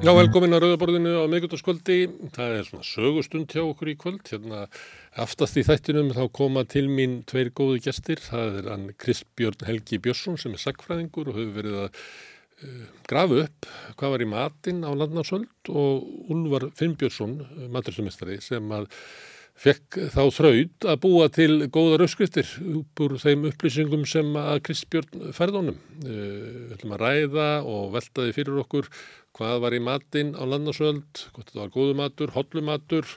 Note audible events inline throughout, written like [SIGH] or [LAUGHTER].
Já, velkomin að Rauðaborðinu á miðgjóttaskvöldi. Það er svona sögustund hjá okkur í kvöld. Hérna, aftast í þættinum þá koma til mín tveir góði gestir. Það er hann Kristbjörn Helgi Björnsson sem er sagfræðingur og hefur verið að uh, grafa upp hvað var í matinn á landnarsöld og Ulvar Finnbjörnsson, matursumistari, sem að fekk þá þraud að búa til góða rauðskriftir úr þeim upplýsingum sem að Kristbjörn ferðunum. Við ætlum að ræða og veltaði fyrir okkur hvað var í matinn á landnarsöld, hvort það var góðu matur, hollu matur,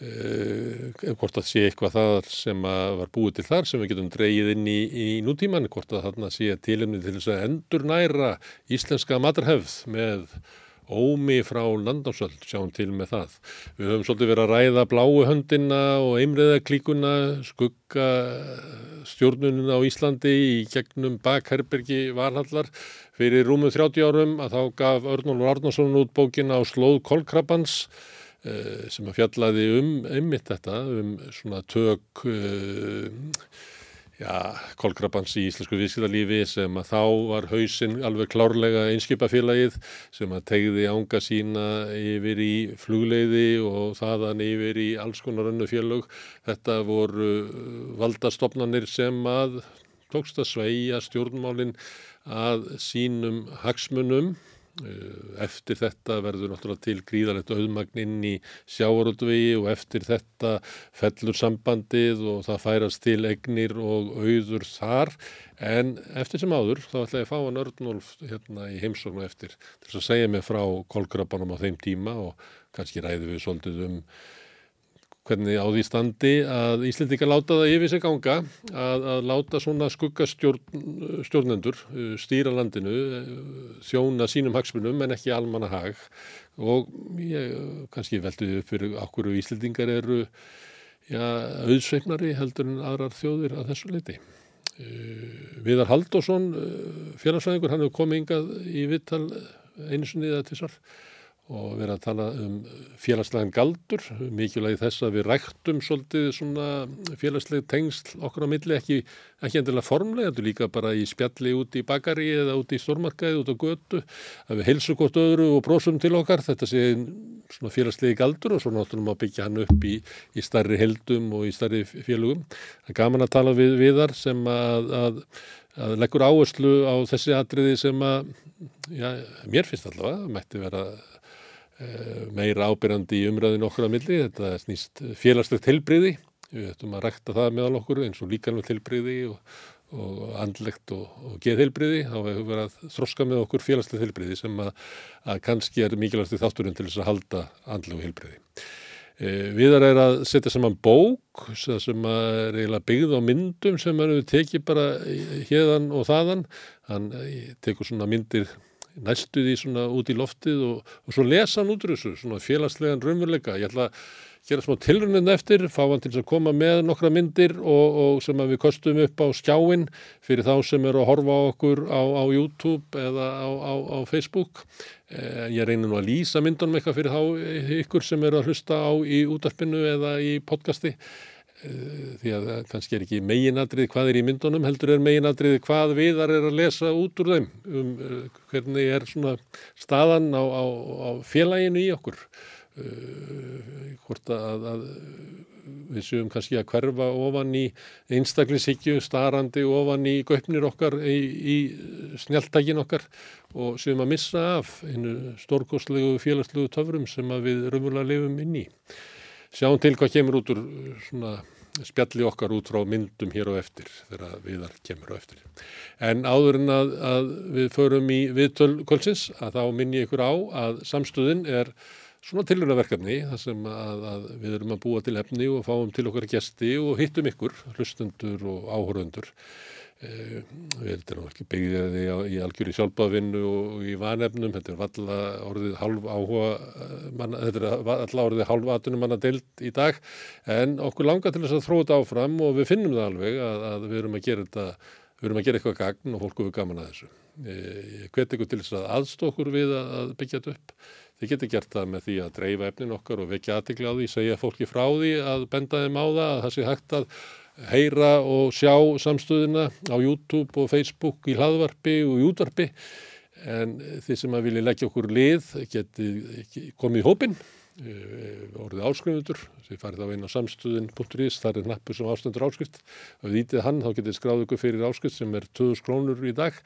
eh, hvort það sé eitthvað það sem var búið til þar sem við getum dreyið inn í, í nútíman, hvort það sé tilumni til þess að endur næra íslenska maturhefð með ómi frá landnámsöld, sjáum til með það. Við höfum svolítið verið að ræða bláu höndina og einriðaklíkuna, skugga stjórnunina á Íslandi í gegnum bakherbergi Valhallar fyrir rúmum 30 árum að þá gaf Örnólfur Arnarsson út bókina á slóð Kolkrabans eh, sem að fjallaði um einmitt þetta, um svona tök uh, já, kolkrabans í íslensku viðskiptalífi sem að þá var hausinn alveg klárlega einskipafélagið sem að tegði ánga sína yfir í flugleiði og þaðan yfir í alls konar önnu félög. Þetta voru valdastofnanir sem að tókst að sveia stjórnmálinn að sínum hagsmunum eftir þetta verður náttúrulega til gríðalegt auðmagn inn í sjávarútvegi og eftir þetta fellur sambandið og það færast til egnir og auður þar. En eftir sem áður þá ætla ég að fá að nördnólf hérna í heimsóknu eftir til þess að segja mig frá kolkrabanum á þeim tíma og kannski ræði við svolítið um hvernig á því standi að Íslendinga láta það yfir sig ganga að, að láta svona skuggastjórnendur uh, stýra landinu, uh, þjóna sínum hagsmunum en ekki almanna hag og ég kannski veldu upp fyrir okkur Íslendingar eru ja, auðsveiknari heldur en aðrar þjóðir að þessu leiti. Uh, Viðar Haldásson, félagsvæðingur, hann hefur komið yngað í vittal einu sunnið að þessar og verið að tala um félagslegan galdur, mikilvægi þess að við ræktum svolítið svona félagsleg tengsl okkur á milli, ekki, ekki endilega formlega, þetta er líka bara í spjalli út í bakari eða út í stormarkaði, út á götu, að við heilsu hvort öðru og brósum til okkar, þetta sé svona félagslegi galdur og svo náttúrulega má byggja hann upp í, í starri heldum og í starri félagum. Það er gaman að tala við viðar sem að, að, að leggur áherslu á þessi atriði sem að, já, mér finnst allavega, mætti vera meira ábyrjandi í umræðinu okkur að milli, þetta snýst félagslegt tilbriði, við ættum að rekta það meðal okkur eins og líkanlega tilbriði og, og andlegt og, og geðheilbriði, þá hefur verið að þroska með okkur félagslegt tilbriði sem að, að kannski er mikilvægst í þátturinn til þess að halda andlegu heilbriði. E, Viðar er að setja saman bók sem er eiginlega byggð á myndum sem eru tekið bara hérðan og þaðan, hann tekur svona myndir næstu því svona út í loftið og, og svo lesa hann út úr þessu, svona félagslegan raunveruleika. Ég ætla að gera smá tilrunnin eftir, fá hann til að koma með nokkra myndir og, og sem við kostum upp á skjáin fyrir þá sem eru að horfa á okkur á, á YouTube eða á, á, á Facebook. Eh, ég reynir nú að lýsa myndunum eitthvað fyrir þá ykkur sem eru að hlusta á í útarpinu eða í podcasti. Eh, því að kannski er ekki meginadrið hvað er í myndunum, heldur er meginadrið hvað viðar er að lesa út úr þeim um uh, hvernig er svona staðan á, á, á félaginu í okkur. Hvort að, að við séum kannski að hverfa ofan í einstaklingshyggju, starandi ofan í göpnir okkar í, í snjáltækin okkar og séum að missa af einu stórkoslegu félagslegu töfrum sem við raunverulega lifum inn í sjáum til hvað kemur út úr svona spjalli okkar út frá myndum hér á eftir þegar viðar kemur á eftir. En áður en að, að við förum í viðtölkvöldsins að þá minn ég ykkur á að samstöðin er svona tilhörnaverkefni þar sem að, að við erum að búa til efni og fáum til okkar gæsti og hittum ykkur, hlustendur og áhöröndur Eh, við erum ekki byggðið í algjör í sjálfbáðvinnu og í vanefnum, þetta er valla orðið halv áhuga eh, manna, þetta er valla orðið halv atunum manna deilt í dag en okkur langar til þess að þróa þetta áfram og við finnum það alveg að, að við erum að gera þetta, við erum að gera eitthvað gagn og fólku við gaman að þessu. Eh, ég hveti ykkur til þess að aðstokkur við að byggja þetta upp. Þið getur gert það með því að dreifa efnin okkar og vekja aðtikla á því, segja fólki frá því að benda þeim á það, að það sé hægt að heyra og sjá samstöðina á YouTube og Facebook í hlaðvarpi og í útvarpi. En þið sem að vilja leggja okkur lið geti komið í hópin orðið áskrifundur. Sem farið á einn á samstuðin.is þar er nappur sem ástendur áskrift. Og við ítið hann þá getið skráð ykkur fyrir áskrift sem er 2000 krónur í dag.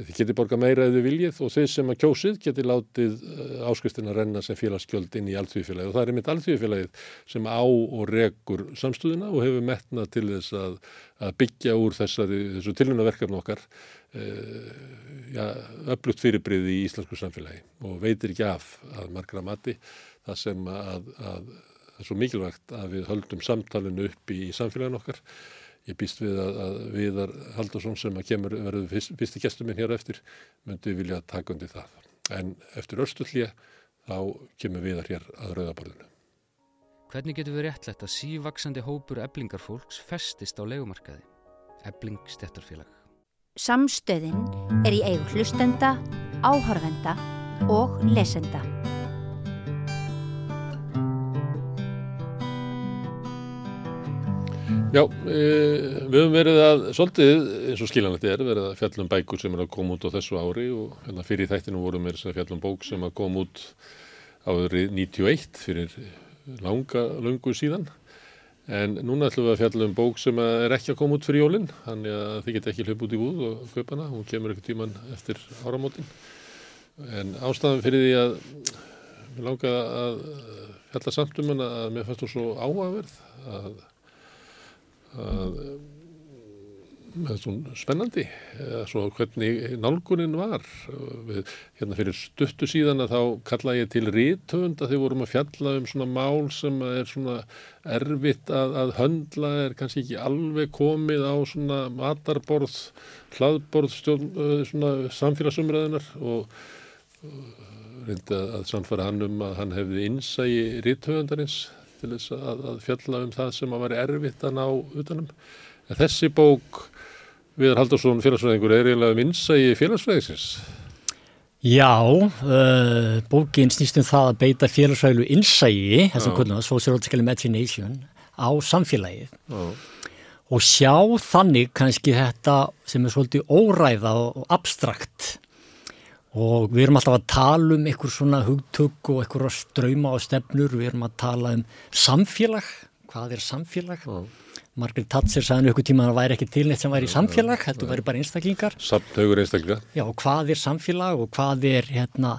Þið getið borga meira eða viljið og þeir sem að kjósið getið látið eh, áskriftin að renna sem félagsgjöld inn í allþvífélagið og það er mitt allþvífélagið sem á og regur samstuðina og hefur metnað til þess að, að byggja úr þessari, þessu tilhjónaverkefni okkar ja, öflugt fyrirbriði í íslensku samfélagi og veitir ekki af að margra mati það sem að, að það er svo mikilvægt að við höldum samtalenu upp í, í samfélagin okkar. Ég býst við að, að Viðar Haldarsson sem að kemur verður fyrst, fyrsti gestur minn hér eftir myndi vilja taka undir það. En eftir örstullið þá kemur Viðar hér að rauðaborðinu. Hvernig getur við réttlegt að sívaksandi hópur eblingarfólks festist á legumarkaði? Ebling stettarfélag. Samstöðin er í eigu hlustenda, áhörvenda og lesenda. Já, e, við höfum verið að, svolítið eins og skilanlegt er, verið að fjallum bækur sem er að koma út á þessu ári og hérna fyrir þættinu vorum við að fjallum bók sem að koma út árið 91 fyrir langa lungu síðan. En núna ætlum við að fjalla um bók sem er ekki að koma út fyrir jólinn, þannig að þið geta ekki hljöp út í búð og kaupa hana, hún kemur ekkert tíman eftir áramótin. En ástæðan fyrir því að við langaði að fjalla samt um hana að mér fannst hún svo áhugaverð að að með svona spennandi eða svo hvernig nálgunin var. Við, hérna fyrir stuttu síðan að þá kalla ég til rítöfund að þið vorum að fjalla um svona mál sem er svona erfitt að, að höndla er kannski ekki alveg komið á svona matarborð hlaðborð stjórn, svona samfélagsumræðinar og reyndi að samfara hann um að hann hefði innsægi rítöfundarins til þess að, að fjalla um það sem að vera erfitt að ná utanum. En þessi bók, Viðar Haldursson félagsfræðingur, er eiginlega um innsægi félagsfræðingsins. Já, uh, bókin snýst um það að beita félagsfræðilu innsægi, þessum kvölduna, Sociological Imagination, á samfélagið. Já. Og sjá þannig kannski þetta sem er svolítið óræða og abstrakt og við erum alltaf að tala um einhver svona hugtök og einhver ströyma og stefnur, við erum að tala um samfélag, hvað er samfélag? Mm. Margaret Thatcher sagði einhver tíma að það væri ekki til neitt sem væri samfélag þetta væri bara einstaklingar. Samtögur einstaklingar Já, hvað er samfélag og hvað er hérna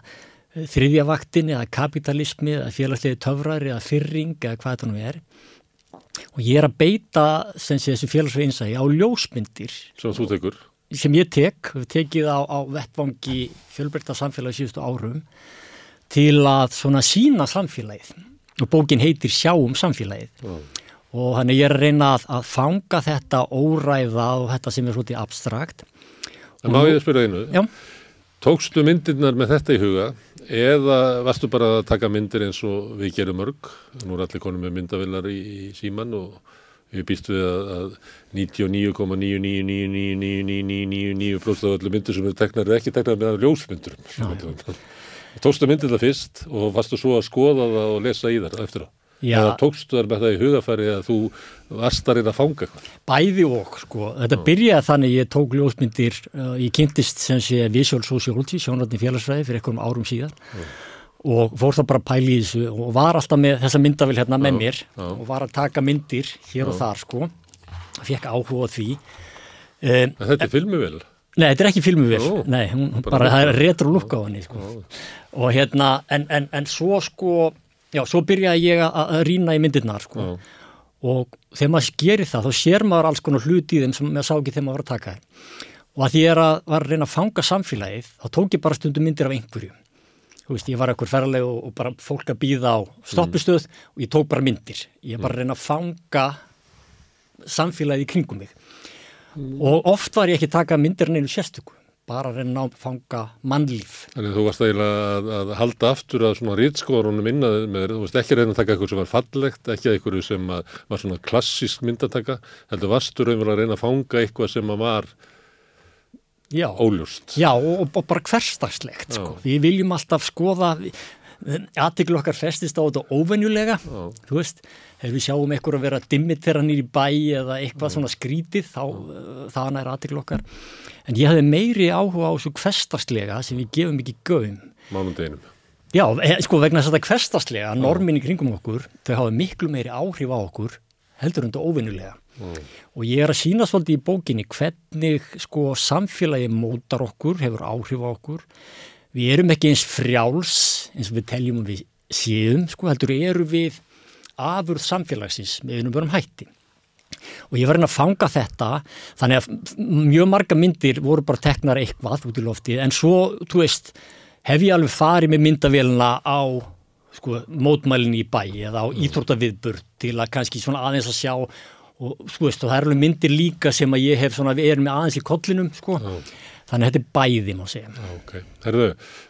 þriðjavaktin eða kapitalismi eða félagslegi töfrar eða fyrring eða hvað þetta nú er. Og ég er að beita þessi félagsvegi einsægi á ljósmyndir. Svo þú tekur sem ég tek, tekið á, á vettvangi fjölbreytta samfélagi síðustu árum til að svona sína samfélagið. Og bókin heitir Sjáum samfélagið. Mm. og hann er ég að reyna að, að fanga þetta óræða og þetta sem er svolítið abstrakt. En má ég að spyrja einu? Já. Tókstu myndirnar með þetta í huga? Eða varstu bara að taka myndir eins og við gerum mörg? Nú er allir konum með myndavillar í, í síman og Við býstu við að 99,9999999% af öllu myndir sem eru teknar er ekki teknar með ljósmyndur. Tókstu myndir það fyrst og varstu svo að skoða það og lesa í þar eftir það? Já. Eða tókstu þar með það í hugafæri að þú varst að reyna að fanga eitthvað? Bæði og sko. Þetta byrjaði þannig ég tók ljósmyndir, uh, ég kynntist sem sé Visual Sociology, sjónarni félagsfræði fyrir einhverjum árum síðan. Já og fór þá bara að pæli í þessu og var alltaf með þessa myndavil hérna með mér já. og var að taka myndir hér já. og þar sko. Fekk áhuga því. Um, Þetta er filmuvel? Nei, þetta er ekki filmuvel Nei, hún, bara, bara það er retro lukka á henni sko. og hérna en, en, en svo sko já, svo byrjaði ég að rýna í myndirnar sko. Og þegar maður gerir það þá sér maður alls konar hluti í þeim sem maður sá ekki þegar maður var að taka þeim og að því ég að, var að reyna að fanga samfélagið þá tók ég bara stundum myndir af einhverju þú veist, ég var ekkur ferðarlega og, og bara fólk að býða á stoppistöð mm. og ég tók bara myndir. Ég var bara að reyna að fanga samfélagið í kringum mig. Mm. Og oft var ég ekki að taka myndir en einu sérstöku, bara að reyna að fanga mannlíf. Þannig að þú varst eiginlega að, að halda aftur að svona rýtskórunum innaðið með þér, þú varst ekki að reyna að taka eitthvað sem var fallegt, ekki eitthvað sem var svona klassísk myndataka, heldur varstur að reyna að fanga eitthvað sem var Já, óljúst. Já, og, og bara hverstagslegt, sko. Við viljum alltaf skoða, aðtiklu okkar festist á þetta óvenjulega, Já. þú veist, ef við sjáum einhver að vera dimmit þegar hann er í bæ eða eitthvað Já. svona skrítið, þá uh, það er aðtiklu okkar. En ég hafði meiri áhuga á svo kvestaslega sem við gefum ekki gögum. Mánundeginum. Já, eh, sko vegna þess að þetta kvestaslega, norminni kringum okkur, þau hafa miklu meiri áhrif á okkur heldur þetta óvenjulega. Mm. Og ég er að sína svolítið í bókinni hvernig sko samfélagi mótar okkur, hefur áhrif á okkur við erum ekki eins frjáls eins og við teljum við séum sko heldur eru við afurð samfélagsins með einum börnum hætti og ég var einn að fanga þetta þannig að mjög marga myndir voru bara teknar eitthvað út í lofti en svo, þú veist, hef ég alveg farið með myndavélina á sko, mótmælinni í bæ eða á mm. íþróttaviðburt til að kannski svona aðeins að sjá og þú veist, og það er alveg myndir líka sem að ég hef svona, við erum aðeins í kollinum sko, mm. Þannig að þetta er bæði, má segja. Ok, herðu,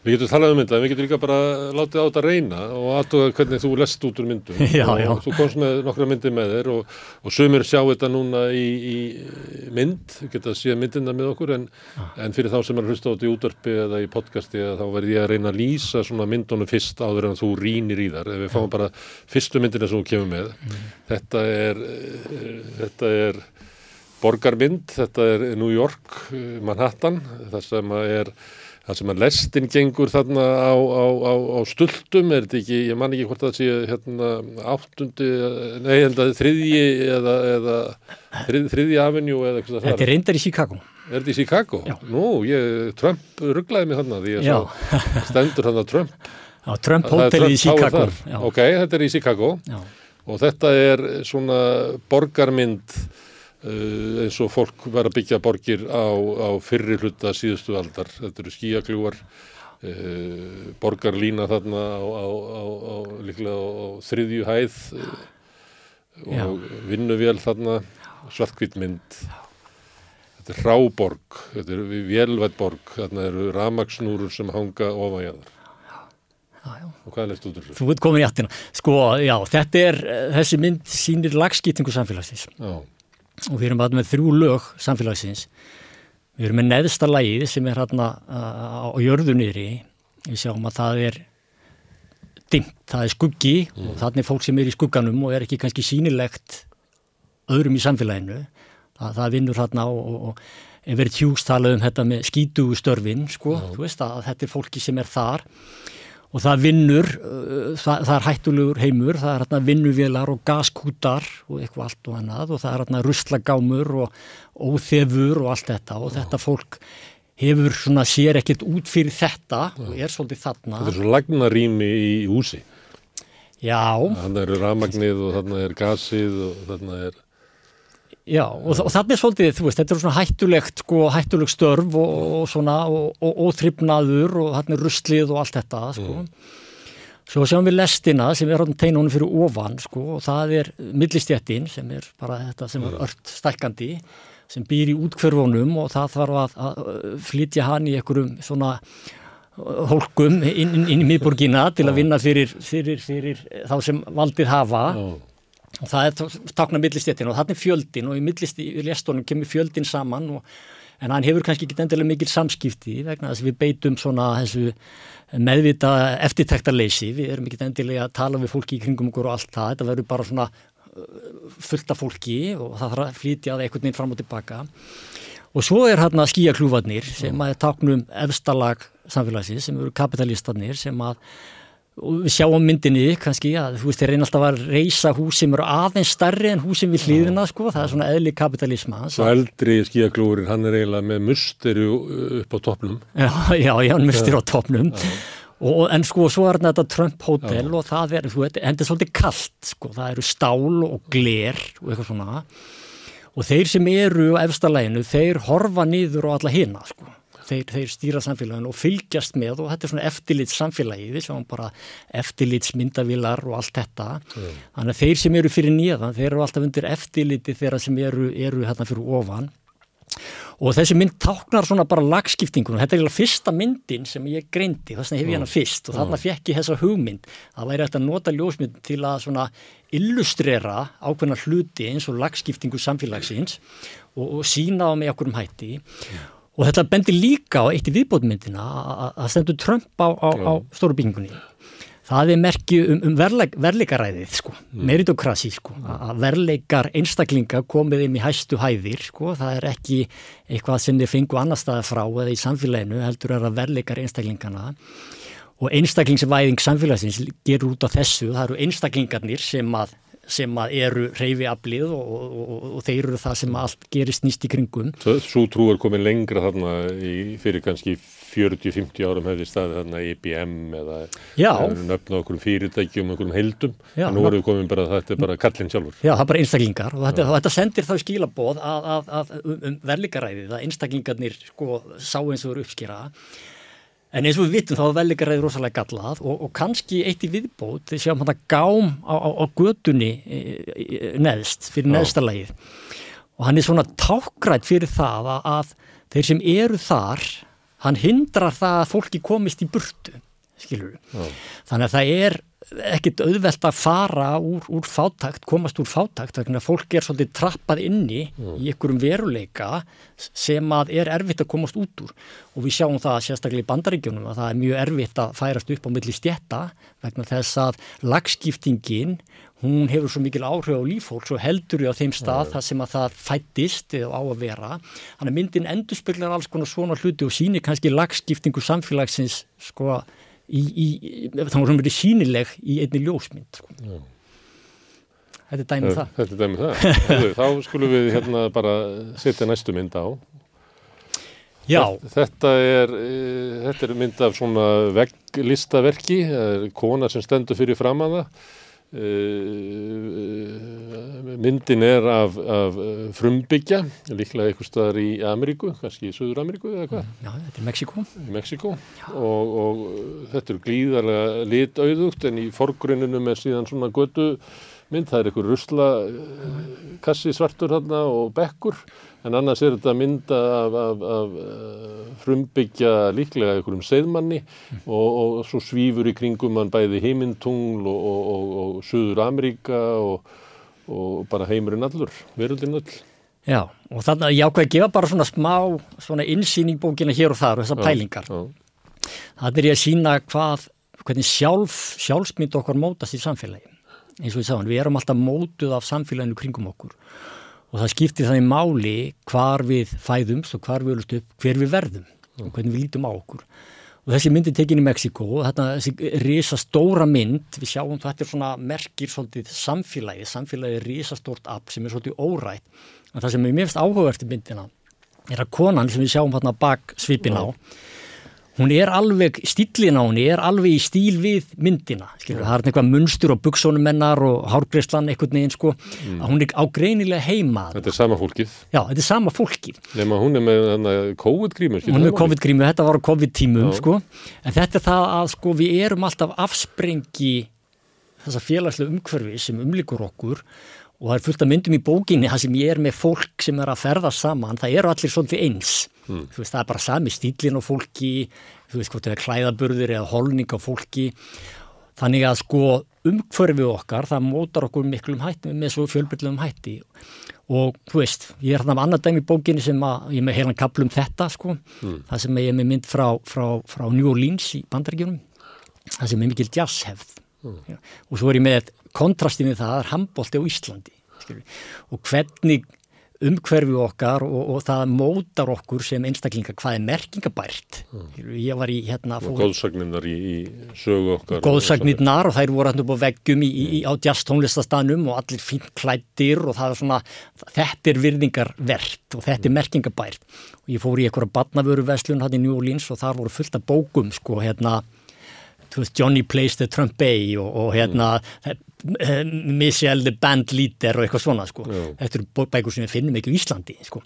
við getum talað um mynda, en við getum líka bara látið á þetta reyna og aðtuga hvernig þú lest út úr myndum. [LAUGHS] Já, og, já. Þú komst með nokkra myndir með þér og, og sömur sjá þetta núna í, í mynd, getum að sé myndina með okkur, en, en fyrir þá sem er hlusta á þetta í útörpi eða í podcasti, þá verð ég að reyna að lýsa svona myndunum fyrst áður en þú rínir í þar. Ef við fáum bara fyrstu myndina sem þú kemur með, mm. þetta er, eh, þetta er borgarmynd, þetta er New York, Manhattan, það sem er það sem að lestin gengur þarna á, á, á, á stultum, er þetta ekki, ég man ekki hvort það sé hérna áttundi, nei, hérna þriðji eða, eða þrið, þriðji avenjú eða eitthvað það. Þetta er reyndar í Chicago. Er þetta í Chicago? Já. Nú, ég, Trump rugglaði mig þarna því ég sá stendur þarna Trump. [LAUGHS] Já, Trump hóteli í Chicago. Ok, þetta er í Chicago Já. og þetta er svona borgarmynd eins og fólk var að byggja borgir á, á fyrri hluta síðustu aldar. Þetta eru skíakljúar, uh, borgarlína þarna á, á, á líklega á þriðju hæð uh, og vinnuvél þarna, svartkvítmynd. Þetta er ráborg, þetta er vélvætt borg, þarna eru ramagsnúrur sem hanga ofan jáðar. Já, já. Og hvað er leist út úr þessu? Þú ert komin í aftina. Sko, já, þetta er, þessi mynd sínir lagskýtingu samfélagsins. Já og við erum með þrjú lög samfélagsins. Við erum með neðsta lægið sem er hérna á jörðunýri við sjáum að það er dimt, það er skuggi mm. og þannig fólk sem er í skugganum og er ekki kannski sínilegt öðrum í samfélaginu. Það, það vinnur hérna og, og, og ef verið tjúst talað um þetta með skítugustörfin sko, mm. þú veist að þetta er fólki sem er þar og það vinnur, uh, það, það er hættulegur heimur, það er hérna vinnuvélar og gaskútar og eitthvað allt og annað og það er hérna ruslagámur og óþefur og allt þetta og þetta fólk hefur svona sér ekkert út fyrir þetta og er svolítið þarna. Þetta er svo lagnarými í húsi. Já. Þannig eru ramagnið og þannig er gasið og þannig er... Já og, og þannig er svolítið, þú veist, þetta er svona hættulegt sko, hættuleg störf og, og svona og óþryfnaður og þannig er ruslið og allt þetta sko. Mm. Svo sjáum við lestina sem er á teinunum fyrir ofan sko og það er millistjættin sem er bara þetta sem er ört stækandi sem býr í útkverfunum og það þarf að, að flytja hann í einhverjum svona hólkum inn, inn í miðborgina til að vinna fyrir, fyrir, fyrir þá sem valdið hafa. Og og það er takna millistéttin og þannig fjöldin og í millistónum kemur fjöldin saman og, en hann hefur kannski ekki endilega mikil samskipti vegna þess að við beitum svona þessu meðvita eftirtæktarleysi, við erum ekki endilega að tala við fólki í kringum okkur og allt það, þetta verður bara svona uh, fullta fólki og það þarf að flytja það einhvern veginn fram og tilbaka. Og svo er hérna skíakljúfarnir sem að taknum efstalag samfélagsins sem eru kapitalistarnir sem að og við sjáum myndinni kannski að þú veist þeir reyna alltaf að reysa hús sem eru aðeins starri en hús sem við hlýðina sko, það er svona eðli kapitalisma Svo eldri skíaglúrin, hann er eiginlega með musteru upp á toppnum. Já, [LAUGHS] já, já, musteru á toppnum. Og, en sko svo er þetta Trump Hotel já. og það er, þú veit, endur svolítið kallt sko, það eru stál og gler og eitthvað svona. Og þeir sem eru á efstaleginu, þeir horfa nýður og alla hina sko þeir, þeir stýra samfélaginu og fylgjast með og þetta er svona eftirlits samfélagið, við sjáum bara eftirlits myndavilar og allt þetta. Mm. þannig að þeir sem eru fyrir nýðan þeir eru alltaf undir eftirliti þeirra sem eru, eru hérna fyrir ofan. Og þessi mynd táknar svona bara lagskiptingunum, þetta er líka fyrsta myndin sem ég greindi, þess vegna hef ég hana fyrst og þarna fekk ég þessa hugmynd. Það væri hægt að nota ljósmynd til að svona illustrera ákveðna hluti eins og lagskiptingu samfélagsins og, og sína á mig okkur um hætti. Og þetta bendir líka á eitt í viðbótmyndina að stendur Trump á, á, á stóru byggingunni. Það er merki um, um verleik, verleikaræðið sko, mm. meritokrasi sko, að verleikar einstaklinga komið um í hæstu hæðir sko, það er ekki eitthvað sem þeir fengu annar staða frá eða í samfélaginu heldur er að verleikar einstaklingana og einstaklingsvæðing samfélagsins gerur út á þessu, það eru einstaklingarnir sem að sem að eru reyfiablið og, og, og, og þeir eru það sem allt gerist nýst í kringum. Svo trú er komin lengra þarna í, fyrir kannski 40-50 árum hefði staðið þarna IBM eða nöfna okkur fyrirtækjum, okkur heldum Já, en nú erum við komin bara að þetta er bara kallin sjálfur. Já, það er bara einstaklingar og þetta, þetta sendir þá skilaboð að, að, að um, um verðlikaræðið að einstaklingarnir sko sá eins og eru uppskýraða En eins og við vitum þá er velleikaræði rosalega gallað og, og kannski eitt í viðbót þegar sjáum hann að gám á, á, á gödunni e, e, neðst fyrir neðstalagið og hann er svona tákgrætt fyrir það að, að þeir sem eru þar, hann hindrar það að fólki komist í burtu, skilur við. Þannig að það er ekkit auðvelt að fara úr, úr fátakt, komast úr fátakt þannig að fólk er svolítið trappað inni mm. í einhverjum veruleika sem að er erfitt að komast út úr og við sjáum það sérstaklega í bandaríkjunum að það er mjög erfitt að færast upp á milli stjetta vegna þess að lagskiptingin hún hefur svo mikil áhrif á lífhólks og heldur á þeim stað mm. þar sem að það fættist eða á að vera. Þannig að myndin endurspeglar alls konar svona hluti og sínir kannski lagskiptingu samfélagsins sko að í, í, þá sem verið sínileg í einni ljósmynd sko. Þetta er dæmið um það. Þetta er dæmið það. Þá skulum við [LAUGHS] hérna bara setja næstu mynd á. Já. Þetta er, eh, þetta er mynd af svona vegglistaverki. Kona sem stendur fyrir fram að það myndin er af, af frumbyggja líklega eitthvað staðar í Ameríku kannski í Suður Ameríku eða hvað? Já, þetta er Mexiko, Mexiko. Og, og þetta er glíðarlega litauðugt en í forgrunninum er síðan svona götu mynd, það er eitthvað rusla kassi svartur hérna og bekkur en annars er þetta mynda af, af, af uh, frumbyggja líklega einhverjum segðmanni mm. og, og svo svífur í kringum hann bæði heimintungl og, og, og Suður Ameríka og bara heimurinn allur, veröldin öll. Já, og þannig að ég ákveði að gefa bara svona smá svona insýning bókina hér og þar og þessar pælingar. Já. Það er ég að sína hvað, hvernig sjálf, sjálfsmynd okkar mótast í samfélagi. Eins og ég sagði, við erum alltaf mótuð af samfélaginu kringum okkur og það skiptir þannig máli hvar við fæðumst og hvar við öllustu upp, hver við verðum og hvernig við lítum á okkur. Og þessi mynd er tekin í Mexiko og þetta þessi risa stóra mynd, við sjáum þetta er svona merkir svolítið samfélagi, samfélagi er risa stórt app sem er svolítið órætt. En það sem er mjögst áhugavert í myndina er að konan sem við sjáum hérna bak svipin á, hún er alveg, stílin á henni er alveg í stíl við myndina skilur, það er eitthvað munstur og buksónum mennar og hárgreislan eitthvað neginn sko. Mm. að hún er ágreinilega heima. Þetta er sama fólkið. Já, þetta er sama fólkið. Nefn að hún er með COVID-grímu Hún er með COVID-grímu, þetta var COVID-tímum sko. En þetta er það að sko við erum alltaf afsprengi þessa félagslega umhverfi sem umlikur okkur og það er fullt af myndum í bókinni það sem ég er með fólk sem er að ferða saman. Það eru allir svolítið eins mm. veist, það er bara sami stílin á fólki þú veist hvort það er klæðaburður eða holning á fólki þannig að sko umhverfið okkar það mótar okkur miklum hætti með svo fjölbyrlum hætti og þú veist, ég er þarna annar dæmi í bókinni sem að ég með heilan kaplum þetta sko, mm. það sem ég er með mynd frá, frá, frá New Orleans í bandaríkjunum það sem er mikil jazzhefð mm. og svo er ég með kontrastinu það er handbólti á Íslandi skilur. og hvernig umhverfi okkar og, og það mótar okkur sem einstaklinga hvað er merkingabært mm. ég var í hérna og góðsagnirnar í, í sögu okkar góðsagnirnar og þær voru hérna upp á veggjum í, í, á jazz tónlistastanum og allir fín klættir og það er svona þetta er virðingarvert og þetta er merkingabært og ég fór í einhverja badnavöruveslun hann í New Orleans og þar voru fullt af bókum sko hérna Johnny Plays the Trumpet og, og hérna mm. Michelle the Band Leader og eitthvað svona sko. Þetta eru bækur sem við finnum ekki í Íslandi sko.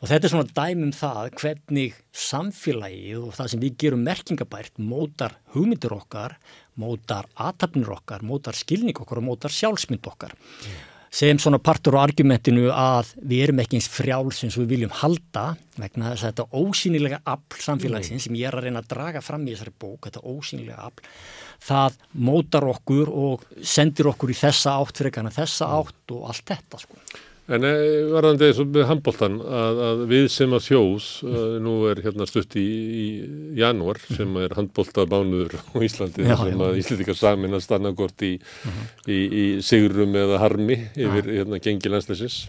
og þetta er svona dæmum það hvernig samfélagið og það sem við gerum merkingabært mótar hugmyndir okkar, mótar aðtapnir okkar, mótar skilning okkar og mótar sjálfsmynd okkar. Mm sem svona partur á argumentinu að við erum ekki eins frjáls og við viljum halda vegna þess að þetta ósýnilega afl samfélagsins sem ég er að reyna að draga fram í þessari bók, þetta ósýnilega afl það mótar okkur og sendir okkur í þessa átt fyrir ekkana þessa átt og allt þetta sko. En eh, varðandi eins og með handbóltan að, að við sem að þjóðs, uh, nú er hérna stutt í, í janúar sem er handbóltamánuður á Íslandi Já, sem að Íslandika samin að stanna gort í, í, í sigurum eða harmi yfir hérna gengi landsleisins.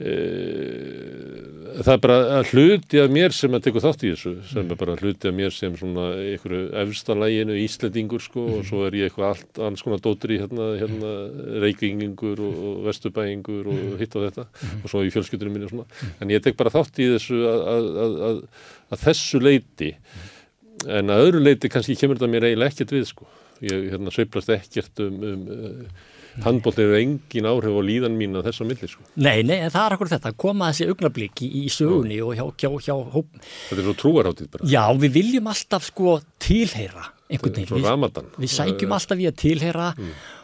Það er bara hluti af mér sem að tekur þátt í þessu, sem er bara hluti af mér sem svona einhverju efstalæginu, íslendingur sko og svo er ég eitthvað allt annars konar dótri hérna, hérna reykvingingur og, vesturbæingur og hitt og þetta og svo í fjölskyldunum minni og svona. En ég tek bara þátt í þessu að, að, að, að, að þessu leiti en að öðru leiti kannski kemur þetta mér eiginlega ekkert við sko. Ég hérna sveiplast ekkert um, um uh, handbólti eru engin áhrif á líðan mín að þess að milli sko. Nei, nei, en það er akkur þetta, koma þessi augnablík í, í sögunni og hjá, hjá, hjá hóp. Þetta er svo trúarháttið bara. Já, við viljum alltaf sko tilheyra einhvern veginn. Svo Við, ramadan. við sækjum alltaf í að tilheyra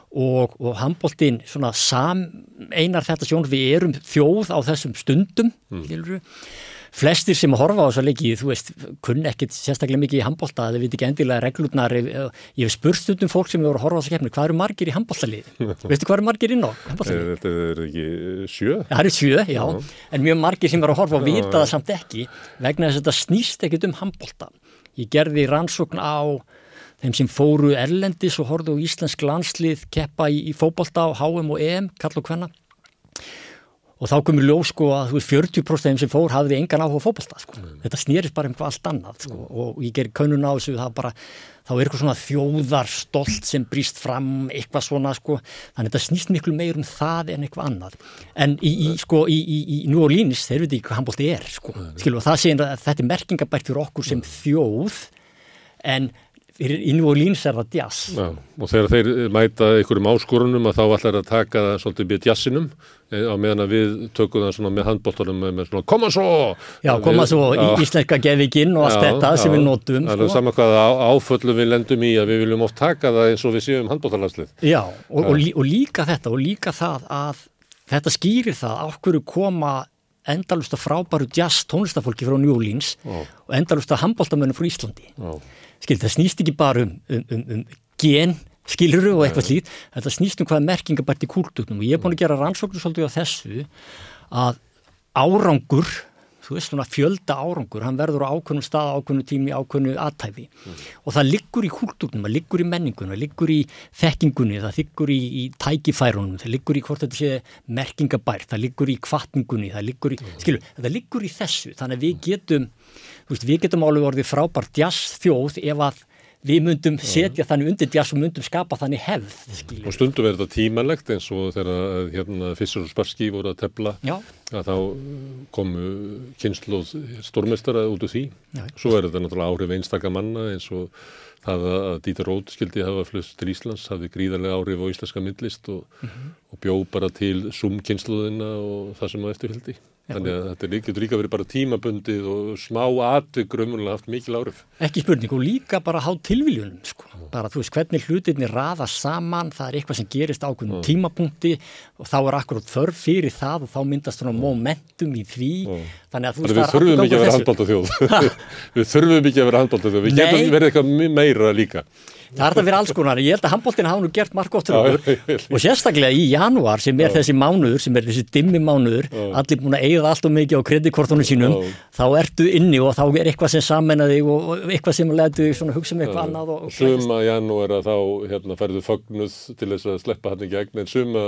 og, og handbóltin svona sam einar þetta sjón, við erum þjóð á þessum stundum, mm. Flestir sem horfa á þessa leiki, þú veist, kunni ekkit sérstaklega mikið í handbólta, þeir veit ekki endilega reglurnar. Ég hef spurt stundum fólk sem eru að horfa á þessa keppni, hvað eru margir í handbóltalið? [LAUGHS] Veistu hvað eru margir inn á handbóltalið? Þetta er ekki sjö? Það eru sjö, já, en mjög margir sem eru að horfa og vita það samt ekki vegna þess að þetta snýst ekkit um handbólta. Ég gerði rannsókn á þeim sem fóru erlendis og horfðu á íslensk landslið keppa í, í fótbolta á HM og EM, kall og hvenna og þá komur ljós sko að þú veist 40% af þeim sem fór hafði engan áhuga á fótbolta sko. Þetta snýrist bara um hvað allt annað sko. Og ég ger könnun á þessu það bara, þá er eitthvað svona þjóðarstolt sem brýst fram eitthvað svona sko, þannig þetta snýst miklu meir um það en eitthvað annað. En í, í sko í, í, í New Orleans, þeir veit ekki hvað handbólti er sko, skilu og það sé að þetta er merkingabært fyrir okkur sem þjóð en fyrir New Orleans er það jazz. Já, og þegar þeir mæta einhverjum áskorunum að þá ætlar að taka það svolítið með jazzinum á meðan að við tökum það svona með handbóltunum með, með svona koma svo! Já, koma Við- svo Já. í íslenska gefikinn og allt þetta sem við notum. Það er sko. sama hvað á- áföllum við lendum í að við viljum oft taka það eins og við séum handbóltalandslið. Já, og, og, lí- og líka þetta og líka það að þetta skýrir það á hverju koma endalust að frábæru jazz tónlistafólki frá New Orleans Já. og endalust að handbóltamönnum frá Íslandi. Já. Skil, það snýst ekki bara um, um, um, um gen, skiluru og eitthvað slít, þetta snýst um hvað er merkingabært í kúltúknum og ég er búin að gera rannsóknir svolítið á þessu að árangur, þú veist svona fjölda árangur, hann verður á ákveðnum stað, ákveðnum tími, ákveðnu aðtæfi og það liggur í kúltúknum, það liggur í menningunum, það liggur í þekkingunni, það liggur í, í tækifærunum, það liggur í hvort þetta sé merkingabært, það liggur í kvartningunni, það liggur í, skilu, það liggur í þessu, þannig að við getum, veist, við getum alveg orðið frábært jazz þjóð ef að við myndum setja þannig undir jazz og myndum skapa þannig hefð, skilju. Og stundum er þetta tímanlegt eins og þegar hérna, Fissur og Sparski voru að tefla Já, að þá komu kynnslóð stórmestara út úr því. Já. Svo er þetta náttúrulega áhrif einstaka manna eins og það að Dieter Roth skildi hafa flust til Íslands hafði gríðarlega áhrif á íslenska myndlist og, og bjó bara til sum kynnslóðina og það sem á eftirfyldi. Þannig að þetta getur líka verið bara tímabundið og smá atvik raunverulega haft mikil áhrif. ekki spurning og líka bara há tilviljunum, sko. Bara þú veist hvernig hlutinni raða saman, það er eitthvað sem gerist ákveðnum tímapunkti og þá er akkurat þörf fyrir það og þá myndast svona momentum í því. Þannig að þú við það er þurfum allur ekki að vera þessu. handbólta þjóð. [LAUGHS] við þurfum ekki að vera handbólta þjóð. Við getum verið eitthvað meira líka. Það er þetta fyrir alls konar, ég held að handbóltin hafa nú gert margt gott Já, og sérstaklega í janúar sem er þessi mánuður, sem er þessi dimmi mánuður, allir búin að eigða allt og mikið á kreditkortunum sínum, Já. þá ertu inni og þá er eitthvað sem sammenna þig og, eitthvað sem svona hugsa um eitthvað annað og, Suma janúar að þá hérna, færðu fögnuð til þess að sleppa hann í gegn en suma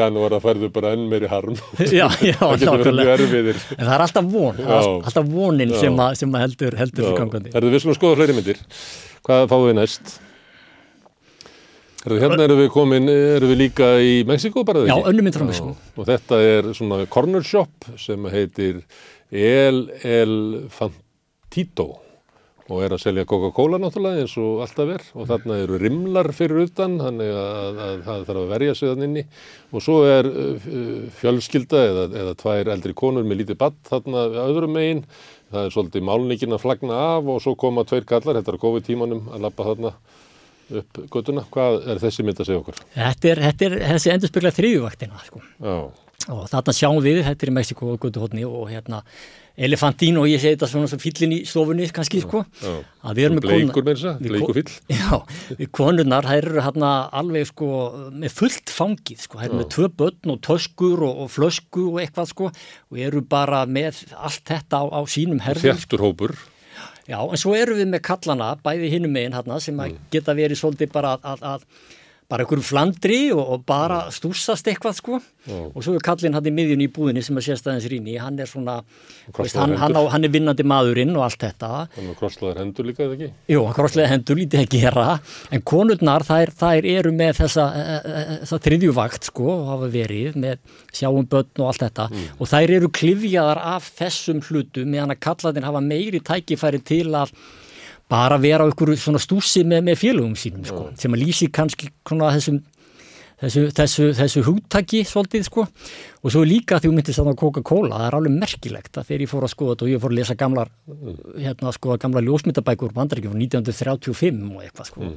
janúar að færðu bara enn meiri harm. [LAUGHS] Já, já, það getur verið mjög erfiðir. En það er alltaf von, Já. alltaf vonin Já. sem, að, sem að heldur, heldur Hvað fáum við næst? Erðu hérna erum við komin, erum við líka í Mexiko bara eða Já, mynd frá Mexíkó. Og þetta er svona corner shop sem heitir El El Fantito og er að selja Coca-Cola náttúrulega eins og alltaf er og þarna eru rimlar fyrir utan þannig að, að það þarf að verja sig þann inni og svo er uh, fjölskylda eða, eða tvær eldri konur með lítið badd þarna öðrum megin það er svolítið málningin að flagna af og svo koma tveir kallar, þetta er COVID tímanum að lappa þarna upp göttuna hvað er þessi mynd að segja okkur? Þetta er, þetta er þessi endurspyrla þriðjuvaktina, sko. Já, og þarna sjáum við, þetta er í Mexiko og Guðuhotni og hérna Elefantino og ég segi þetta svona fyllin í stofunni kannski sko Já, að við erum með bleikur með þess að, bleikur fyll. [LAUGHS] Já, við konurnar, þær eru hérna alveg sko með fullt fangið sko, þær eru með tvö börn og töskur og, og flösku og eitthvað sko og eru bara með allt þetta á, á sínum herðum sko. Þjættur hópur. Já, en svo erum við með kallana, bæði hinnum megin hérna sem að geta verið svolítið bara að, að, að bara einhverjum flandri og, og bara stúsast eitthvað sko. Og svo er kallin hann í miðjun í búðinni sem að sést aðeins rýni, hann er svona veist, hann, hann, á, hann er vinnandi maðurinn og allt þetta. Þannig að krosslaðar hendur líka eða ekki? Jú, hann krosslega hendur lítið að gera. En konurnar þær, þær eru með þessa, e, e, þessa þriðjuvakt sko hafa verið með sjáum börn og allt þetta. Og þær eru klifjaðar af þessum hlutum meðan að kalladin hafa meiri tækifæri til að bara vera á ykkur svona stúsi með, með félögum sínum sko sem að lýsi kannski þessum Þessu, þessu, þessu hugtaki svolítið sko. Og svo líka því þú myndist að Coca-Cola það er alveg merkilegt að þegar ég fór að skoða og ég fór að lesa gamlar hérna að skoða gamla ljósmyndabækur bandaríkjum frá 1935 og eitthvað sko.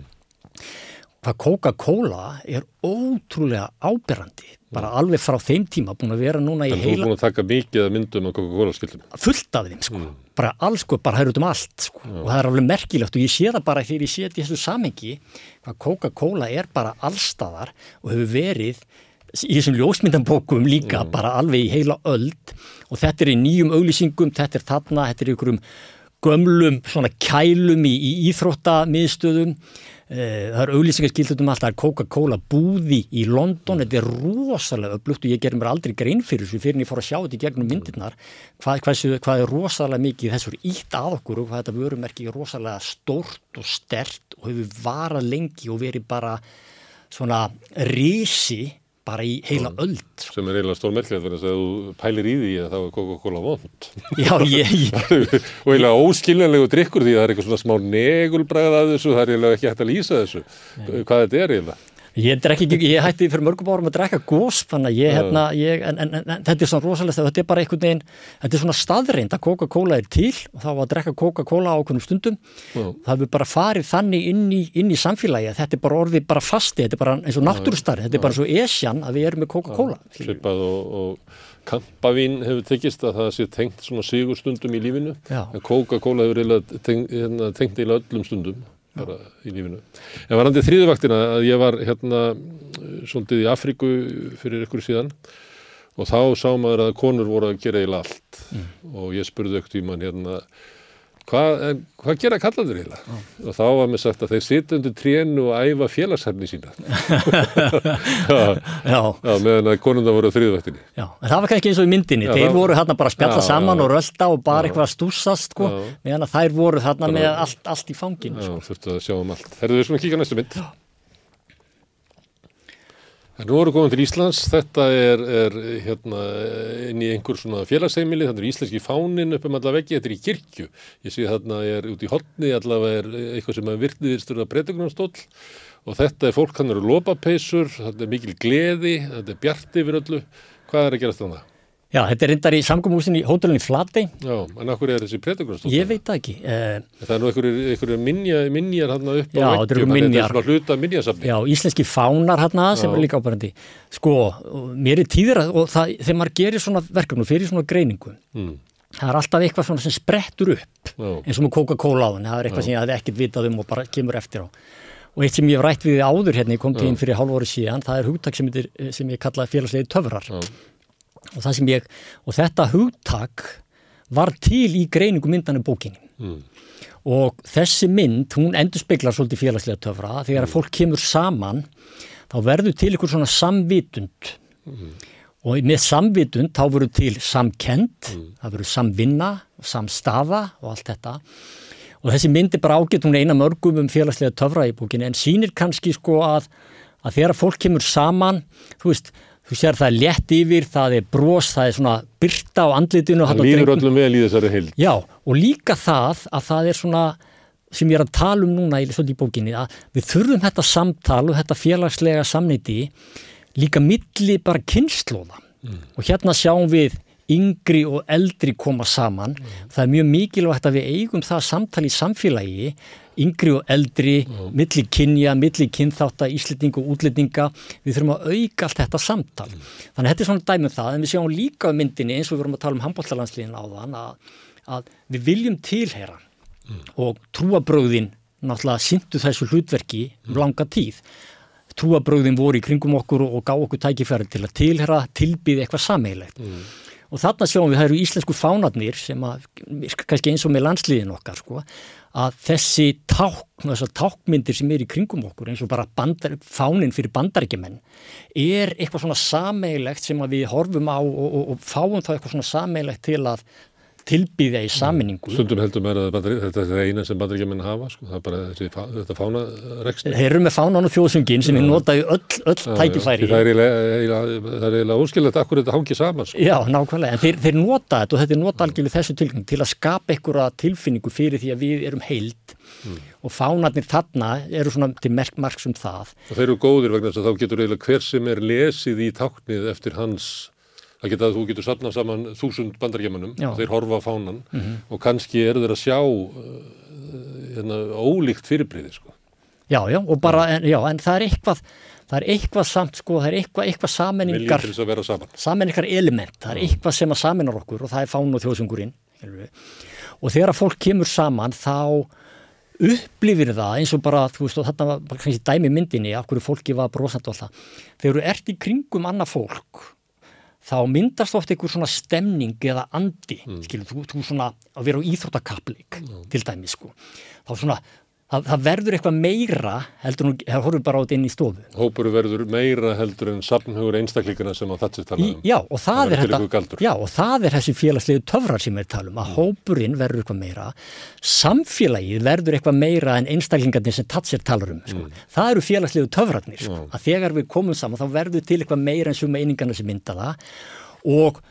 Hvað Coca-Cola er ótrúlega áberandi bara alveg frá þeim tíma búin að vera núna í En þú er heila búin að taka mikið að myndum af Coca-Cola skildum. fullt af þeim sko, bara alls sko, bara hægur út um allt sko. Og það er alveg merkilegt og ég sé það bara þegar ég sé þetta í þessu samengi hvað Coca-Cola er bara allstaðar og hefur verið í þessum ljósmyndambókum líka bara alveg í heila öld. Og þetta er í nýjum auglýsingum, þetta er þarna, þetta er í einhverjum gömlum svona kælum í, í íþróttamiðstöðum það er auglýsingarskildur um allt, það er Coca-Cola búði í London, þetta er rosalega upplugt og ég gerir mér aldrei grein fyrir þessu fyrir en ég fór að sjá þetta í gegnum myndirnar. Hvað, hvað, hvað er rosalega mikið þessu er ítt að okkur og hvað þetta vörumerki er rosalega stórt og stert og hefur varað lengi og verið bara svona risi bara í heila öld sko. sem er eiginlega stór merkilegt fyrir þess að þú pælir í því að það var Coca-Cola vond. Já, ég, [LAUGHS] og eiginlega óskiljanlegu drikkur því að það er eitthvað svona smá negulbræð af þessu, það er eiginlega ekki hægt að lýsa þessu. Hvað þetta er eiginlega Ég, drekki, ekki- ég hætti fyrir mörgum árum að drekka gós þannig að ég, hérna, ég en, en, en, en þetta er svona rosalega, þetta er bara einhvern veginn þetta er svona staðreind að Coca-Cola er til og þá að drekka Coca-Cola á okkurum stundum. Já. það hefur bara farið þannig inn í, inn í samfélagi að þetta er bara orðið bara fasti þetta er bara eins og náttúrustarri, þetta er bara svo esjan að við erum með Coca-Cola svipað og, og kampavín hefur tekist að það sé tengt svona sigurstundum í lífinu. Já. en Coca-Cola hefur tengt, hérna, tengt eiginlega öllum stundum bara í lífinu. En varandi þrýðuvaktina að ég var hérna svolítið í Afríku fyrir ykkur síðan og þá sá maður að konur voru að gera eiginlega allt og ég spurði aukti í mann hérna hvað, en, hvað gera kallandur eiginlega? Og þá var mér sagt að þeir sitja undir trénu og æfa félagshæfni sína. [LAUGHS] já, Já, já, meðan að konundar voru á þrýðuvaktinni. já, en það var kannski eins og í myndinni. Já, þeir voru hérna bara að spjalla saman og rölda og bara eitthvað að stúsast sko, meðan að þær voru þarna með allt, allt í fanginu Já, þurftu að sjá um allt. Herðu við svona að kíka næstu mynd. Nú voru komin til Íslands, þetta er, er hérna inn í einhver svona félagsheimili, þetta er íslenski fánin upp um alla veggi, þetta er í kirkju. Ég sé þarna er út í hotni, allavega er eitthvað sem er virtiðistur að breytingunarstóll og þetta er fólk, hann eru lopapeysur, þetta er mikil gleði, þetta er bjart yfir öllu. Hvað er að gerast þannig? Já, þetta er reyndar í samgómúsin í hótelunni Flatey Já, en okkur er þessi breytingunarstóll? Ég veit það ekki. Uh, Það er nú einhverju minja, minjar hann upp Já, á veggjum, minjar. þetta er svona hluta minjasafni. já, íslenski fánar hérna sem Já. er líka ábærandi. Sko, mér er tíður að, og það, þegar maður gerir svona verkefni og fyrir svona greiningu, Mm. það er alltaf eitthvað svona sem sprettur upp, Já. eins og með Coca-Cola á henni, það er eitthvað sem ég hafði ekkert vitað um og bara kemur eftir á. Og eitt sem ég hef rætt við áður hérna, ég kom til inn fyrir hálf ári síðan, það er hugtak sem, heitir- sem ég kallaði félagslegi töfrar. Já. Og, það sem ég, og þetta hugtak var til í greiningu myndanum bókinni. Mm. og þessi mynd, hún endur speklar svolítið félagslega töfra, þegar að fólk kemur saman, þá verður til ykkur svona samvitund. Og með samvitund þá verður til samkend, það verður samvinna samstafa og allt þetta. Og þessi mynd er bara ágætt, hún er eina mörgum um félagslega töfra í bókinni en sýnir kannski sko að, að þegar fólk kemur saman, þú veist þú sér það er létt yfir, það er bros það er svona byrta á andlitinu Það líður öllum vel í þessari heild. Já, og líka það að það er svona sem ég er að tala um núna í, bókinni að við þurfum þetta samtal og þetta félagslega samniti líka milli bara kynnslóða og hérna sjáum við yngri og eldri koma saman. Mm. Það er mjög mikilvægt að við eigum það samtali í samfélagi, yngri og eldri, mm. milli kynja, milli kynþáta, íslending og útlendinga. Við þurfum að auka allt þetta samtal. Mm. Þannig að þetta er svona dæmum það, en við sjáum líka á myndinni eins og við vorum að tala um handbóltalandsliðin á þann að, að við viljum tilheyra mm. og trúabröðin náttúrulega syndu þessu hlutverki um langa tíð trúabröðin voru í kringum okkur og gá okkur tækifæri til að tilhera tilbyði eitthvað sameigilegt mm og þarna sjáum við, það eru íslensku fánarnir sem að, kannski eins og með landsliðin okkar sko, að þessi ták, þessar tákmyndir sem er í kringum okkur eins og bara bandar, fánin fyrir bandarækjumenn er eitthvað svona sameigilegt sem við horfum á og, og, og fáum þá eitthvað svona sameigilegt til að tilbyðja í saminningu. Stundum heldur mér að þetta er eina sem bandaríkjaman hafa, sko. það er bara þessi, þetta fánarekstur. Þeir eru með fánan og fjóðsungin sem er notað í öll, öll tækifæri. Það er eiginlega óskilvægt akkur þetta hangi saman. Sko. Já, nákvæmlega, en þeir, þeir nota þetta og þetta er nota algjörlega þessu tilgang til að skapa einhverja tilfinningu fyrir því að við erum heild mm. og fánarnir þarna eru svona til merkmark sem það. Og þeir eru góðir vegna þess að þá getur eiginlega hver sem er lesið í táknið eftir hans það geta að þú getur sapnað saman þúsund bandargemanum og þeir horfa á fánan mm -hmm. og kannski eru þeir að sjá uh, hérna, ólíkt fyrirbreyði sko. Já, já, og bara, en, já, en það er eitthvað það er eitthvað samt, sko, það er eitthvað, eitthvað samenningar, samenningar element, það er eitthvað sem að saminar okkur og það er fán og þjóðsungurinn og þegar að fólk kemur saman þá upplifir það eins og bara, þú veist, og þetta var kannski dæmi myndinni, af hverju fólki var brosand og alltaf, þegar þú ert í kringum annað fólk þá myndast ofta einhver svona stemning eða andi, mm. skilur, þú, þú svona að vera á íþróttakapleik mm. til dæmis sko, þá svona það, það verður eitthvað meira heldur nú, það horfur bara á þetta inn í stofu. Hópur verður meira heldur en samnhugur einstakleikana sem á þetta talaðum. Já, er já, og það er þessi félagslegu töfrar sem við talum, að mm. hópurinn verður eitthvað meira, samfélagið verður eitthvað meira en einstaklingarnir sem Tatser talar um, sko. Mm. Það eru félagslegu töfrarnir, sko, að þegar við komum saman þá verður til eitthvað meira en suma einingarna sem mynda það og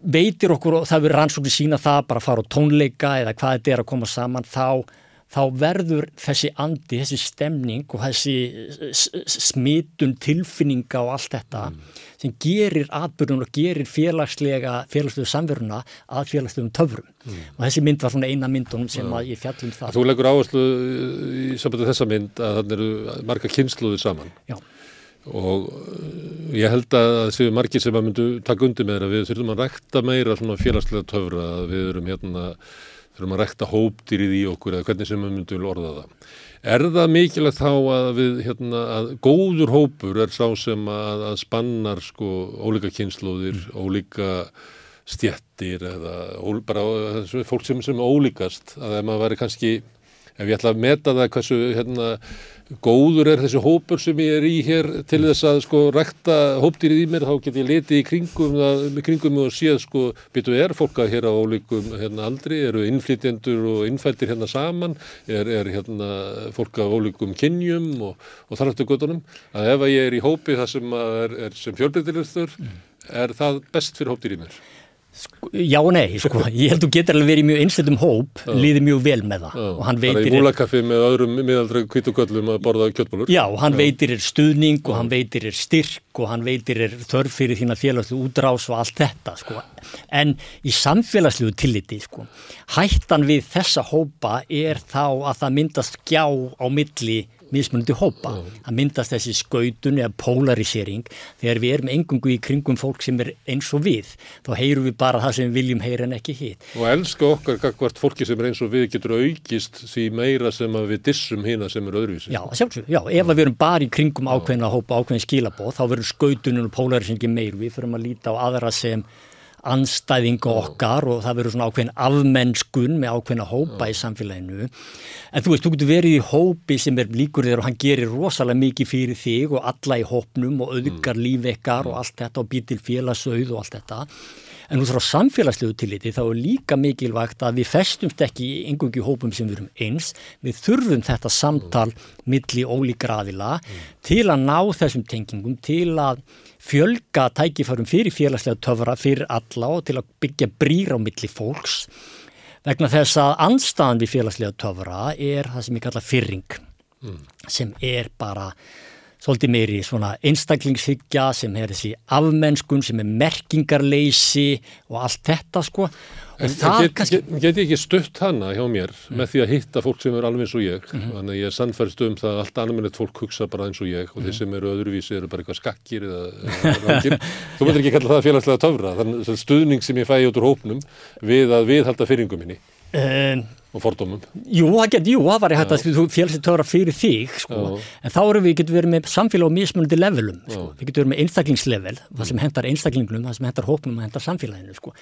veitir okkur og það verður rannsóknir sína það bara að fara á tónleika eða hvað þetta er að koma saman þá þá verður þessi andi, þessi stemning og þessi smitun tilfinninga og allt þetta mm. sem gerir atbyrjun og gerir félagslega, félagslega samveruna að félagslegum töfrum mm. og þessi mynd var svona eina myndunum sem ja. ég fjallum það. Þú leggur áherslu í sambandi þessa mynd að þannig eru marga kynsluður saman. Já og ég held að það séu margir sem að myndu taka undir með það að við þurfum að rækta meira svona félagslega töfra við erum hérna þurfum að rekta hópdýrið í okkur eða hvernig sem við myndum orða það. Er það mikilvægt þá að við, hérna, að góður hópur er sá sem að, að spannar sko ólíka kynnslóðir, mm. ólíka stjettir eða ó, bara fólk sem, sem ólíkast að ef maður væri kannski, ef ég ætla að meta það hversu hérna góður er þessi hópur sem ég er í hér til þess að sko rækta hópdýrið í mér þá get ég letið í kringum það, kringum og séð sko byttu er fólk að hér á ólíkum hérna aldri, eru innflytjendur og innfæltir hérna saman, er, er hérna fólk af ólíkum kynjum og, og þar eftir göttunum að ef að ég er í hópi það sem er, er sem fjölbreytilegstur, er það best fyrir hópdýrið í mér? Sko, já og nei, sko, [LAUGHS] ég held að þú getur alveg verið í mjög einsleitum hóp, já. líði mjög vel með það já. og hann veitir... Það er í múlakaffi með öðrum miðaldra kvítuköllum að borða kjöttbólur. Já, hann já. veitir er stuðning og hann veitir er styrk og hann veitir er þörf fyrir þína félagslu útrás og allt þetta, sko. En í samfélagslu tilliti, sko, hættan við þessa hópa er þá að það myndast gjá á milli mismunandi hópa. Það myndast þessi skautun eða polarisering þegar við erum engungu í kringum fólk sem er eins og við. Þá heyrum við bara það sem við viljum heyra en ekki hitt. Og elska okkar hvert fólki sem er eins og við getur aukist því meira sem við dissum hýna sem er öðruvísi. Já, sjálfsög. Já, ef við erum bara í kringum ákveðina hópa, ákveðin skilabóð, þá verður skautunum og polarisingin meir. Við fyrir að líta á aðra sem anstæðinga okkar og það verður svona ákveðin afmennskun með ákveðina hópa í samfélaginu en þú veist, þú getur verið í hópi sem er líkur þér og hann gerir rosalega mikið fyrir þig og alla í hópnum og auðgar mm. lífekkar og allt þetta og býr til félagsauð og allt þetta En út frá samfélagslegu tilliti þá er líka mikilvægt að við festumst ekki í engungi hópum sem við erum eins. Við þurfum þetta samtal milli ólíkra aðila mm. til að ná þessum tengingum, til að fjölga tækifærum fyrir félagslega töfra fyrir alla og til að byggja brýr á milli fólks. Vegna þess að anstaðan við félagslega töfra er það sem ég kalla fyrring mm. sem er bara svolítið meiri svona einstaklingshyggja sem er þessi afmennskun sem er merkingarleysi og allt þetta sko En get, kannski... get, get ég ekki stutt hana hjá mér mm. með því að hitta fólk sem er alveg eins og ég mm -hmm. þannig að ég er sannfærst um það að allt annarminnett fólk hugsa bara eins og ég og mm -hmm. þeir sem eru öðruvísi eru bara eitthvað skakkir eða, [LAUGHS] eða þú myndir ekki kalla það félagslega töfra þannig að stuðning sem ég fæ út úr hópnum við að viðhalda fyrringum minni um, og fordómum Jú, það getur, jú, það var ég hægt að þú félagslega töfra fyrir þig sko. en þá erum við, getur verið með samfélag og mismunandi levelum, sko. við getur verið með einstaklingslevel það sem hendar einstaklingnum, það sem hendar hópnum og hendar samfélaginu sko.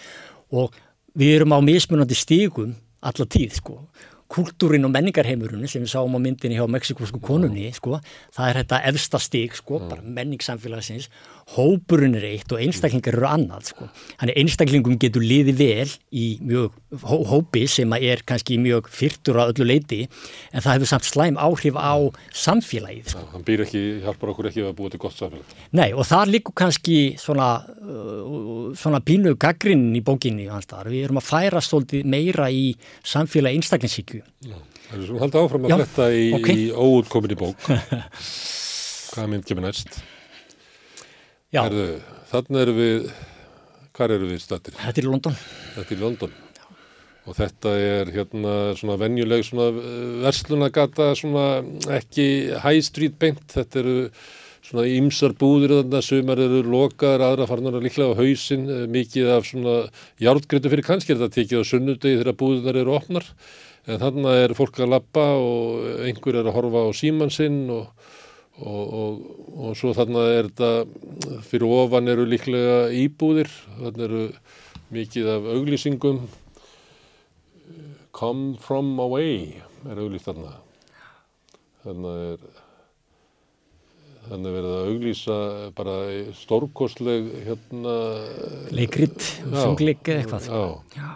og við erum á mismunandi stígum alla tíð sko. Kultúrin og menningarheimurinn sem við sáum á myndinni hjá meksikosku konunni sko, það er þetta efsta stík sko, bara menningssamfélagsins hópurinn er eitt og einstaklingar eru annað sko. Þannig einstaklingum getur liði vel í mjög hó hópi sem er kannski mjög fyrtur á öllu leiti en það hefur samt slæm áhrif á samfélagið. Sko. Hann býr ekki, hjálpar okkur ekki að búa til gott samfélag. Nei og það líkur kannski svona, uh, svona pínu gaggrinn í bókinni hans þar. Við erum að færa svolítið meira í samfélagi einstaklingsíkju. Það er svona haldið áfram að fletta í, okay. í óutkominni bók. [LAUGHS] Hvað mynd kemur næst? Herðu, þannig erum við, hvað eru við stættir? Þetta er í London. Þetta er í London. Já. Og þetta er hérna svona venjuleg svona eh, verslunagata, svona ekki high street beint. Þetta eru svona ymsar búðir þarna, sumar eru lokaðar, aðra farnar líklega á hausin, eh, mikið af svona hjártgreitu fyrir kannski er þetta tekið á sunnudegi þegar búðunar eru opnar. En þannig er fólk að lappa og einhver er að horfa á síman sinn og Og, og, og svo þarna er þetta fyrir ofan eru líklega íbúðir. Þarna eru mikið af auglýsingum. Come from away er auglýst þarna. Þannig er þannig verið að auglýsa bara stórkostleg hérna leikrit, sungleik eða eitthvað. Já.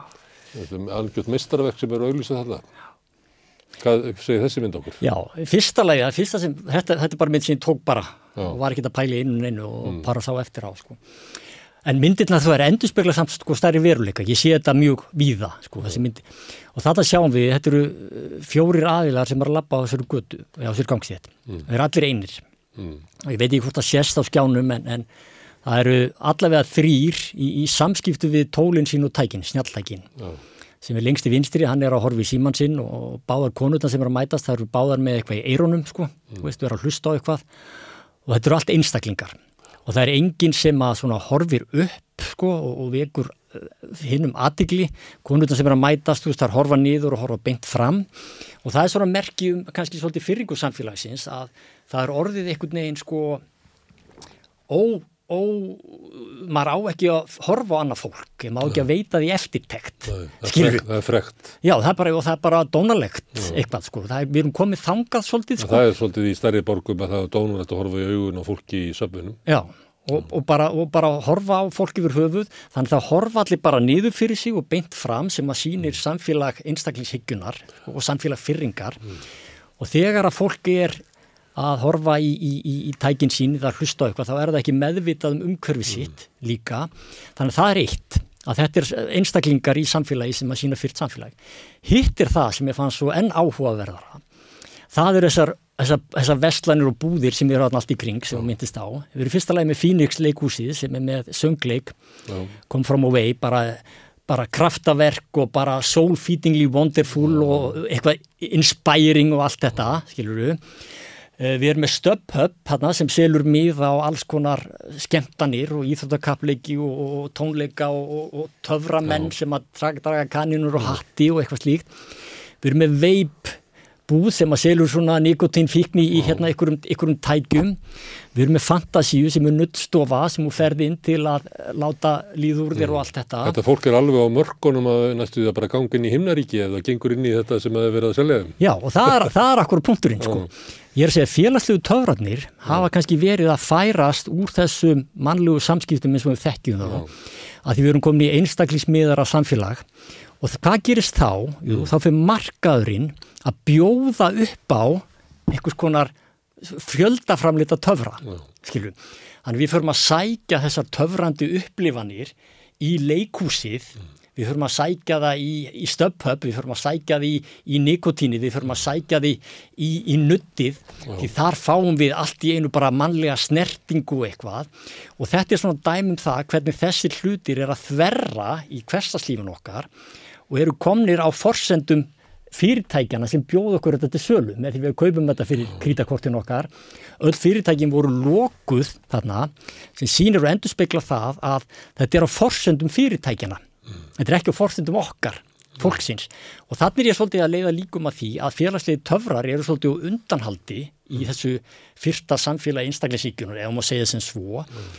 þetta er algjört mistarverk sem eru auglýsað þarna Hvað segir þessi mynd okkur? Já, fyrsta lagi, fyrsta sem, þetta, þetta er bara mynd sem ég tók bara Já. og var ekki að pæli inn og einu og mm. bara sá eftir á sko. En myndirna þú er endurspegla samt sko stærri veruleika, ég sé þetta mjög víða sko þessi myndi og þetta sjáum við, þetta eru uh, fjórir aðilar sem er að lappa á þessari götu, á þessari gangstétt, mm. það eru allir einir mm. og ég veit ekki hvort það sést á skjánum en, en það eru allavega þrýr í, í samskiptu við tólinn sín og tækin, snjalltækin. Já sem er lengst í vinstri, hann er á horfi síman sinn og báðar konurna sem er að mætast það eru báðar með eitthvað í eironum sko. Mm. þú veist, þú er að hlusta á eitthvað. Og þetta eru allt einstaklingar. Og það er enginn sem að svona horfir upp sko og, og vekur uh, hinn um aðigli, konurna sem er að mætast þú veist, það er horfa niður og horfa beint fram. Og það er svona merkjum kannski svolítið fyrringu samfélagsins að það er orðið einhvern veginn sko ó ó, maður á ekki að horfa á annað fólk, maður á ekki að veita því eftirtekt það er frekt já, það er bara, það er bara dónalegt eitthvað, sko, er, við erum komið þangað svolítið, sko. það er svolítið í stærri borgum að það er dónalegt að horfa í augun á fólki í söfnunum. Já, og, og, bara, og bara horfa á fólki yfir höfuð, þannig að horfa allir bara niður fyrir sig og beint fram sem að sínir mm. samfélag einstaklingshyggunar og samfélag fyrringar mm. og þegar að fólki er að horfa í, í, í, í tækin sín þar hlusta eitthvað, þá er það ekki meðvitað um umhverfi sitt mm. líka. Þannig að það er eitt, að þetta er einstaklingar í samfélagi sem að sína fyrst samfélagi hitt er það sem ég fann svo enn áhugaverðara. Það eru þessar, þessar, þessar vestlanir og búðir sem eru alltaf í kring sem við myndist á, við erum fyrsta lagi með Phoenix leikúsið sem er með söngleik. Kom from away, bara bara kraftaverk og bara soul-feedingly wonderful og eitthvað inspiring og allt þetta, skilur við við erum með StubHub sem selur miða á alls konar skemmtanir og íþróttakappleiki og, og tónleika og, og töframenn Já. sem að draga, kaninur og hatti og eitthvað slíkt. Við erum með veip búð sem að selur svona nikotínfíkni í hérna ykkurum, ykkurum tækjum. Við erum með fantasíu sem er nuttstofa sem þú ferði inn til að láta líður þér og allt þetta. Þetta fólk er alveg á mörgunum að næstu því að bara ganga inn í himnaríki eða gengur inn í þetta sem að vera að selja þeim. Já og það er, [LAUGHS] það er akkur punkturinn sko. Ég er að segja félagslegu töfratnir hafa kannski verið að færast úr þessum mannlegu samskiptum eins og við þekkjum það að því við erum komin í einstaklismiðar af samfélag og hvað gerist þá? Jú, mm. þá fyrir markaðurinn að bjóða upp á einhvers konar fjöldaframlita töfra, mm. skilju. Þannig við förum að sækja þessar töfrandi upplifanir í leikúsið mm. við þurfum að sækja það í, í stöphöpp, við þurfum að sækja það í, í nikotíni, við þurfum að sækja það í, í nuttið, því þar fáum við allt í einu bara mannlega snertingu eitthvað og þetta er svona dæmum það hvernig þessir hlutir er að þverra í hverstaslífun okkar og eru komnir á forsendum fyrirtækjana sem bjóð okkur þetta til sölu með því við kaupum þetta fyrir krítakortin okkar. Öll fyrirtækin voru lokuð þarna sem sínir og endur spekla það að þetta er á forsendum fyrirtækjana mm. þetta er ekki á forsendum okkar fólksins. Og þannig er ég svolítið að leiða líkum að því að félagslegi töfrar eru svolítið undanhaldi í þessu fyrsta samfélagi einstaklegsíkjunum ef maður segja sem svo. Mm.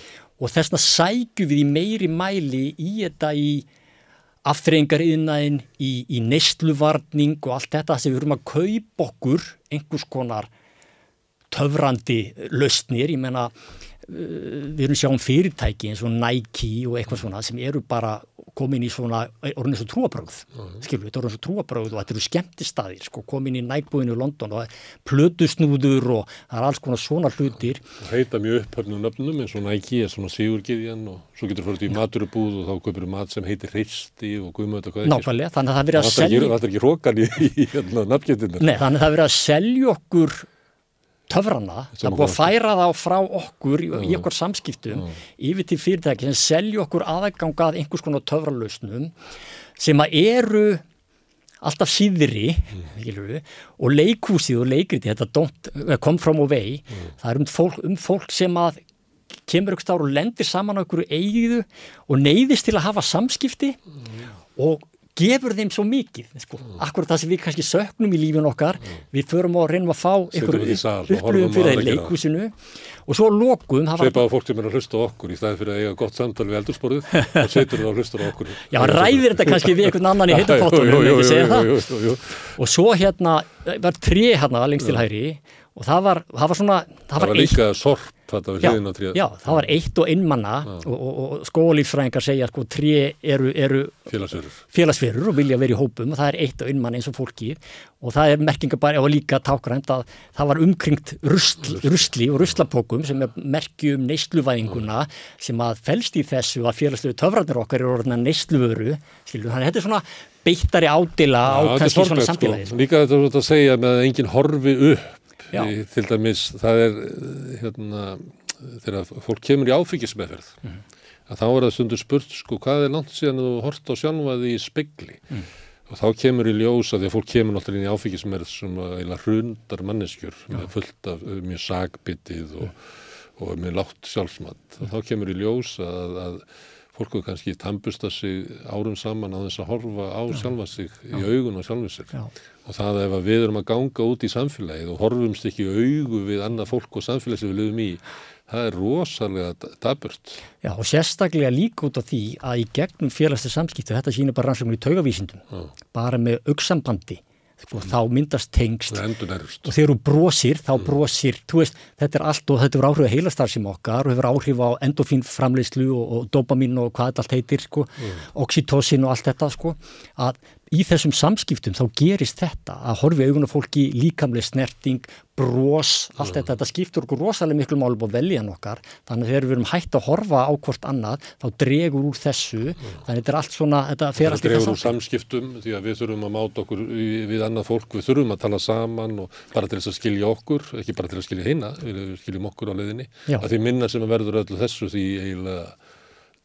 og þessna sækju við í meiri mæli í þetta í aftreyingar yðnaðin í, í neistluvarning og allt þetta sem við erum að kaupa okkur einhvers konar töfrandi lausnir, ég menna uh, við erum sjáum fyrirtæki eins og Nike og eitthvað svona sem eru bara komin í svona, orðin eins og trúabröð mm. skilur, þetta er orðin eins og trúabröð og þetta eru skemmtistaðir, sko, komin í nægbúinu í London og plötusnúður og það er alls konar svona hlutir. Það heita mjög upphörnum nöfnum eins og Nike er svona sigurgiðjan og svo getur þú fyrir í maturubúð og þá kaupir þú mat sem heitir hreisti og guðmöð og hvað ekki. Nákvæmlega, þannig að það verið að selja Það er ekki hrókan í, í nafngetinu Nei, þannig að það verið að selja okkur töfrana, það er búið að færa þá frá okkur í, í okkur samskiptum mm. yfir til fyrirtæki sem selju okkur aðgangað einhvers konar töfralausnum sem að eru alltaf síðri mm. og leikúsið og leikriti þetta kom from away mm. það er um fólk, um fólk sem að kemur stáru og lendir saman á ykkur eigiðu og neyðist til að hafa samskipti mm. og gefur þeim svo mikið sko. mm. akkurat það sem við kannski söknum í lífin okkar mm. við förum og reynum að fá upplöfum fyrir það í leikúsinu og svo lókum Sveipa á fólk sem er að hlusta okkur í staði fyrir að eiga gott samtal við eldursporið [LAUGHS] og setur það að hlusta okkur Já, ræðir þetta kannski við einhvern annan í [LAUGHS] heitupottunum og svo hérna var tri hérna lengst til hæri og það var, það var svona það, það var, var líka sorp þetta við hliðin á tríða já, það var eitt og einmanna og, og, og skólífsfræðingar segja sko trí eru, eru félagsverur. og vilja verið í hópum og það er eitt og einmanna eins og fólki. Og það er merkinga bara og líka tákrænt að það var umkringt rusl, rusli og ruslapókum sem er merkjum neysluvæðinguna sem að fælst í þessu að félagslegu töfrandir okkar eru orðina neysluvöru þannig að þetta er svona beittari ádila á kannski svona sko. samfélagi sko. Líka þetta að segja með að enginn horfi upp Í, til dæmis það er hérna, þegar fólk kemur í áfengismeðferð mm. að þá er það stundur spurt sko hvað er langt síðan þú hort á sjálfaði í spegli? Mm. og þá kemur í ljósa því að fólk kemur náttúrulega inn í áfengismeðferð sem að hrundar manneskjur með fullt af mjög sagbitið og, mm. og með látt sjálfsmatt og þá kemur í ljósa að, að fólk er kannski tampusta sig árum saman á þess að horfa á sjálfa sig í augun og sjálfum sig Já og það ef við erum að ganga út í samfélagið og horfumst ekki augu við annað fólk og samfélagi sem við lögum í það er rosalega daburt Já og sérstaklega líka út af því að í gegnum félagslega samskiptu þetta sýnir bara rannsóknir í taugavísindum Já. bara með auksambandi og þá myndast tengst og þegar þú brosir, þá mm. brosir veist, þetta er allt og þetta er áhrif að heilastarfsum okkar og hefur áhrif á endofínframleyslu og, og dopamin og hvað þetta allt heitir sko, mm. oxytocin og allt þetta sko, að í þessum samskiptum þá gerist þetta að horfi augun á fólki líkamlega snerting, bros, allt þetta, þetta skiptur okkur rosalega miklu málum á veljan okkar, þannig að þegar við erum hægt að horfa á hvort annað, þá dregur úr þessu, þannig að þetta er allt svona, þetta fer allt í samt. Það dregur úr samskiptum því að við þurfum að máta okkur við annað fólk, við þurfum að tala saman og bara til þess að skilja okkur, ekki bara til að skilja hina, við skiljum okkur á leðinni, að því minna sem verður öllu þessu því eiginlega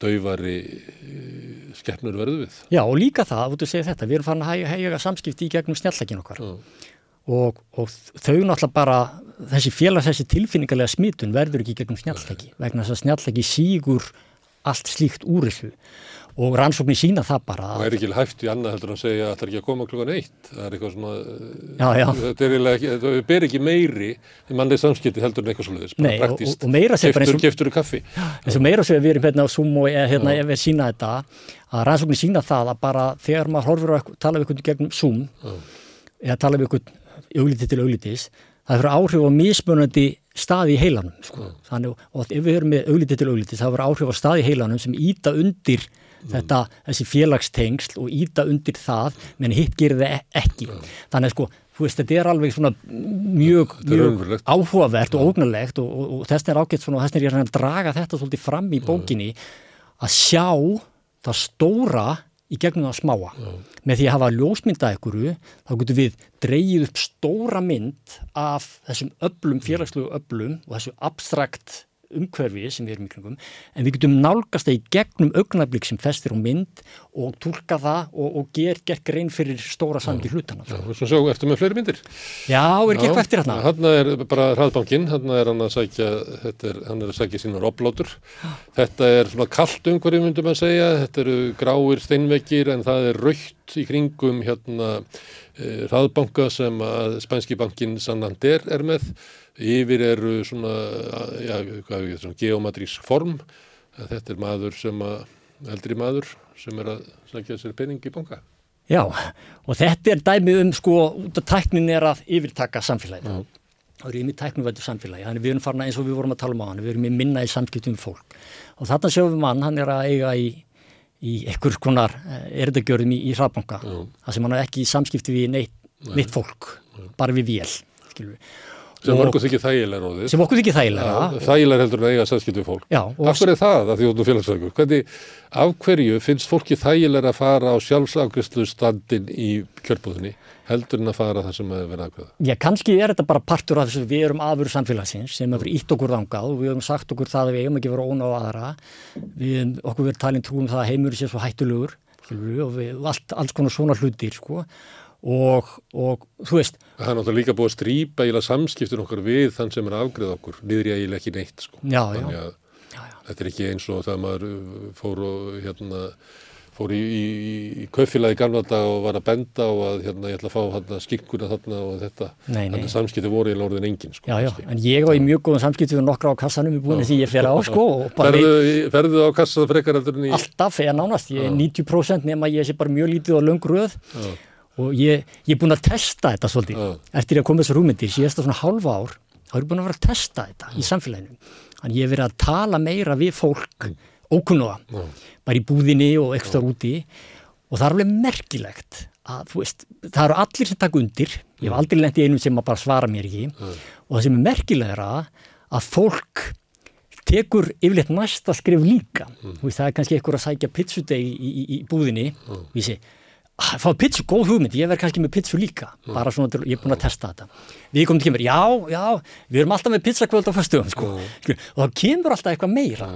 dauvari eh, skeppnur verðu við. Já og líka það, þú segir þetta, við erum farin að hægja samskipti í gegnum snjallakinn okkar mm. og, og þau náttúrulega bara, þessi félags, þessi tilfinningarlega smitun verður ekki gegnum snjallaki vegna þess að snjallaki sígur allt slíkt úr þessu og rannsóknir sína það bara og er ekki hægt í annað heldur að segja að það er ekki að koma klukkan eitt það er eitthvað svona já, já. þetta er ekki, það ber ekki meiri en mannlega samskipti heldur en eitthvað svolítið bara praktíst, keftur, keftur kaffi eins og meira sér við erum hérna á Zoom og hérna ef við sína þetta að rannsóknir sína það að bara þegar maður horfur að tala við einhvern gegnum Zoom já. eða tala við einhvern auglítið til auglítis það fyrir áhrif á mismunandi staði í heilanum sko. Þannig, og ef við höfum með auglítið til auglítið það fyrir áhrif á staði í heilanum sem íta undir mm. þetta, þessi félagstengsl og íta undir það, menn hitt gerir það e- ekki. Mm. Þannig að sko, þú veist, þetta er alveg svona mjög, mjög áhugavert og ógnulegt og, og, og þess er ágætt svona, og þess er að draga þetta svolítið fram í bókinni að sjá það stóra í gegnum það smáa. Já. Með því að hafa ljósmynda ekkuru, þá getur við dreyið upp stóra mynd af þessum öllum, félagslegu öllum og þessu abstrakt umhverfi sem við erum í kringum en við getum nálgast það í gegnum augnablík sem festir á mynd og tólka það og, og ger, ger grein fyrir stóra samgi hlutana. Já, þú svo eftir með fleiri myndir. Já, er ekki eitthvað eftir hérna? Hanna er bara hraðbankinn, hanna er hann að sækja, er, hann er að sækja sínar oplótur. Þetta er svona kallt umhverfi myndum að segja, þetta eru gráir steinvekir en það er raukt í kringum hérna eh, hraðbanka sem að spænski bankin Sannander er með Yfir eru svona, já, hvað er svona geomatrísk form. Þetta er maður sem að, eldri maður sem er að snakja sér pening í bonga. Já, og þetta er dæmið um sko, út af tæknin er að yfirtaka samfélagið. Það eru yfir tæknumvættu samfélagi. Þannig við erum farin eins og við vorum að tala um á hann. Við erum í minna í samskiptum fólk. Og þarna sjáum við mann, hann er að eiga í, í ekkur konar eh, erðagjörðum í, í hraðbanka. Það sem hann er ekki í samskipti við neitt, neitt fólk, bara við vél, skilur við sem okkur þykir þægilega róðið sem okkur þykir þægilega þægilega heldur en eiga samskipt við fólk. Já, af hverju er það að því út félagsvægur hvernig, af hverju finnst fólki þægilega að fara á sjálfsafgriðslu standin í kjörbúðinni heldur en að fara það sem að vera aðkvæða Já, kannski er þetta bara partur af þess að við erum aðveru samfélagsins sem hefur ítt okkur þangað og við hefum sagt okkur það að við eigum ekki vera óna á aðra. Við, okkur verður talin trúum það að heimur sé svo hættulegur og við, allt, og, og þú veist Það er náttúrulega líka búið að strýpa íla samskiptin okkar við þann sem er afgreð okkur. Niður ég eiginlega ekki neitt sko. já, já. Já, þetta er ekki eins og það maður fór og hérna fór í, í, í kaufélagi gamla dag og var að benda og að hérna ég ætla að fá hérna skikkuna þarna og þetta. Þannig að samskipti voru í lórðin engin sko. Já, já, en ég var í mjög góðan samskipti við nokkra á kassanum. Í búinu því ég fer á sko Ferðu, ferðu á kassa frekar í Alltaf, ég nánast, ég er 90% nema ég sé bara mjög lítið og löngröð og ég, ég er búin að testa þetta svolítið. Uh. eftir að koma þessar húmyndir síðast á svona halva ár þá er ég búin að vera að testa þetta uh. í samfélaginu. Þannig ég hef verið að tala meira við fólk mm. ókunnuga uh. bara í búðinni og ekstra úti. Og það er alveg merkilegt að veist, það eru allir sem takk undir. Ég hef aldrei lendið einum sem bara svara mér ekki. Og það sem er merkilegra að fólk tekur yfirleitt næsta skrif líka. Veist, það er kannski einhver að sækja pizzudegi í, í, í búðinni. Og ég sé fá pizza, góð hugmynd, ég verð kannski með pizza líka bara svona, ég er búin að testa þetta. Við komum til kemur, já, já við erum alltaf með pizzakvöld á fyrstugum sko. og þá kemur alltaf eitthvað meira.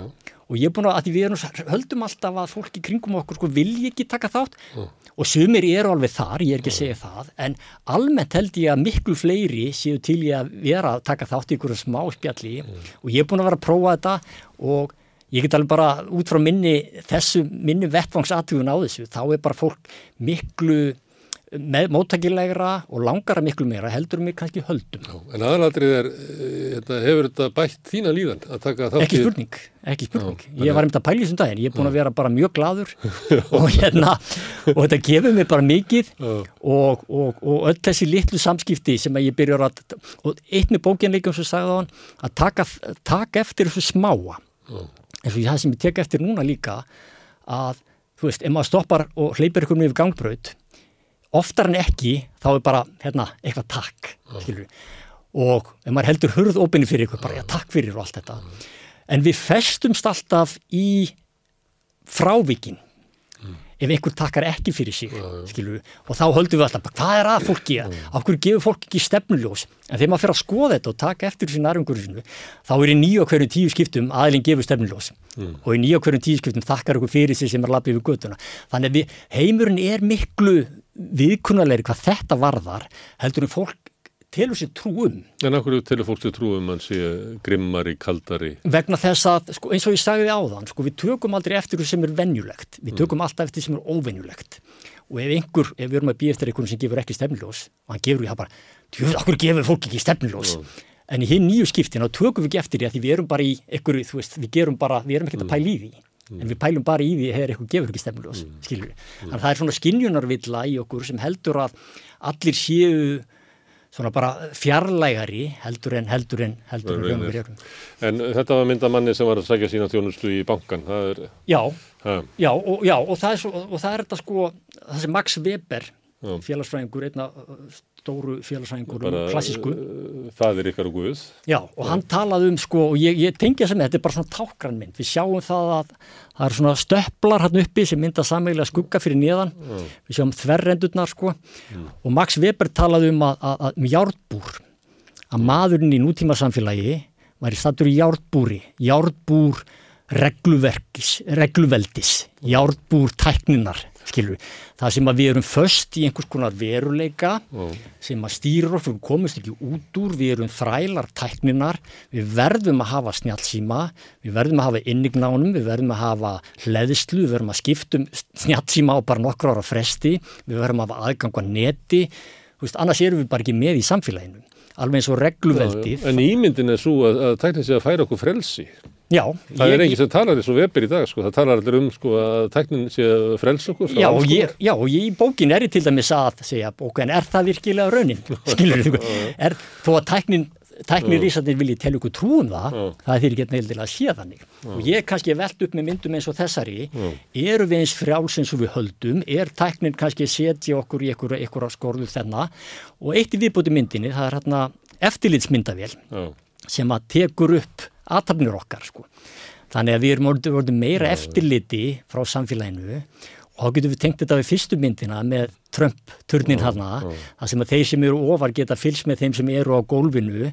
Og ég er búin að, að við erum, höldum alltaf að fólki kringum okkur sko, vilji ekki taka þátt. Og sumir eru alveg þar, ég er ekki að segja það en almennt held ég að miklu fleiri séu til ég að vera að taka þátt í einhverju smá spjalli og ég er búin að vera að prófa þetta og ég get alveg bara út frá minni þessu minni vettvangsatvíðun á þessu þá er bara fólk miklu móttakilegra og langara miklu meira heldur mig kannski höldum. Já, En aðalatrið er, þetta, eh, hefur þetta bætt þína líðan að taka þátt Ekki spurning, ekki spurning. Já, Ég var einmitt að pæli þessum daginn, ég er búin að vera bara mjög gladur [LAUGHS] og hérna og þetta gefur mig bara mikið og, og, og öll þessi litlu samskipti sem að ég byrjar að og eitt með bókinleikum sem sagði á hann að taka, taka eftir þessu smáa. Já eins og það sem ég tek eftir núna líka að, þú veist, ef maður stoppar og hleypir ykkur með gangbröð oftar en ekki, þá er bara hérna, eitthvað takk, skilur við og ef maður heldur hurð opinni fyrir ykkur bara, já, takk fyrir og allt þetta. En við festumst alltaf í frávíkin ef einhver takkar ekki fyrir sig skilur, og þá höldum við alltaf, hvað er að fólki? Af hverju gefur fólk ekki stefnuljós? En þegar maður fer að skoða þetta og taka eftir þessi nærumgurinu, þá er í nýja hverjum tíu skiptum aðlinn gefur stefnuljós. Mm. og í nýja hverjum tíu skiptum takkar ykkur fyrir sig sem er lappið við göttuna þannig að við, heimurinn er miklu viðkunnalegri hvað þetta varðar heldur en fólk telur sér trúum. En okkur telur fólk sér trúum mann sé grimmari, kaldari? Vegna þess að, sko, eins og ég sagði áðan, sko, við tökum aldrei eftir því sem er venjulegt. Við mm. tökum mm. alltaf eftir því sem er óvenjulegt. Og ef einhver, ef við erum að býja eftir einhvern sem gefur ekki stefnljós, og hann gefur því það bara, djúð, okkur gefur fólk ekki stefnljós. Mm. En í hinn nýju skiptin, þá tökum við ekki eftir því að við erum bara í einhverju, þú veist, við gerum bara, við erum ekkert að mm. pæla í því. Mm. En við pælum bara í því þegar eitthvað gefur ekki stefnljós, mm. skilur við. Þannig að það er svona skinjunarvilla í okkur sem heldur að allir séu svona bara fjarlægari heldur en heldur en heldur en raunverið erum. En þetta var myndamanni sem var að segja sína þjónustu í bankan, það er... Já, já og, já, og það svo, og það er þetta sko, það sem Max Weber félagsfræðingur, einna stóru félagsfræðingur um klassísku. Það er ykkar og guð. Já, og hann talaði um sko, og ég, ég tengja sem þetta er bara svona tákranmynd. Við sjáum það að það er svona stöpplar hann uppi sem mynda samveglega skugga fyrir niðan. Já. Við sjáum þverrendurnar sko. Já. Og Max Weber talaði um að, að, að um járnbúr, að maðurinn í nútíma samfélagi var í statur í járnbúri, járnbúr regluverkis, regluveldis, járnbúr tækninar, skilur við. Það sem að við erum först í einhvers konar veruleika mm. sem að stýra okkur, við komumst ekki út úr, við erum þrælar tækninar, við verðum að hafa snjálfsíma, við verðum að hafa innignánum, við verðum að hafa hleðislu, við verðum að skiptum snjálfsíma á bara nokkru ára fresti, við verðum að hafa aðgang á neti, veist, annars erum við bara ekki með í samfélaginu alveg eins og regluveldið. En ímyndin er svo að, að tækna sig að færa okkur frelsi. Já. Það ég, er enginn sem talar eins og Weber í dag, sko. Það talar allir um, sko, að tæknin sé að frelsa okkur. Já, ég, já, og ég í bókin er ég til dæmis að segja, bókan, er það virkilega raunin? [LAUGHS] Skilur þú? Er, þó að tæknin, tæknirísarnir vilji telja okkur trúum það, já. það er því ekki neildilega að sé þannig. Já. Og ég kannski veld upp með myndum eins og þessari, eru við eins frjáls eins og við höldum, er tæknin kannski að setja okkur í einhverja skorðu þennan og eitt í viðbúti myndinni, það er hérna eftirlitsmyndavél sem að tekur upp aðtapnir okkar sko. Þannig að við erum orðið meira já, eftirliti frá samfélaginu og þá getum við tengt þetta við fyrstu myndina með Trump-turnin hana, það sem að þeir sem eru ofar geta fylgst með þeim sem eru á gólfinu,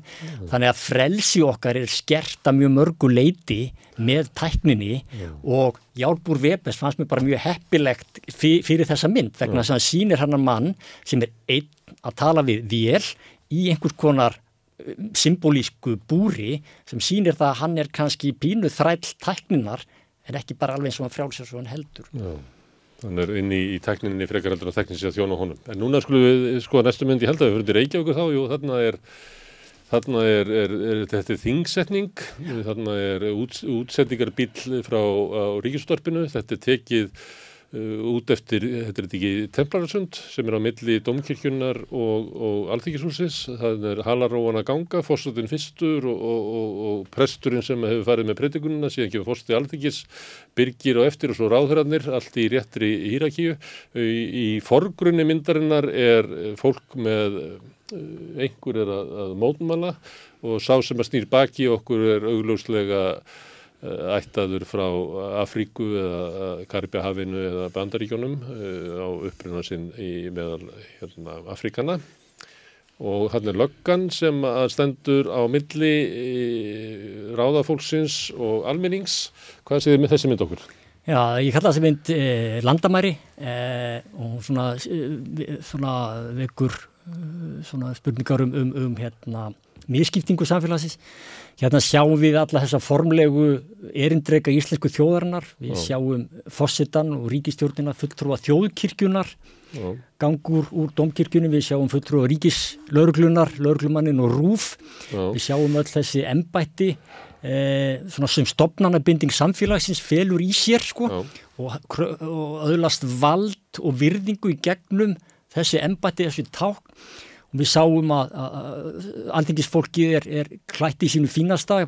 þannig að frelsi okkar er skerta mjög mörgu leiti með tækninni og Jálbúr Webers fannst mér bara mjög heppilegt fyrir þessa mynd, vegna þess að hann sýnir hann að mann sem er einn að tala við vél í einhvers konar symbolísku búri sem sýnir það að hann er kannski pínu þræll tækninar en ekki bara alveg eins og hann frjálsir svo hann heldur. Já, hann er inn í, í tækninni frekar heldur að tæknin sé að þjóna honum. En núna skulum við sko næstu myndi held að við fyrir Reykjavík þá, jú þarna er Þarna er, er, er þetta þingsetning, þarna er úts, útsetningarbill frá ríkistorpinu, þetta er tekið út eftir, þetta er ekki Templararsund sem er á milli Domkirkjunnar og, og Alþykishúsis það er Halaróan að ganga, fórstotinn fyrstur og, og, og presturinn sem hefur farið með predikununa, síðan kemur fórstið Alþykis, byrgir og eftir og svo ráðhörarnir, allt í réttri hýrakíu í, í forgrunni myndarinnar er fólk með uh, einhver er að, að mótmala og sá sem að snýr baki okkur er augljóslega ættaður frá Afríku eða Karibjahafinu eða Bandaríkjónum eh, á uppruna sinn í meðal hérna, Afríkana og hann er löggan sem stendur á milli eh, ráðafólksins og almennings. Hvað séð þið með þessi mynd okkur? Já, ég kalla þessi mynd eh, landamæri eh, og svona, svona vekur svona spurningar um, um, um hérna, miskiptingu samfélagsins Hérna sjáum við alla þessa formlegu erindreika íslensku þjóðarinnar, við Já. sjáum fossitan og ríkistjórnina fulltrúa þjóðkirkjunar, Já. gangur úr domkirkjunum, við sjáum fulltrúa ríkislauruglunar, lauruglumannin og rúf, Já. við sjáum öll þessi embætti eh, sem stopnarnabinding samfélagsins felur í sér sko, og, og öðlast vald og virðingu í gegnum þessi embætti, þessi ták og við sáum að, að aldingisfólkið er, er klætt í sínu fínasta uh,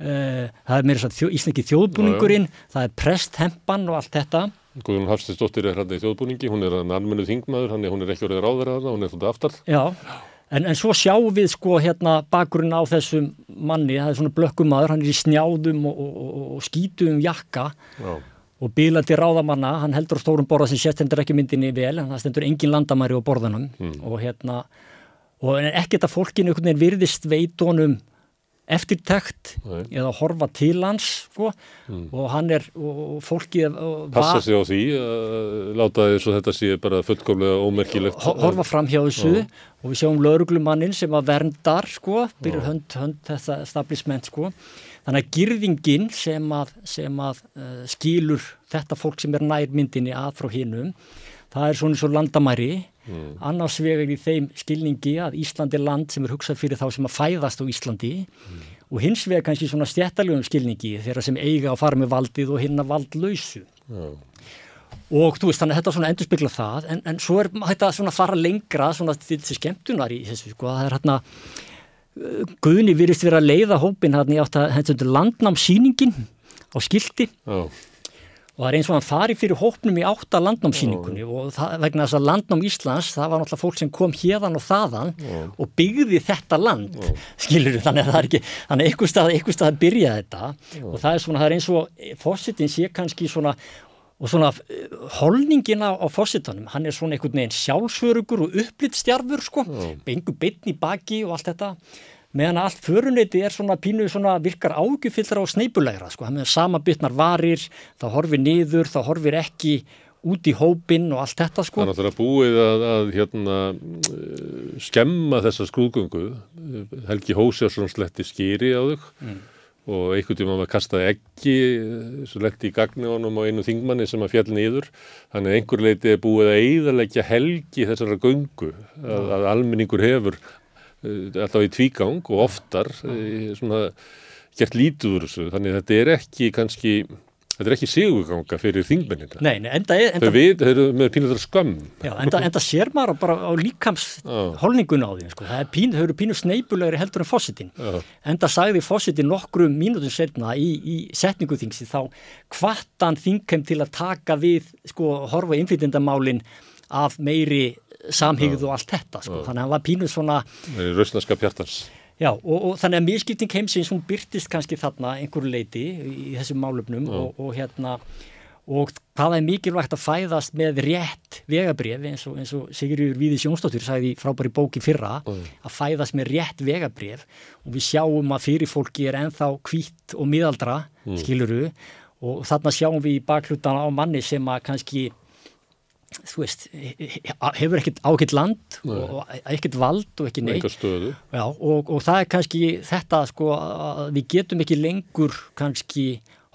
það er meira þjó, íslenski þjóðbúningurinn já, já. það er presthempan og allt þetta. Guðrún Hafstinsdóttir er hérna í þjóðbúningi hún er almennu þingmaður, hún er ekki orðið ráðverðar hún er svona aftar. Já, en, en svo sjáum við sko hérna bakgrunn á þessum manni, það er svona blökkumadur hann er í snjáðum og, og, og, og skítum jakka. Já og bílandi ráðamanna, hann heldur á stórum borða sem sérstendur ekki myndinni vel, en það stendur engin landamæri á borðunum mm. og hérna og ekkert að fólkinu einhvern veginn virðist veitónum eftirtækt Nei. eða horfa til hans sko, mm. og hann er og fólkið Passa sig á því uh, láta þess að þetta sé bara fullkomlega ómerkilegt Horfa fram hjá þessu Já. og við sjáum lauruglumannin sem að verndar sko, byrjur hönd, hönd þetta establishment sko Þannig að girðingin sem að, sem að uh, skilur þetta fólk sem er nærmyndinni að frá hinnum, það er svona svo landamæri, mm. annars vegar í þeim skilningi að Íslandi er land sem er hugsað fyrir þá sem að fæðast á Íslandi mm. og hins vegar kannski svona stjættalegum skilningi þeirra sem eiga að fara með valdið og hinna valdlausu. Mm. Og þú veist, þannig að þetta svona endurspegla það, en, en svo er þetta svona að fara lengra, svona til þessi skemmtunar í þessu, sko, það er hérna Guðni virist verið að leiða hópin hann í átt að landnámsýningin á skildi oh. og það er eins og hann fari fyrir hópnum í átta landnámsýningunni og það, vegna þess að landnám Íslands það var náttúrulega fólk sem kom hérðan og þaðan og byggði þetta land skilur þannig að það er ekki þannig að einhver stað, einhver stað að byrja þetta og það er svona, það er eins og fósittin sé kannski svona og svona eh, holningin á, á fósittanum hann er svona einhvern veginn sjálfsörugur og upplýttstjarfur sko, bengu beitn í baki og allt þetta. Meðan allt föruneyti er svona pínu svona virkar ágjöfyllra og sneipulegra sko, hann með sama bytnar varir, það horfir niður, það horfir ekki út í hópin og allt þetta sko. Það er búið að, að hérna, skemma þessa skrúðgöngu, Helgi Hósjársson sletti skýri á þau mm. Og einhvern tíma var kastað ekki, svo letti í gagni honum á einu þingmanni sem að fjall nýður, þannig að einhver leiti er búið að eigðalegja Helgi þessara göngu, að, að almenningur hefur Eh, alltaf í tvígang og oftar eh, svona gert lítið úr þessu. Þannig að þetta er ekki kannski þetta er ekki siguganga fyrir þingmennina. Nei, enda, enda þau við, þau eru með pínuður skömm. Já, enda, enda sér maður bara á líkams holningun á því, sko, það er þau eru pínu sneipulegri heldur en fósittin enda sagði fósittin nokkru mínútur setna í, í setningu þingsi þá hvartan þingheim til að taka við, sko, horfa innflytjandamálin af meiri samhigð og allt þetta sko. þannig að hann var pínuð svona Rösnaska pjartans Já og, og þannig að miskipting heimsins hún byrtist kannski þarna einhverju leiti í þessum málöfnum og, og hérna og hvaða er mikilvægt að fæðast með rétt vegabref eins og, og Sigurður Víðis Jónsdóttir sagði frábæri bóki fyrra mm. að fæðast með rétt vegabref og við sjáum að fyrirfólki er enþá kvítt og miðaldra mm. skiluru og þarna sjáum við í baklutana á manni sem að kannski þú veist, hefur ekkert ákveld land Nei. og ekkert vald og ekki neitt. Já, og, og það er kannski þetta sko að við getum ekki lengur kannski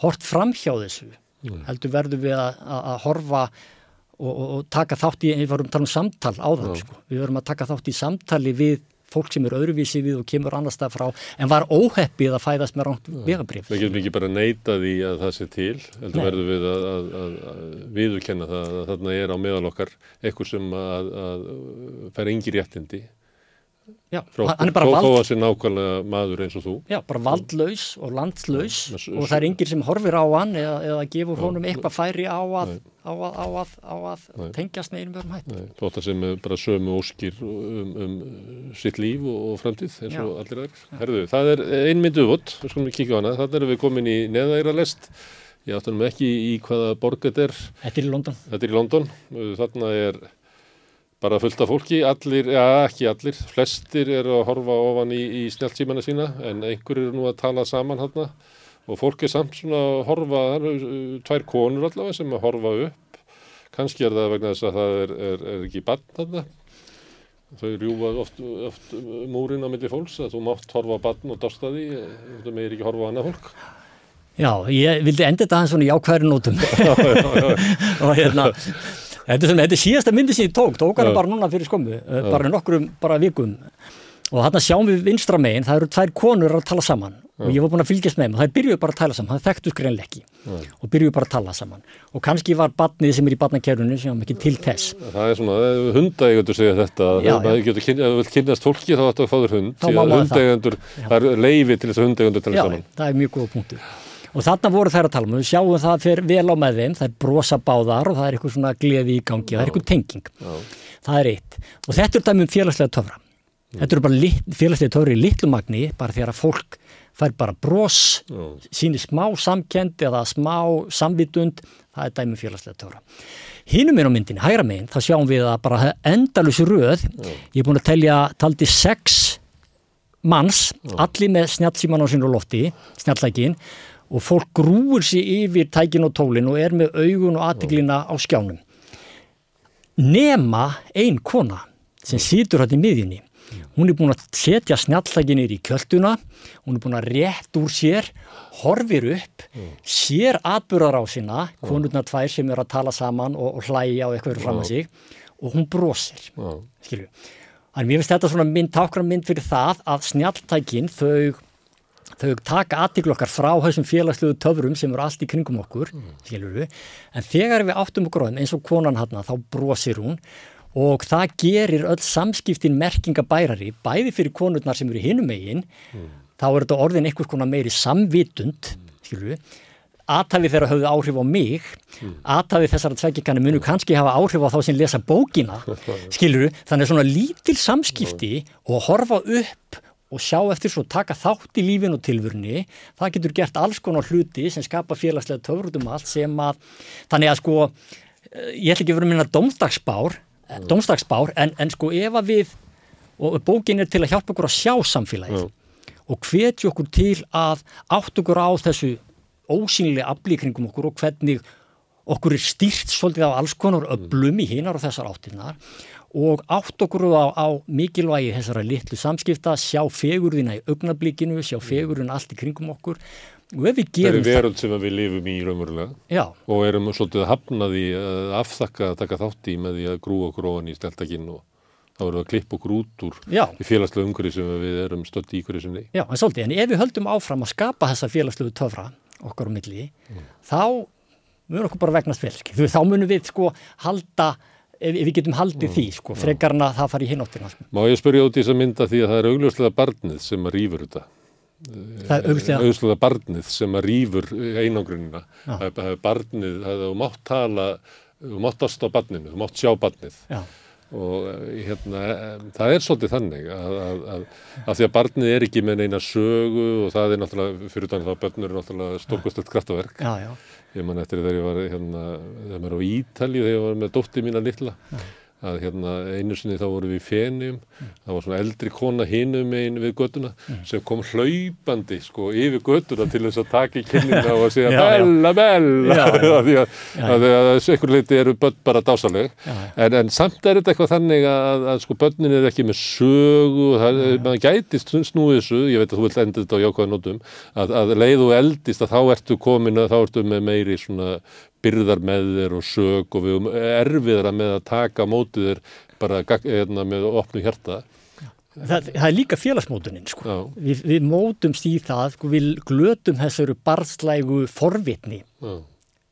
hort fram hjá þessu. Nei. heldur verður við að, horfa og, og, og taka þátt í, við varum að tala um samtal á það sko, við varum að taka þátt í samtali við fólk sem er öðruvísi við og kemur annar stað frá en var óheppið að fæðast með ránt vegabrif. Við getum ekki bara neytað í að það sé til, heldur verður við að, að, að, að viðurkenna það að þarna er á meðal okkar eitthvað sem að fær engin réttindi Já, Frá, hann er bara vald... Þó að sé nákvæmlega maður eins og þú. Já, bara valdlaus og landslaus ja, og það er yngir sem horfir á hann eða, eða gefur honum eitthvað færi á að, á að, á að, á að tengjast með einum verðum hætt. Þótt að sem bara sömu óskir um, um sitt líf og, og framtíð eins og Já. allir aðeins. Herðu, það er einmyndu vott, við skulum kíkja á hana, þannig erum við komin í neðæra lest. Ég áttunum ekki í hvaða borg þetta er. Þetta er í London. Þetta er í London. Þarna er bara fullt af fólki, allir, já ekki allir, flestir eru að horfa ofan í, í snjálfsímana sína en einhver eru nú að tala saman hérna og fólk er samt svona að horfa, það eru uh, tvær konur allavega sem að horfa upp, kannski er það vegna þess að það er, er, er ekki bann þarna, þau rjúfa oft, oft múrin á milli fólks að þú mátt horfa bann og dorsta því, þú meir ekki horfa annað fólk. Já, ég vildi enda þetta aðeins svona í ákværi nótum. [LAUGHS] [LAUGHS] Og hérna Þetta er, þetta er síðasta myndi sem ég tók, tók hana bara núna fyrir skömmu, uh, bara nokkrum bara vikum. Og þarna sjáum við vinstra megin, það eru tvær konur að tala saman. Og ég var búin að fylgjast með þeim, það byrjuði bara að tala saman, það þekktu skreinlega ekki. Og byrjuði bara að tala saman. Og kannski var barnið sem er í barnakerunni sem mikið til þess. Það er svona, hundægjandur segja þetta, já, ef þú vilt kynast fólki þá ættu að fá þér hund, hundægjandur, það. er leiði til þess að hundægjandur tala saman. Já, það er mjög góða punktur. Og þarna voru þær að tala um, við sjáum það fyrir vel á með þeim, það er brosa báðar og það er eitthvað svona gleði í gangi og það er eitthvað tenging. Já. Það er eitt. Og þetta er dæmum félagslega töfra. Mm. Þetta eru bara félagslega töfra í litlumagni, bara því að fólk fær bara bros, sínir smá samkend eða smá samvitund, það er dæmum félagslega töfra. Hinnum er á myndinni, hægra meginn, þá sjáum við að bara endalusi röð, Já. ég er búin að telja, taldi sex manns, Já. allir með snjálfsíman á sínu lofti, snjálflækin, og fólk grúur sér yfir tækin og tólin og er með augun og aðtiklina á skjánum. Nema ein kona sem situr hætti miðjunni. Hún er búin að setja snjalltækinir í kjölduna hún er búin að rétt úr sér horfir upp sér atbyrðar á sína konurnar tvær sem er að tala saman og, og hlæja á eitthvað fram að sig og hún brosir skilju að mér finnst þetta svona mynd, tákra mynd fyrir það að snjalltækin þau þau taka aðtíklu okkar frá þessum félagslegu töfrum sem eru allt í kringum okkur mm. en þegar við áttum okkur á þeim eins og konan hann þá brosir hún og það gerir öll samskiptin merkingabærari bæði fyrir konurnar sem eru hinum megin mm. þá er þetta orðin einhvers konar meiri samvitund mm. aðtæfi þeirra höfðu áhrif á mig mm. aðtæfi þessara tveggikana munu kannski hafa áhrif á þá sem lesa bókina [LAUGHS] skiluru, þannig svona lítil samskipti og horfa upp og sjá eftir svo taka þátt í lífin og tilvörni, það getur gert alls konar hluti sem skapa félagslega töfrutum allt sem að, þannig að sko eh, ég ætla ekki að vera að minna domstagsbár mm. domstagsbár, en, en sko ef að við, og bókin er til að hjálpa okkur að sjá samfélagið mm og hvetju okkur til að átt okkur á þessu ósynlega aflíkringum okkur og hvernig okkur er stýrt svolítið á alls konar öblum í hinar og þessar áttinnar og átt okkur á, á mikilvægi þessara litlu samskipta, sjá fegurðina í augnablíkinu, sjá fegurðina allt í kringum okkur og ef við gerum það... Það er veröld sem við lifum í raunverulega Já. og erum svolítið hafnaði að afþakka að taka þátt í með því að grú okkur ofan í steltakinn og þá erum við að klippa okkur út úr Já. í félagslega umhverju sem við erum stödd í hverju sinni. Já, en svolítið, en ef við höldum áfram að skapa þessa félagslegu töfra okkar á milli, mm. þá munum okkur bara vegnast vel, þá munum við sko halda, ef, ef við getum haldið mm. því, sko, frekarna það fari í hinóttina. Sko. Má ég spyrja út í þessa mynda því að það er augljóslega barnið sem að rýfur þetta. Það er augljóslega... augljóslega barnið sem að rýfur einangrunina. Það er barnið, það er mátt tala, þú mátt ást á barninu, þú mátt sjá barnið. Já og eh, hérna, það er svolítið þannig að, að, að, að því að barnið er ekki með neina sögu og það er náttúrulega, fyrir þannig að börnur er náttúrulega stórkostlegt kraftaverk já, já. Ég man eftir þegar ég var hérna, þegar maður var á Ítali þegar ég var með dótti mína lilla já að hérna einu sinni þá vorum við í fenjum mm. það var svona eldri kona hinum einn við göttuna mm. sem kom hlaupandi sko yfir göttuna til þess að taka í kynninga og að segja já, bella bella já, já. [LAUGHS] því að, að, að sekkur leiti eru börn bara dásaleg en, en samt er þetta eitthvað þannig að, að sko börnin er ekki með sögu það, maður gætist snúið þessu ég veit að þú vilt enda þetta á jákvæðanótum að leið og eldist að þá ertu komin að þá ertu með meiri svona byrðar með þér og sög og við erum erfiðra með að taka mótið þér bara hérna, með opnu hjarta. Það, það er líka félagsmótunin sko. Við, við mótumst í það, sko, við glötum þessari barnslægu forvitni. Já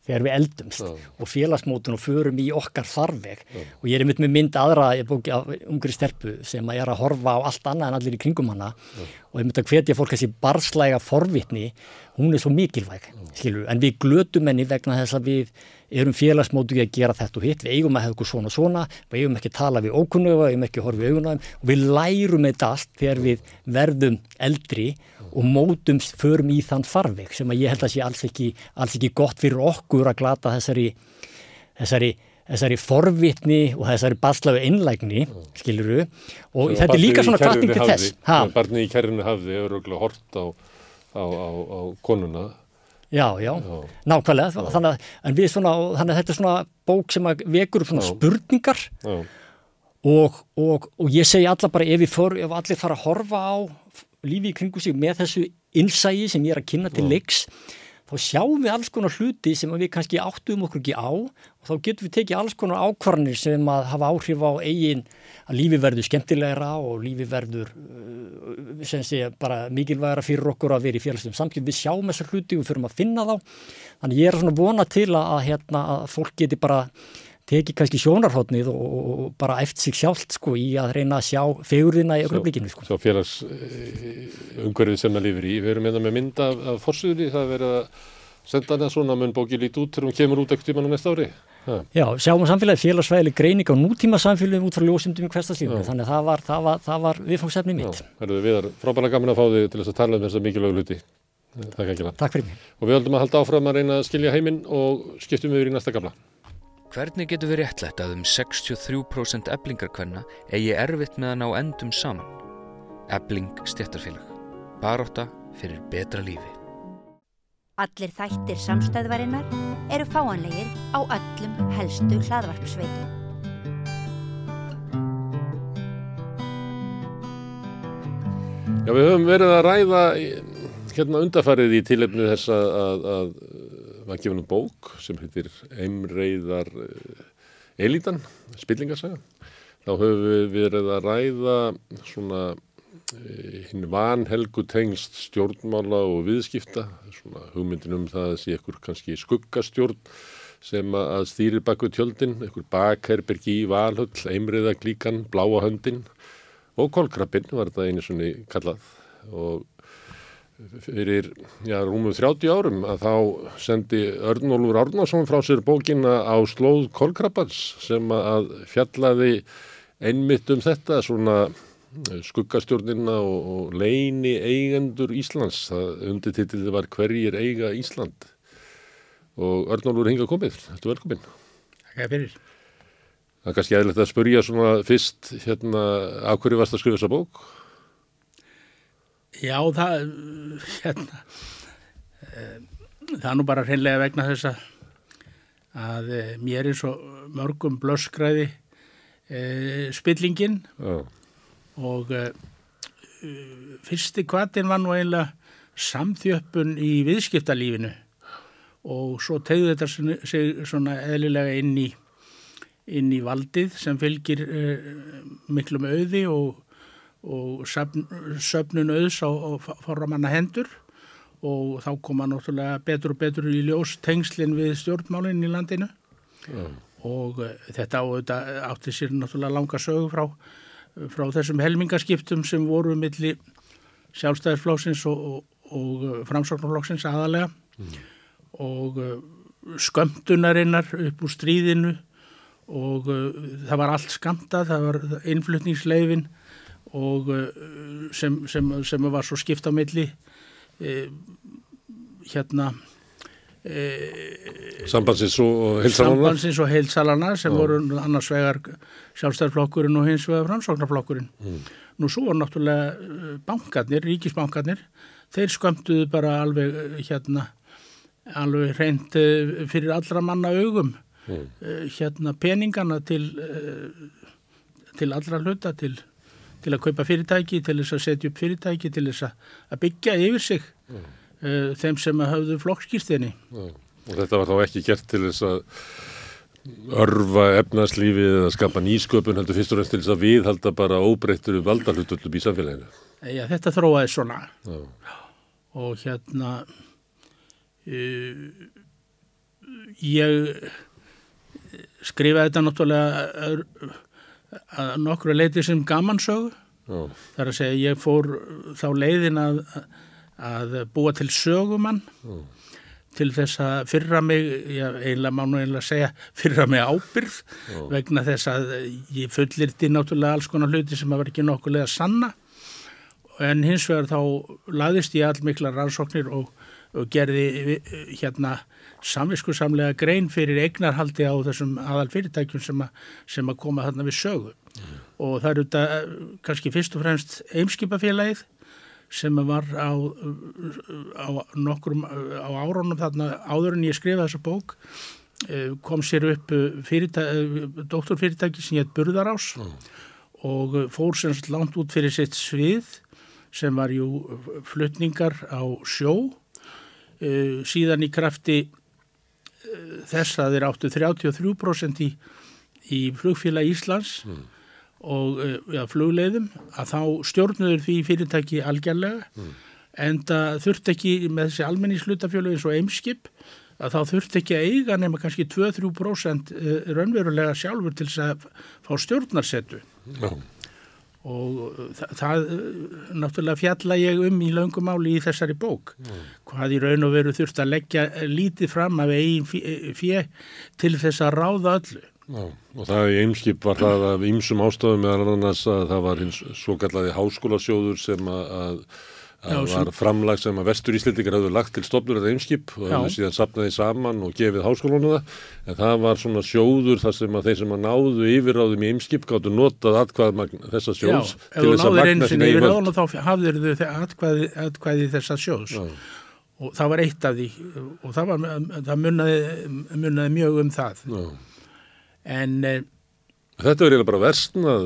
þegar við eldumst Já. og félagsmótun og förum í okkar þarveg Já. og ég er mynd með mynd aðra af ungri stelpu sem að er að horfa á allt annað en allir í kringum hana Já. og ég mynd að hvetja fólk þessi barslæga forvitni, hún er svo mikilvæg skilur, en við glötum henni vegna þess að við erum félagsmótu að gera þetta og hitt, við eigum að hafa eitthvað svona og svona við eigum ekki að tala við ókunnuga, við eigum ekki að horfa við augunum og við lærum þetta allt þegar við verðum eldri og mótumst förum í þann farveg sem að ég held að sé alls ekki, alls ekki gott fyrir okkur að glata þessari, þessari, þessari forvitni og þessari baslaðu innlægni, skiluru, og Svo þetta er líka svona kvartning til þess. Barni í kærinu hafði öruglega hort á, á, á, á konuna. Já, já, já. nákvæmlega, já. Þannig, að, svona, þannig að þetta er svona bók sem vekur upp svona já. spurningar og, og, og ég segi alla bara ef, for, ef allir fara að horfa á lífi í kringu sig með þessu innsægi sem ég er að kynna til leiks þá sjáum við alls konar hluti sem við kannski áttum okkur ekki á og þá getum við tekið alls konar ákvarnir sem að hafa áhrif á eigin að lífi verður skemmtilegra og lífi verður uh, sem sé bara mikilvægara fyrir okkur að vera í félagslegum samskip við sjáum þessar hluti og við fyrirum að finna þá. Þannig ég er svona vona til að, hérna, að fólk geti bara teki kannski sjónarhóttnið og, og bara eftir sig sjálft sko í að reyna að sjá fegurðina í öllublikinu sko. Svo félags umhverfið sem það lifir í. Við erum hérna með mynda af, af fórsöðunni, það verið að senda hana svona mun bókið lítið út þegar hún kemur út ekkert tíma á næsta ári. Ha. Já, sjáum samfélagi félagsvæli greining á nútíma samfélagum út frá ljósindum í hverstarslífunu, þannig að það var, það var, það var viðfangsefni mitt. Já, við erum frábæðan gaman að fá þig til þess að tala um þessa mikilvægu luti. Takk ekki. Takk fyrir mig. Og við höldum að halda áfram að reyna að skilja heiminn og skiptum yfir í næsta gamla. Hvernig getur við réttlætt að um 63% eblingarkvenna eigi erfitt með að ná endum saman? Ebling stjættarfélag. Baróta fyrir betra lífi. Allir þættir samstæðvarinnar eru fáanlegir á öllum helstu hlaðvarpsveitum. Já, við höfum verið að ræða hérna undarfarið í tilefnu þess að, að, að var gefin um bók sem heitir Eimreiðar eh, Elítan, spillingarsaga. Þá höfum við verið að ræða svona eh, hinn vanhelgu tengst stjórnmála og viðskipta, svona hugmyndin um það að sé ykkur kannski skuggastjórn sem að stýrir baku tjöldin, ykkur bakherbergi í valhull, Eimreiðaglíkan, Bláa höndin og Kolkrabbin var þetta einu svonni kallað og fyrir já, rúmum 30 árum að þá sendi Örnólfur Árnarsson frá sér bókina á slóð Kolkrabbans sem að fjallaði einmitt um þetta svona skuggastjórnina og, og leini eigendur Íslands. Það undirtitið var hverjir eiga Ísland og Örnólfur hinga komið. Þetta er velkominn. Takk fyrir. Það er kannski eðlert að spurja svona fyrst hérna af hverju varst að skrifa þessa bók? Já, það, hérna, eh, það er nú bara hreinlega vegna þess að, eh, mér er svo mörgum blöskræði e, spillingin Já, og e, fyrsti kvartin var nú eiginlega samþjöppun í viðskiptalífinu og svo tegðu þetta sig svona eðlilega inn í, inn í valdið sem fylgir e, miklum auði og og söfn, söfnun auðs á, á forramanna hendur. Og þá koma náttúrulega betur og betur í ljós tengslinn við stjórnmálinn í landinu. Já, og uh, þetta átti sér náttúrulega langa sögu frá, frá þessum helmingaskiptum sem voru milli sjálfstæðisflóksins og, og, og framsóknarflóksins aðalega og uh, skömmtunarinnar upp úr stríðinu. Og uh, það var allt skamtað, það var innflutningsleifin og uh, sem, sem, sem var svo skipt á milli uh, hérna sambandsins og heilsamanna. sambandsins og heilsalana sem voru annars vegar sjálfstæðarflokkurinn og hins vegar framsóknarflokkurinn. Nú svo var náttúrulega uh, bankarnir, ríkisbankarnir, þeir skömmtuðu bara alveg uh, hérna, alveg reynd fyrir allra manna augum uh, hérna peningana til, til allra hluta, til, til að kaupa fyrirtæki, til þess að setja upp fyrirtæki, til þess að, byggja yfir sig uh, þeim sem hafðu flokkskýrstinni. Já, og þetta var þá ekki gert til þess að örfa efnarslífið eða skapa nýsköpun heldur fyrst og reynst til þess að viðhalda bara óbreyttur valdarhlutullum í samfélaginu. Já, þetta þróaði svona Já, og hérna uh, ég skrifaði þetta náttúrulega að, nokkru leiti sem gamansögu. Já, þar að segja ég fór þá leiðin að, að búa til sögumann til þess að fyrra mig, já, eiginlega má nú eiginlega segja [LAUGHS] fyrra mig ábyrð vegna þess að ég fullirti náttúrulega alls konar hluti sem að var ekki nokkulega sanna. En hins vegar þá laðist ég all mikla rannsóknir og, og gerði eh, hérna samviskusamlega grein fyrir eignarhaldi á þessum aðal fyrirtækjum sem, sem að koma þarna við sögu. Og það eru þetta eh, kannski fyrst og fremst eimskipafélagið sem var á, á nokkrum á árunum þarna áður en ég skrifa þessa bók eh, kom sér upp fyrirtæ, doktorfyrirtæki sem hétt Burðarás og fór sem sagt langt út fyrir sitt svið sem var jú flutningar á sjó Eh, síðan í krafti eh, þess að þeir áttu 33% í, í flugfélag Íslands og eh, ja, flugleiðum að þá stjórnuður því fyrirtæki algjörlega en það þurft ekki með þessi almenningslutafjölu eins og eimskip að þá þurft ekki að eiga nema kannski 2-3% eh, raunverulega sjálfur til þess að fá stjórnarsetu. Já, og það, það eh, náttúrulega fjalla ég um í löngumáli í þessari bók hvað í raun og veru þurft að leggja lítið fram af eigin fjö til þess að ráða öllu já. Og það í eimskip var það af ýmsum ástöðum meðal annars að það var hins svo kallaði háskólasjóður sem að, að, að Já, sem- var framlag sem að vestur íslendingar hafðu lagt til stofnur að eimskip og Já. hafðu síðan sapnaði saman og gefið háskólanu það. En það var svona sjóður þar sem að þeir sem að náðu yfirráðum í eimskip gáttu notað atkvæðmagn þessa Já, sjóðs ef þú náður einu sín sinni eigin yfir völd. ráðan og þá hafðir þau atkvæði, atkvæði þessa sjós Já. og það var eitt af því og það, var, það munnaði, munnaði mjög um það Já. en eh, Þetta er eiginlega bara versnað,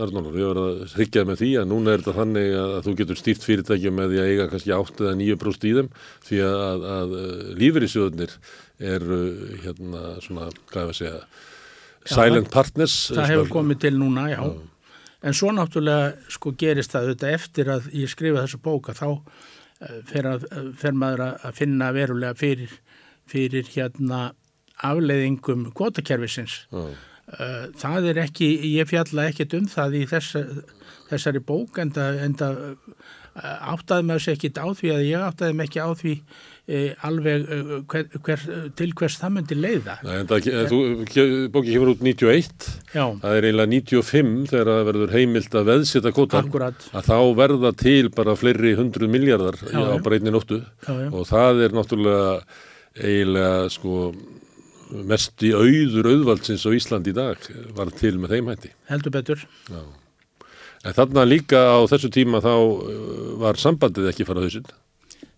Arnóður, ég var að hryggja með því að núna er þetta þannig að þú getur stýrt fyrirtækjum með því að eiga kannski 8 eða 9 brúst í þeim því að, að, að lífeyrissjóðunir eru hérna svona, hvað ég að segja, silent partners. það hefur komið til núna, já. En svo náttúrulega sko gerist það auðvitað eftir að ég skrifa þessu bóka þá eh, fer, að, fer maður að- finna verulega fyrir, fyrir hérna afleiðingum kvotakerfisins Já, Uh, það er ekki, ég fjalla ekkert um það í þess, þessari bók en það áttaði mig þessi ekkit á því að ég áttaði mig ekki á því e, alveg hver, hver, til hvers það myndi leiða. Nei, það, þú, bóki kemur út 91, Já. það er eiginlega 95 þegar það verður heimilt að veðsita Akkurat. að þá verða til bara fleiri hundruð miljardar á bara einni nóttu og það er náttúrulega eiginlega sko mest í auður auðvaldsins á Ísland í dag var til með þeim hætti. Heldur betur. Já. En þarna líka á þessu tíma þá uh, var sambandið ekki farað hausinn.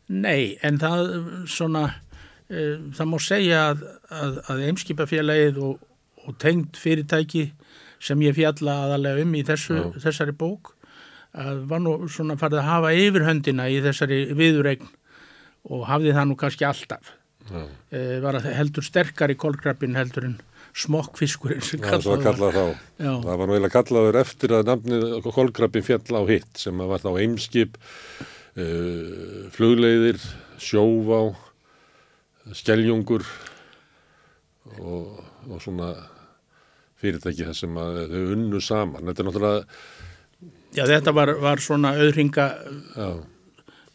Nei, en það svona, e, það má segja að, að, að Eimskipafélagið og, og tengd fyrirtæki sem ég fjalla aðalega um í þessu, þessari bók að var nú svona farið að hafa yfirhöndina í þessari viðuregn og hafði það nú kannski alltaf. Já. E, var heldur sterkari kólkrabbin heldur en smokkfiskurinn sem að kallað kalla var. Það var nú eiginlega kallaður eftir að nafnið kolkrabbin fjall á hitt sem var þá eimskip, uh, flugleiðir, sjóvá, skeljungur og, og svona fyrirtæki þar sem að þau unnu saman. Þetta er náttúrulega, Já, þetta var, var svona auðringa já,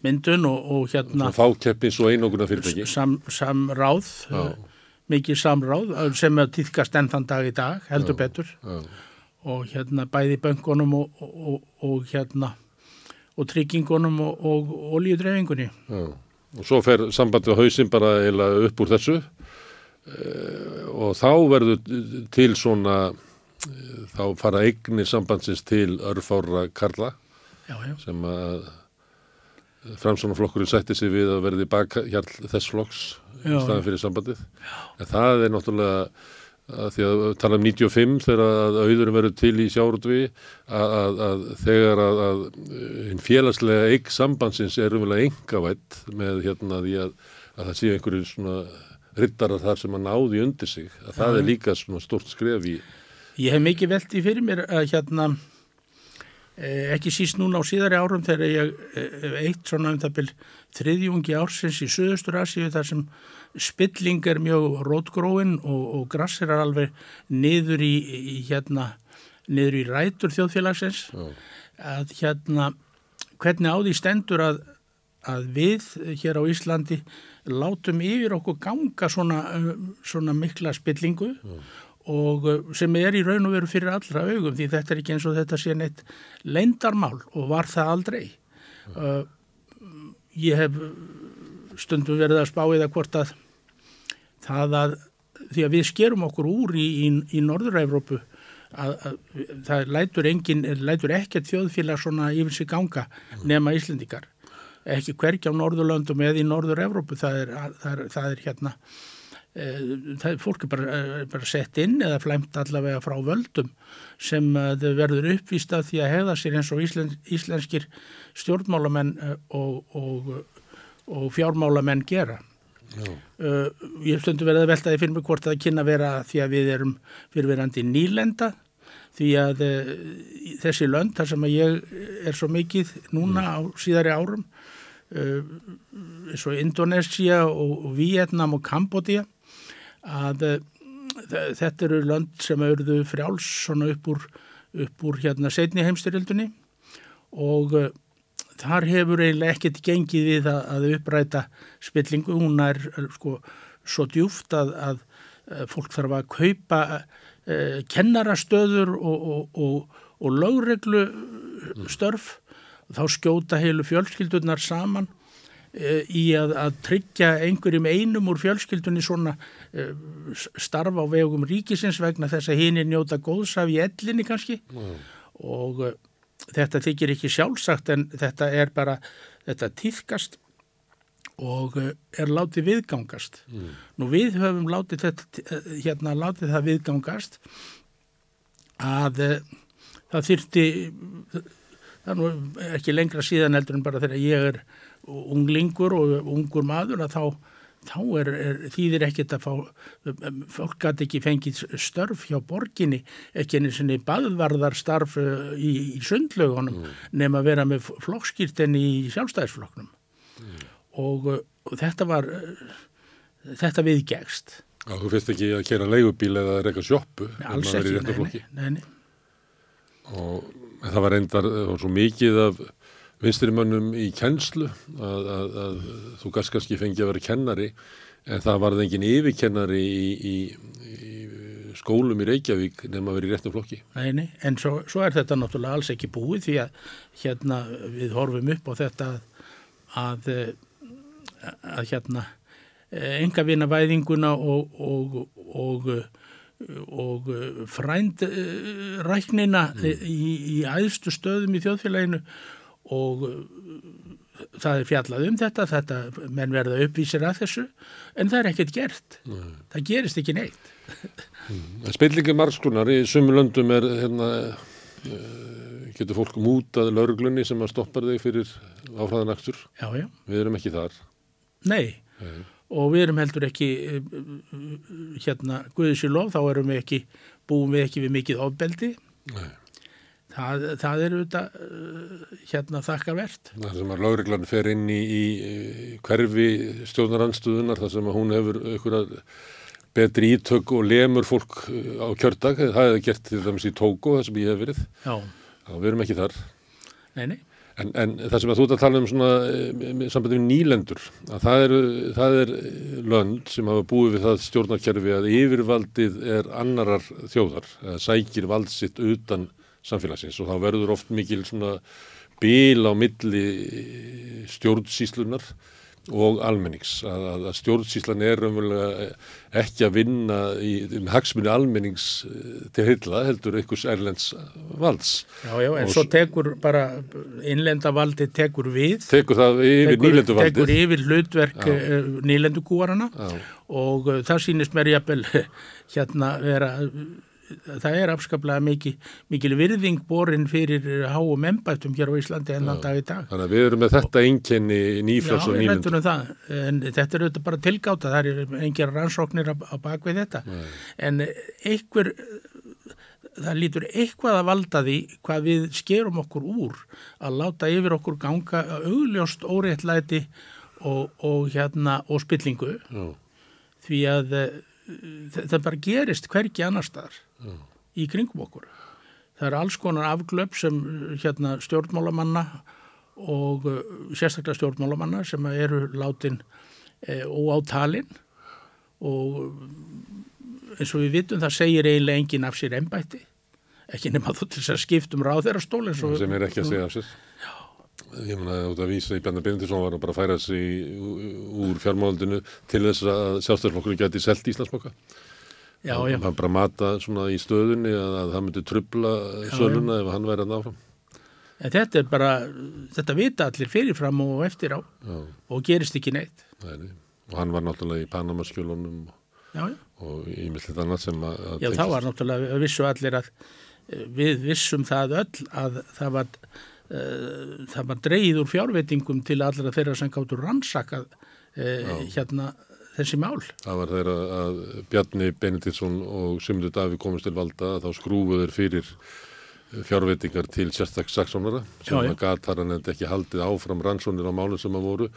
myndun og, og hérna fákeppis og einoguna fyrirtæki. sam, samráð, Já. uh, mikið samráð uh, sem er týðkast enn þann dag í dag, heldur betur Já, og hérna bæði böngunum og, og, og, og hérna og tryggingunum og, og olíudreifingunni. já. Og svo fer sambandið á hausinn bara eiginlega upp úr þessu uh, og þá verður til svona, eh, þá fara eignir sambandsins til örfára karla Já, já. sem að framsvonarflokkurinn sætti sig við að verði bakhjall þess flokks í Já, staðan fyrir sambandið. En það er náttúrulega að því að tala um 95 þegar að auðurinn verður til í sjárútvi að, að, að þegar að, að hinn félagslega eigg sambandsins er umverulega engavætt með hérna því að, að það séu einhverju svona rittarar þar sem að náði undir sig að það er líka svona stort skref í Ég hef mikið velt í fyrir mér að hérna eh, ekki síst núna á síðari árum þegar ég eh, eitt svona um það byrj þriðjungi ársins í Suðustur Asíu þar sem spilling er mjög rótgróin og, og grassir er alveg niður í, í hérna niður í rætur þjóðfélagsins. Já. að hérna hvernig á því stendur að, að við hér á Íslandi látum yfir okkur ganga svona, svona mikla spillingu? Og uh, sem er í raun og veru fyrir allra augum því þetta er ekki eins og þetta sé neitt leindarmál og var það aldrei. Uh, ég hef stundum verið að spá það hvort að það að því að við skerum okkur úr í, í, í Norður-Európu að, að það lætur, engin, lætur ekkert þjóðfélag svona yfir sig ganga nema Íslendingar ekki hvergi á Norðurlöndum eða í Norður-Európu það það það er hérna það er fólk er bara, bara sett inn eða flæmt allavega frá völdum sem að verður uppvíst af því að hefða sér eins og íslen, íslenskir stjórnmálamenn eh, og, og, og fjármálamenn gera. Uh, ég stundu verið að velta því fyrir mig hvort það kynna vera því að við erum fyrirverandi nýlenda því að þessi lönd þar sem að ég er svo mikið núna á síðari árum eins og Indonesia og, og Vietnam og Kambodja að þ- þetta eru lönd sem auðruðu frjáls svona upp úr, upp úr hérna setni heimstyrjöldunni og uh, þar hefur eiginlega ekkert gengið við að, að uppræta spillingu, hún er er, sko svo djúft að, að eh, fólk þarf að kaupa uh, kennarastöður og, og, og, og lögreglu störf. Þá skjóta heilu fjölskyldurnar saman í að, að tryggja einhverjum einum úr fjölskyldunni svona uh, starfa á vegum ríkisins vegna þess að hinn er njóta góðsaf í ellinni kannski. Og uh, þetta þykir ekki sjálfsagt en þetta er bara, þetta týðkast og uh, er látið viðgangast. Nú við höfum látið, þetta, hérna, látið það viðgangast að það þyrti, það er nú ekki lengra síðan heldur en bara þegar ég er unglingur og ungur maður að þá þá er, er þýðir ekkert að fá, fólk gæti ekki fengið störf hjá borginni, ekki einu sinni baðvarðar starf uh, í, í sundlögunum nema að vera með flokkskýrten í sjálfstæðisflokknum og, uh, og þetta var, uh, þetta viðgegst Já, þú finnst ekki að kera leigubíl eða reyka sjóppu. Alls ekki, nei, nei, nei. Og það var reyndar var svo mikið af vinsturimönnum í kennslu að, að, að þú gæst kannski fengi að vera kennari en það varði engin yfirkennari í, í, í skólum í Reykjavík nefn að vera í réttum flokki. Nei, nei, en svo, svo er þetta náttúrulega alls ekki búið því að hérna við horfum upp á þetta að, að, að hérna enga vina væðinguna og, og, og, og frændræknina mm. í, í æðstu stöðum í þjóðfélaginu og það er fjallað um þetta, þetta menn verða uppvísir að þessu en það er ekkert gert, Nei. það gerist ekki neitt. Mm. Spillingi margskunar í sumu löndum er hérna, getur fólk mútað lauruglunni sem að stoppar þig fyrir já. Við erum ekki þar. Nei. Nei og við erum heldur ekki hérna Guðisílof, þá erum við ekki búum við ekki við mikið ofbeldi það, það er auðvitað hérna þakkarvert. Það sem að lauriglan fer inn í, í hverfi stjórnaranstuðunar þar sem að hún hefur einhverja betri ítök og lemur fólk á kjördag, það hefði gert til dæmis í Tóko það sem ég hef verið. Já. þá við erum ekki þar. Nei, nei. En, en það sem að þú ert að tala um svona eh, sambandi við nýlendur, að það er, það er lönd sem hafa búið við það stjórnarkerfi að yfirvaldið er annarar þjóðar, að sækir valdsitt utan samfélagsins og þá verður oft mikil svona bíl á milli stjórnsíslunar og almennings. Að, að stjórnsíslan er umverulega ekki að vinna í um hagsmunni almennings eh, til heila heldur einhvers erlends valds. Já, já, en og svo tekur bara innlendavaldi tekur við. Tekur það yfir nýlenduvaldið. tekur yfir hlutverk eh, nýlendugúarana og uh, það sýnist mér jafnvel [LAUGHS] hérna vera það er afskaplega mikil, mikil virðing borin fyrir háum embættum hér á Íslandi enn á dag í dag. Þannig að við erum með þetta einkenni nýflags og nýlund. Já, við það, en þetta er auðvitað bara tilgáta, það er engin rannsóknir á, á bakvið þetta, Nei. en einhver, það lítur eitthvað að valda því hvað við skerum okkur úr að láta yfir okkur ganga augljóst óréttlæti og, og hérna og spillingu Já. því að það bara gerist hverki annar staðar mm. í kringum okkur. Það er alls konar afglöp sem hérna, stjórnmálamanna og uh, sérstaklega stjórnmálamanna sem eru látin e, óátalinn og eins og við vitum það segir eiginlega enginn af sér ennbætti ekki nema þú til þess að skiptum ráð þeirra stól sem er ekki að segja af sér ég menna út að vísa í Bjarnar Bindisson var að bara færa sig úr fjármálundinu til þess að sjálfstæðarflokkurinn geti selt Íslandsboka Já, já. Hann bara mata svona í stöðunni að, að það myndi trubla söluna ef hann væri að náfram. En þetta er bara, þetta vita allir fyrirfram og eftir á já. og gerist ekki neitt. Nei, nei. Og hann var náttúrulega í Panamaskjölunum og í millitt annað sem að... Já, þá var náttúrulega, vissu allir að við vissum það öll að það var, það var dreyð úr fjárveitingum til allra þeirra sem gáttur rannsakað uh, hérna þessi mál. Það var þeirra að Bjarni Benediktsson og Symdur Daví komist til valda að þá skrúfuður fyrir fjárveitingar til sérstakks saksónara sem já, já. að gatar hann hefði ekki haldið áfram rannsónir á málum sem að voru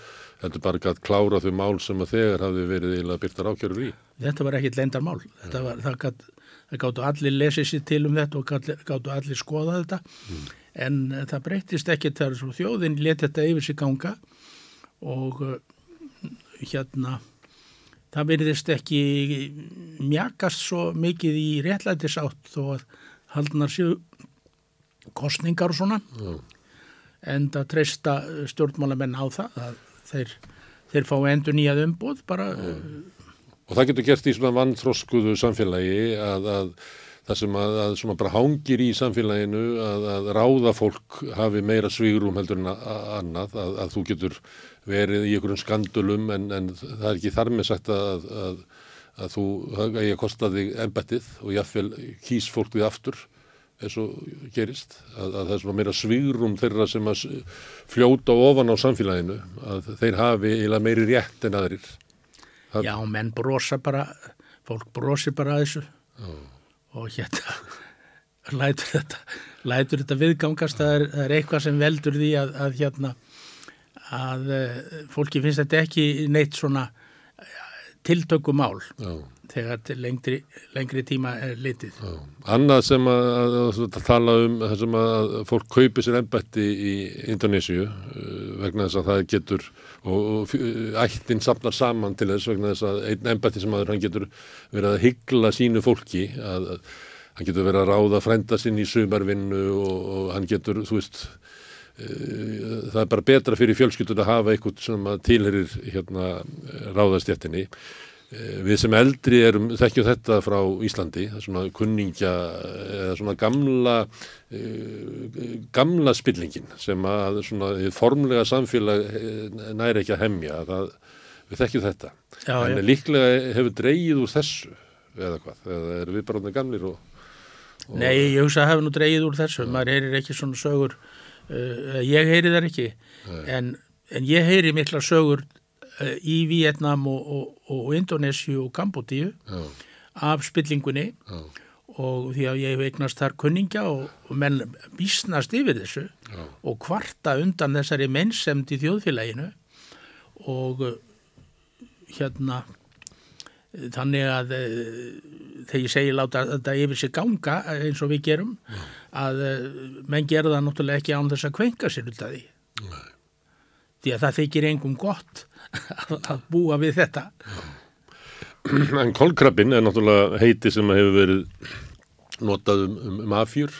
heldur bara gæt klára þau mál sem að þegar hafi verið eiginlega byrtar ákjörur í. Þetta var ekkit leindar mál. Þetta var, það gáttu allir lesið sér til um þetta og gáttu allir skoða þetta mm. En það breytist ekki þegar þjóðin let þetta yfir sig ganga og hérna það verðist ekki mjakast svo mikið í réttlætisátt þó að haldnar séu kostningar og svona mm. en það treysta stjórnmálamenn á það að þeir, þeir fá endur nýjað umbúð bara mm. Og það getur gert í svona vannþróskuðu samfélagi að, að það sem að, að svona bara hangir í samfélaginu að, að ráða fólk hafi meira svígrum heldur en annað að þú getur verið í einhverjum skandulum en, en það er ekki þar með sagt að, að, að þú eigi að kosta þig embettið og jáfnvel kýs fólk því aftur eins og gerist að, að það er svona meira svigrum þeirra sem að fljóta ofan á samfélaginu að þeir hafi eiginlega meiri rétt en aðrir það... Já, menn brosa bara fólk brosi bara að þessu Já. Og hérna lætur þetta, lætur þetta viðgangast það er, það er eitthvað sem veldur því að, að hérna að eh, fólki finnst þetta ekki neitt svona tiltökumál. Þegar lengri, lengri tíma er litið. Já. Annað sem að, að, að tala um það sem að fólk kaupi sér ennbætti í Indonésiu uh, vegna þess að það getur og, og ættin sapnar saman til þess vegna þess að einn ennbætti sem aður hann getur verið að hyggla sínu fólki að, að hann getur verið að ráða frænda sinn í sumarvinnu og, og hann getur, þú veist uh, það er bara betra fyrir fjölskyldun að hafa eitthvað sem tilherir hérna ráðastjættinni Eh, við sem eldri erum þekkjum þetta frá Íslandi, það er svona kunningja eða svona gamla eh, gamla spillingin sem að svona formlega samfélag eh, næri ekki að hemja það, við þekkjum þetta. Já, en ég. líklega hefur dreyið úr þessu eða hvað, eða er við bara gamlir og, og... Nei, ég hugsa að hefur nú dreyið úr þessu, maður heyrir ekki svona sögur, uh, ég heyri þar ekki. En, en ég heyri mikla sögur Eh, í Vietnam og, og, og Indonésiu og Kambodíu af spillingunni Já. og því að ég veiknast þar kunningja og, og menn vísnast yfir þessu Já. og kvarta undan þessari mennsemd í þjóðfélaginu og eh, hérna þannig að eh, þegar ég segi láta þetta yfir sig ganga eins og við gerum Já. að menn gera það náttúrulega ekki án þess að kvenka sér út af því Nei. því að það þykir engum gott [LAUGHS] að búa við þetta. [CLEARS THROAT] En kolkrabbin er náttúrulega heiti sem hefur verið notað um, um, um afjur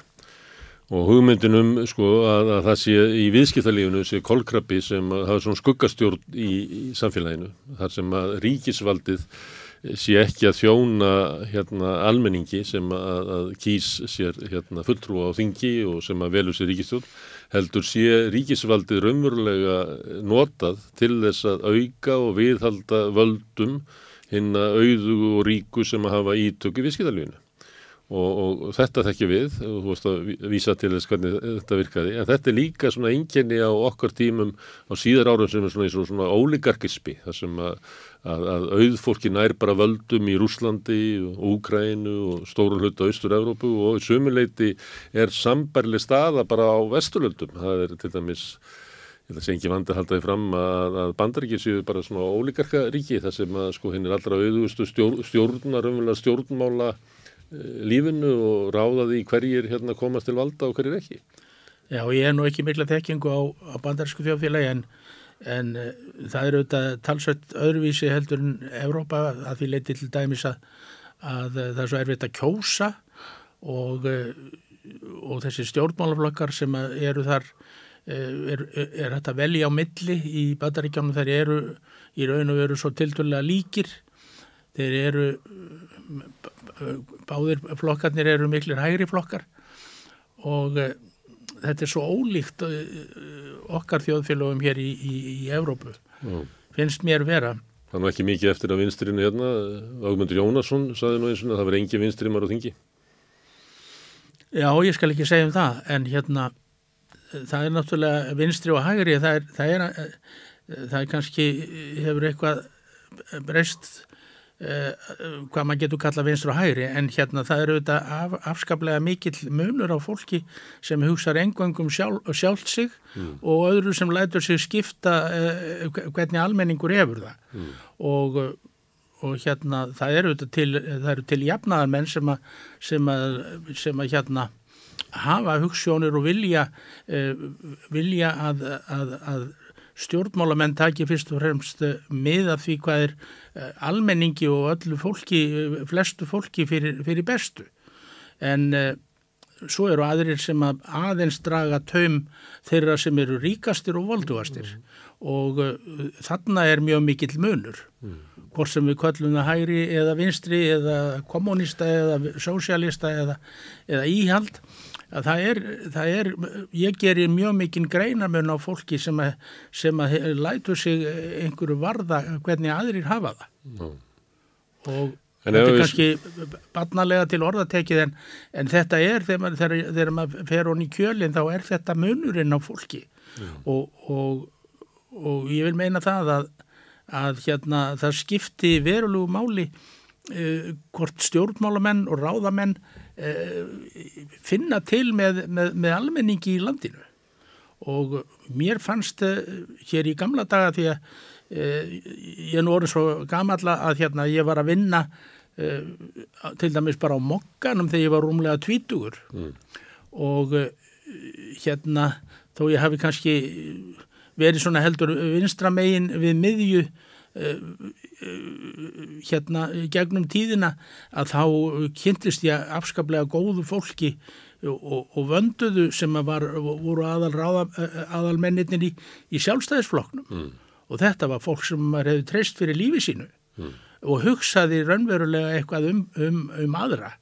og hugmyndin um sko að, að það sé í viðskiptalífunu sé kolkrabbi sem hafa svona skuggastjórn í, í samfélaginu þar sem að ríkisvaldið sé ekki að þjóna hérna, almenningi sem að, að kýs sér hérna, fulltrú á þingi og sem að velur sér ríkistjórn heldur sé ríkisvaldið raunverulega notað til þess að auka og viðhalda völdum hinn að auðu og ríku sem að hafa ítöku viðskiptalífinu og, og þetta þekkjum við og þú veist að vísa til þess hvernig þetta virkaði. En þetta er líka svona enginni á okkar tímum á síðar árum sem er svona, svona, svona óligarkispi þar sem að, að, að auðfólki nær bara völdum í Rúslandi og Úkrænu og stórun hluta Austur-Európu og í sömuleiti er sambarli staða bara á Vesturlöldum það er til dæmis ég ætla að segja vandi að halda því fram að, að bandaríkir séu bara svona ólíkarka ríki þar sem að sko hinn er allra auðustu stjórn, stjórnar, stjórnmála Eh, lífinu og ráða því hverjir hérna komast til valda og hverjir ekki. Já, ég er nú ekki mikla þekkingu á, á bandarísku þjóðfélagi en, en uh, það eru auðvitað talsveit öðruvísi heldur en Evrópa að því leiti til dæmis að, að uh, það er svo erfitt að kjósa og, og þessi stjórnmálaflokkar sem eru þar er, er hægt að velja á milli í bandaríkjónum þeir eru í raun og veru svo tildulega líkir þeir eru báðir flokkarnir eru miklir hægri flokkar og uh, þetta er svo ólíkt uh, okkar þjóðfélagum hér í, í, í Evrópu Já. finnst mér vera. Það er nú ekki mikið eftir að vinstrinu hérna. Ágmundur Jónasson saði nú eins og það verði engi vinstri maður á þingi. Já, ég skal ekki segja um það en hérna það er náttúrulega vinstri og hægri það er, það er, það er kannski hefur eitthvað breyst hvað maður getur kalla vinstur og hægri en hérna það eru þetta af, afskaplega mikill munur á fólki sem hugsaður engvangum sjálf, sjálft sig mm. og öðru sem lætur sig skipta uh, hvernig almenningur hefur það mm. og, og hérna það eru til, það eru til jafnaðar menn sem að, sem að, sem að hérna hafa hugssjónir og vilja uh, vilja að, að stjórnmálamenn taki fyrst og fremst með að því hvað er Eh, almenningi og öllu fólki, eh, flestu fólki fyrir, fyrir bestu. En svo eru aðrir sem að aðeins draga taum þeirra sem eru ríkastir og volduastir mm. og þarna er mjög mikill munur. Mm. Hvort sem við kvöllum það hægri eða vinstri eða kommunista eða sósialista eða, eða íhald að það er, það er, ég gerir mjög mikinn greinarmun á fólki sem að, sem að lætu sig einhverju varða hvernig aðrir hafa það no. og en þetta er kannski við... barnalega til orðatekið en, en þetta er þegar maður, þegar, þegar maður fer honni í kjölinn þá er þetta munurinn á fólki no. og, og, og ég vil meina það að, að hérna, það skipti verulegu máli eh, hvort stjórnmálamenn og ráðamenn finna til með, með, með almenningi í landinu og mér fannst uh, hér í gamla daga því að uh, ég nú orðið svo gamalla að hérna ég var að vinna til dæmis bara á mokkanum þegar ég var rúmlega tvítugur mm. og hérna þó ég hafi kannski verið svona heldur vinstramegin við miðju hérna gegnum tíðina að þá kynntist ég afskaplega góðu fólki og, og vönduðu sem var, voru aðal, aðalmenninir í, í sjálfstæðisfloknum mm. og þetta var fólk sem hefði treyst fyrir lífi sínu mm. og hugsaði raunverulega eitthvað um, um, um aðra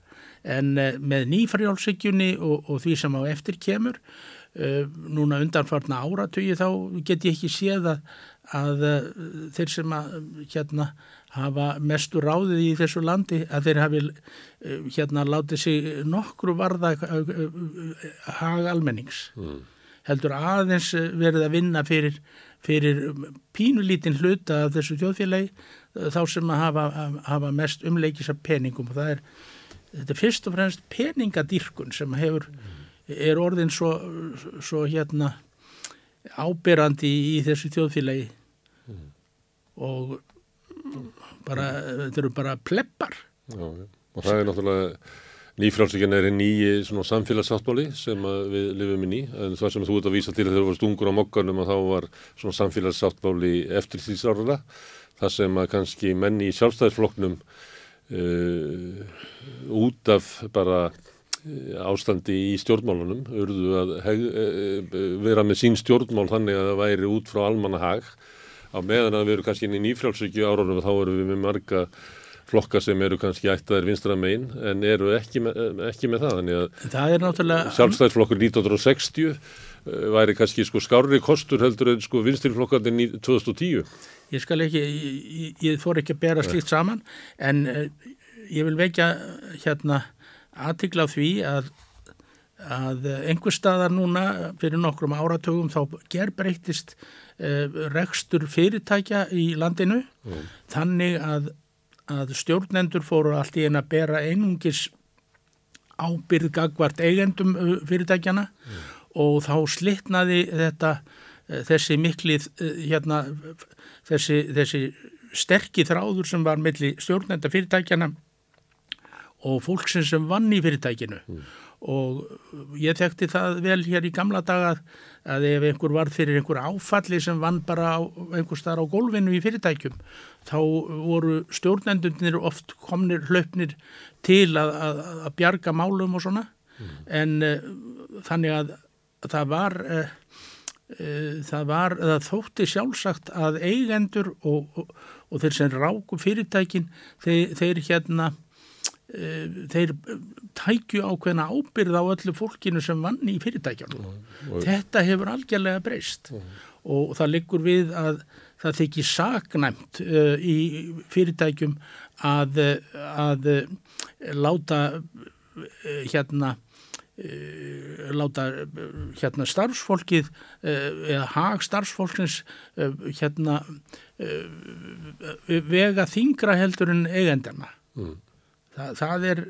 en uh, með nýfarjálfsíkjunni og, og því sem á eftir kemur uh, núna undanfarna áratögi þá get ég ekki séð að, að uh, þeir sem að hérna hafa mestu ráðið í þessu landi að þeir hafi hérna látið sig nokkru varða hag almennings. Mm. heldur aðeins verið að vinna fyrir, fyrir pínulítinn hluta af þessu þjóðfélagi þá sem að hafa, hafa mest umleikis af peningum. Og það er þetta er fyrst og fremst peningadýrkun sem hefur, er orðin svo, svo hérna ábyrrandi í, í þessu þjóðfélagi. Mm. og bara, þetta eru bara pleppar. Já, og það er náttúrulega nýfrálsíkjan er nýji samfélagsáttbáli sem við lifum inn í. En það sem þú ert að vísa til þegar þú var stungur á mokkanum að þá var svona samfélagsáttbáli eftir því sárlega það sem að kannski menni í sjálfstæðisfloknum uh, út af bara ástandi í stjórnmálunum urðu að heg, uh, vera með sín stjórnmál þannig að það væri út frá almannahag. Á meðan að við erum kannski inn í nýfrjálfsökju árunum þá erum við með marga flokka sem eru kannski ættaðir vinstra megin en eru ekki með, ekki með það. Þannig að náttúrulega... sjálfstæðisflokkur 1960 væri kannski sko skárri kostur heldur en sko vinstirflokkandi 2010 Ég skal ekki, ég, ég þór ekki að bera slíkt saman en ég vil vekja hérna aðtikla því að, að einhver staðar núna fyrir nokkrum áratögum þá ger breytist uh, rekstur fyrirtækja í landinu mm. þannig að, að stjórnendur fóru allt í eina að bera einungis ábyrð gagvart eigendum fyrirtækjana mm. og þá slittnaði þetta þessi miklið hérna þessi, þessi sterkir þráður sem var melli stjórnenda fyrirtækjana og fólksinn sem vann í fyrirtækinu mm. og ég þekkti það vel hér í gamla daga að ef einhver var fyrir einhver áfalli sem vann bara á, einhver starf á gólfinu í fyrirtækjum þá voru stjórnendunir oft komnir hlaupnir til að, að, að bjarga málum og svona mm. en uh, þannig að það var uh, uh, það var, það þótti sjálfsagt að eigendur og, og, og þeir sem ráku fyrirtækin þeir, þeir hérna uh, þeir tækju ákveðna ábyrð á öllu fólkinu sem vann í fyrirtækjunum mm. þetta hefur algjörlega breyst mm. og það liggur við að það þykir saknæmt uh, í fyrirtækjum að, að láta hérna láta hérna starfsfólkið eða hag starfsfólkins hérna vega þingra heldur en eigendana mm. Þa, það er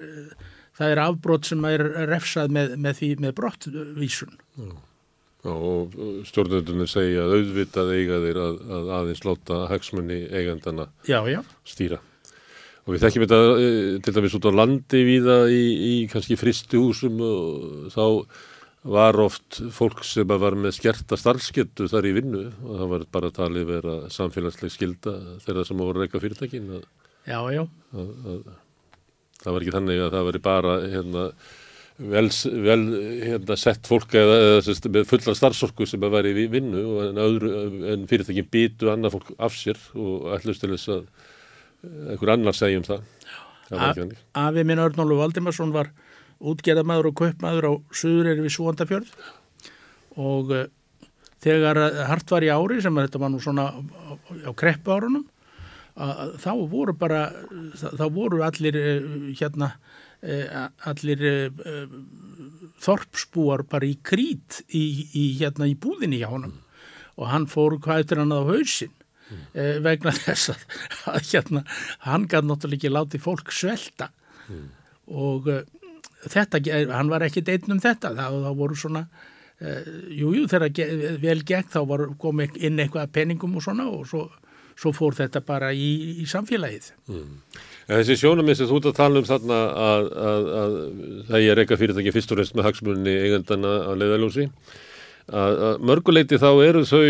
það er afbrót sem er refsað með, með því með brottvísun mm. og stjórnöndunni segja að auðvitað eiga þeir að, að aðeins láta hagsmunni eigendana já, já. stýra Og við þekkjum þetta eh, til dæmis út á landi viða í, í kannski fristuhúsum og þá var oft fólk sem var með skerta starfskettu þar í vinnu og það var bara talið vera samfélagsleg skilda þeirra sem voru reyka fyrirtækin. Að, já, já. Að, að, það var ekki þannig að það veri bara hérna, vel, vel hérna, sett fólk eða, eða fulla starfsorku sem að veri í vinnu en, öðru, en fyrirtækin býtu annað fólk af sér og ætlust til þess að einhver annar segjum það, það Afi minn Örnólu Valdimarsson var útgerðamæður og kaupmæður á Suðureyri við Súandafjörð og uh, þegar hart var í ári sem þetta var nú svona á kreppu árunum þá voru bara þá voru allir uh, hérna uh, allir þorpsbúar bara í krít í, í hérna í búðinni hjá honum og hann fór hvað eftir hann á hausinn mm. eh, vegna þess að, að hérna, hann gæti náttúrulega ekki látið fólk svelta mm. og þetta, hann var ekki einn um þetta, það, það voru svona Jújú, uh, jú, þegar vel gegn þá var komið inn eitthvað penningum og svona og svo svo fór þetta bara í, í samfélagið. Mm. Þessi sjónuminn sem þú ert að tala um þarna að, að, að það er eitthvað fyrirtæki fyrst og reynst með hagsmunni eigandana að leiðaljósi að, að mörguleiti þá eru þau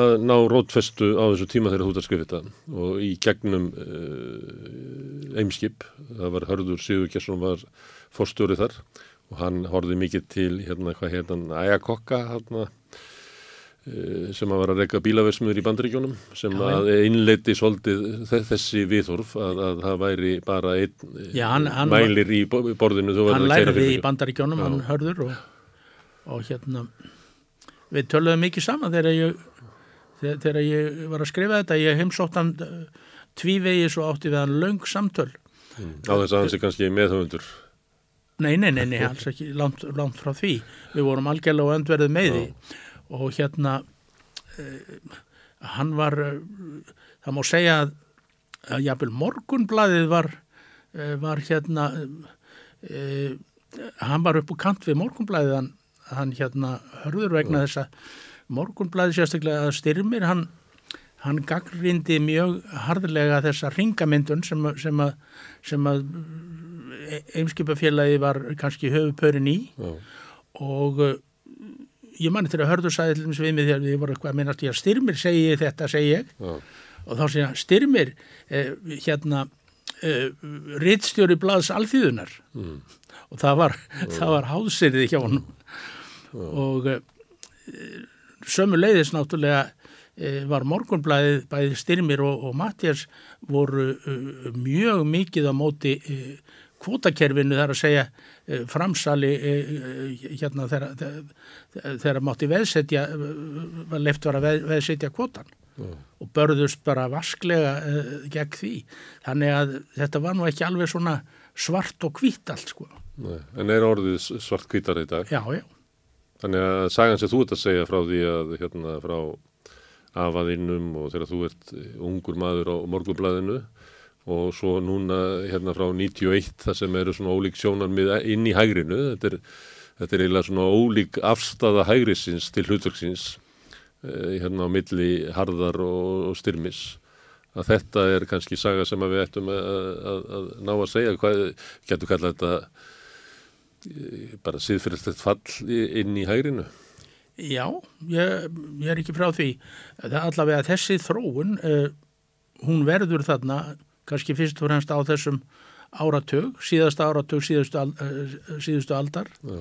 að ná rótfestu á þessu tíma þegar þú ert að skrifa þetta og í gegnum uh, eimskip, það var Hörður Sigur Gjesson var fórstjórið þar og hann horfið mikið til hérna hvað hérna ægakokka hérna sem að vera að reyka bílaversmiður í bandaríkjónum sem já, að innleiti svolítið þessi viðhorf að, að það væri bara einn já, hann, hann mælir í borðinu hann lærði í bandaríkjónum, hann hörður og, og hérna við töluðum mikið saman þegar ég þegar, ég var að skrifa þetta. Ég heimsótt hann eh, tvívegis og átti við hann laung samtöl. Mm. á þess að hann sé kannski meðhauðundur nei, nei, nei, nei, alls ekki langt, langt frá því. Við vorum algjörlega og öndverðið með því og hérna uh, hann var uh, það má segja að, að jáfnvel morgunbladið var uh, var hérna hann var upp á kant við morgunbladið hann, hann hérna hörður vegna þess að morgunbladið sérstaklega að styrmir hann, hann gaggrindi mjög harðlega þessa ringamyndun sem, sem að, sem að eimskipafélagi var kannski höfupörin í Já. og ég manni til að hörðu sæði til þess við mig þegar við vorum eitthvað að minnast ég að styrmir segi þetta, segi ég. Já. og þá segja styrmir eh, hérna eh, rittstjóri blaðs alþýðunar mm. og það var, var hásirði hjá hann og eh, sömu leiðis náttúrulega eh, var morgunblæðið bæði styrmir og, og Mattias voru uh, mjög mikið á móti uh, kvotakerfinu þar að segja uh, framsali hérna þegar mátti veðsetja var leift var að veð, veðsetja kvotan mm. og börðust bara vasklega gegn því þannig að þetta var nú ekki alveg svona svart og hvít allt sko Nei, En er orðið svart hvítar í dag? Já, já Þannig að sagan sem þú ert að segja frá því að hérna frá afaðinnum og þegar þú ert ungur maður á morgublaðinu og svo núna hérna frá 91 það sem eru svona ólík sjónarmið inn í hægrinu, þetta er þetta er eiginlega svona ólík afstafa hægrisins til hlutverksins eh, hérna á milli harðar og, og styrmis. Að þetta er kannski saga sem við ættum að, að, að ná að segja. Hvað getur kallað þetta eh, bara síðfyrirstætt fall inn í hægrinu? Já, ég, ég er ekki frá því. Allavega þessi þróun uh, hún verður þarna kannski fyrst og fremst á þessum áratug, síðasta áratug síðustu, uh, síðustu aldar Já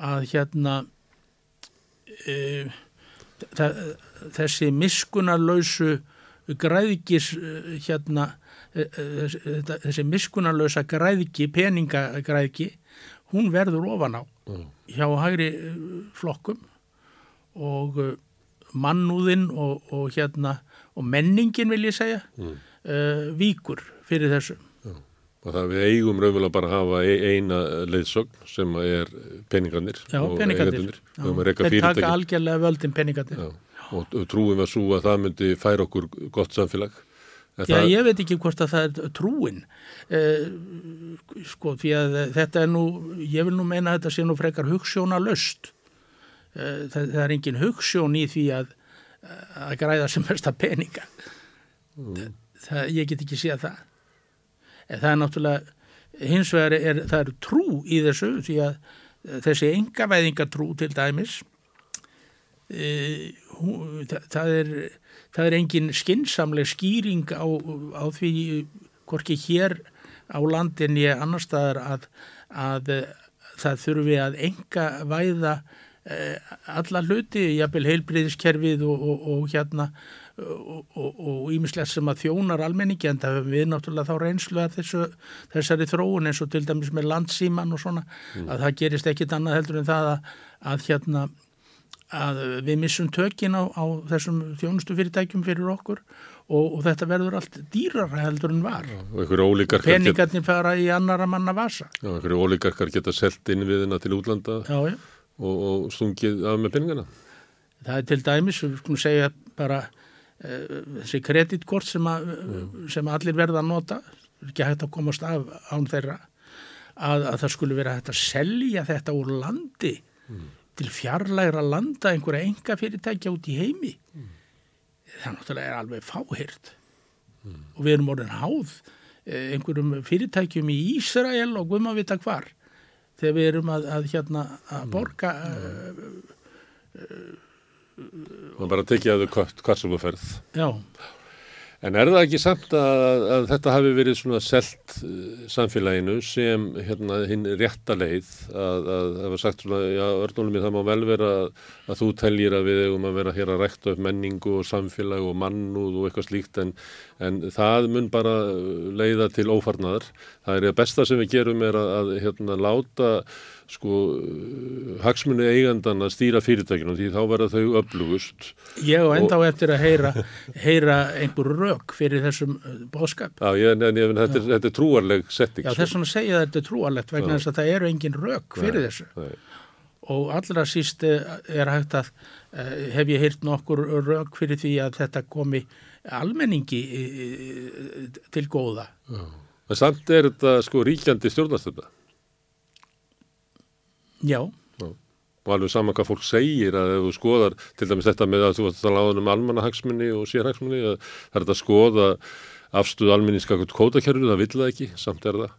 að hérna e, þessi miskunarlausu græðgis e, hérna e, e, þessi miskunarlausa græðgi, peningagræðgi hún verður ofan á mm. hjá hægri e, flokkum og mannúðinn og, og hérna og menningin vil ég segja mm. Uh, víkur fyrir þessu og það við eigum raunverulega bara að hafa e- eina leiðsögn sem er peningarnir Já, peningarnir. Þeir taka algjörlega völdin peningarnir. Já. Og trúum við svo að það myndi færa okkur gott samfélag. En Já, það... ég veit ekki hvort að það er trúin. Eh, sko, því að þetta er nú, ég vil nú meina að þetta sé nú frekar hugssjóna löst. Eh, það, það er engin hugssjón í því að, að græða sem versta peninga. Mm. Það, ég get ekki séð það. Það er náttúrulega hins vegar er það er trú í þessu því að eh, þessi engavæðingatrú til dæmis e, hún, það, það er það er engin skinsamleg skýring á, á því hvorki hér á landin ég annar staðar að, að það þurfi að enga væða alla hluti, jafnvel heilbriðiskerfið og, og, og hérna og ímislegt sem að þjónar almenningi en það við náttúrulega þá reynslu að þessu, þessari þróun eins og til dæmis með landsíman og svona mm. að það gerist ekkit annað heldur en það að, að hérna að við missum tökin á, á þessum þjónustu fyrirtækjum fyrir okkur og, og þetta verður allt dýrara heldur en var og peningarnir fara í annara manna vasa Já, einhverju ólíkarkar geta selgt inn við til útlanda já, já. Og, og stungið af með peningana Það er til dæmis, við skulum segja bara þessi kreditkort sem, mm. sem allir verða að nota ekki hægt að komast af án þeirra að, að það skulle vera hægt að selja þetta úr landi mm. til fjarlægra landa einhverja enga fyrirtækja út í heimi mm. það náttúrulega er alveg fáhirt og við erum orðin háð eh, einhverjum fyrirtækjum í Ísrael og guðum að vita hvar þegar við erum að, að hérna að borga uh, uh, og bara tekja að þau hvað sem þú ferð já En er það ekki samt að, að þetta hafi verið svona selt uh, samfélaginu sem hérna hinn rétta leið að það var sagt svona, já, örnólum ég það má vel vera að, þú teljir að við eigum að vera hér að rekta upp menningu og samfélag og mannúð og eitthvað slíkt en, en það mun bara leiða til ófarnar. Það er það besta sem við gerum er að, að hérna láta sko hagsmunni eigandan að stýra fyrirtækinu því þá verða þau öflugust. Ég og enda á eftir að heyra, heyra einhver rauk fyrir þessum uh, bóðskap. Já, ég, en, þetta, þetta er trúarleg setting. Já, þess vegna segja þetta er trúarlegt vegna þess að það eru engin rauk fyrir nei, þessu. Nei. Og allra síst uh, er hægt að uh, hef ég heyrt nokkur rauk fyrir því að þetta komi almenningi til góða. Já. En samt er þetta sko ríkjandi stjórnastöfna. Já. Já. Og alveg saman hvað fólk segir að ef þú skoðar til dæmis þetta með að þú ætti að láða um almannahagsmunni og sérhagsmunni það er þetta að skoða afstuðu almenningskakvart kótakerfinu, það vill það ekki, samt er það.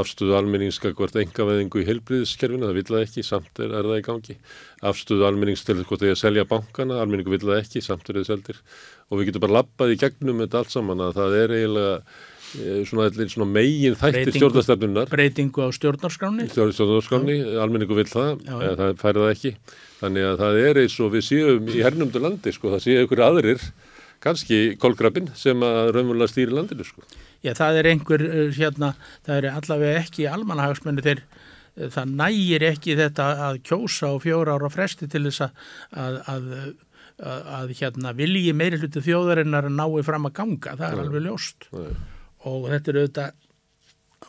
Afstuðu almenningskakvart engaveðingu í heilbriðiskerfinu, það vill það ekki, samt er, er það í gangi. Afstuðu almennings til hvort að selja bankana, almenningu vill það ekki, samt er það seldir. Og við getum bara lappað í gegnum þetta allt saman að það er eiginlega svona, svona megin þættir stjórnarstefnunar breytingu á stjórnarskráni stjórnarskráni, almenningu vil það. Já, já. það færi það ekki. Þannig að það er eins og við séum í hernumdu landi sko, það séu ykkur aðrir kannski kolgrafin sem að raunverulega stýri landinu sko. Já, það er einhver eh, hérna, það er allavega ekki almanhagsmenni þegar eh, það nægir ekki þetta að kjósa á fjóra ára fresti til þess að, að, að, að hérna, vilji meiri hluti þjóðarinnar nái fram að ganga, það er Nei. alveg ljóst. Nei og þetta er auðvitað,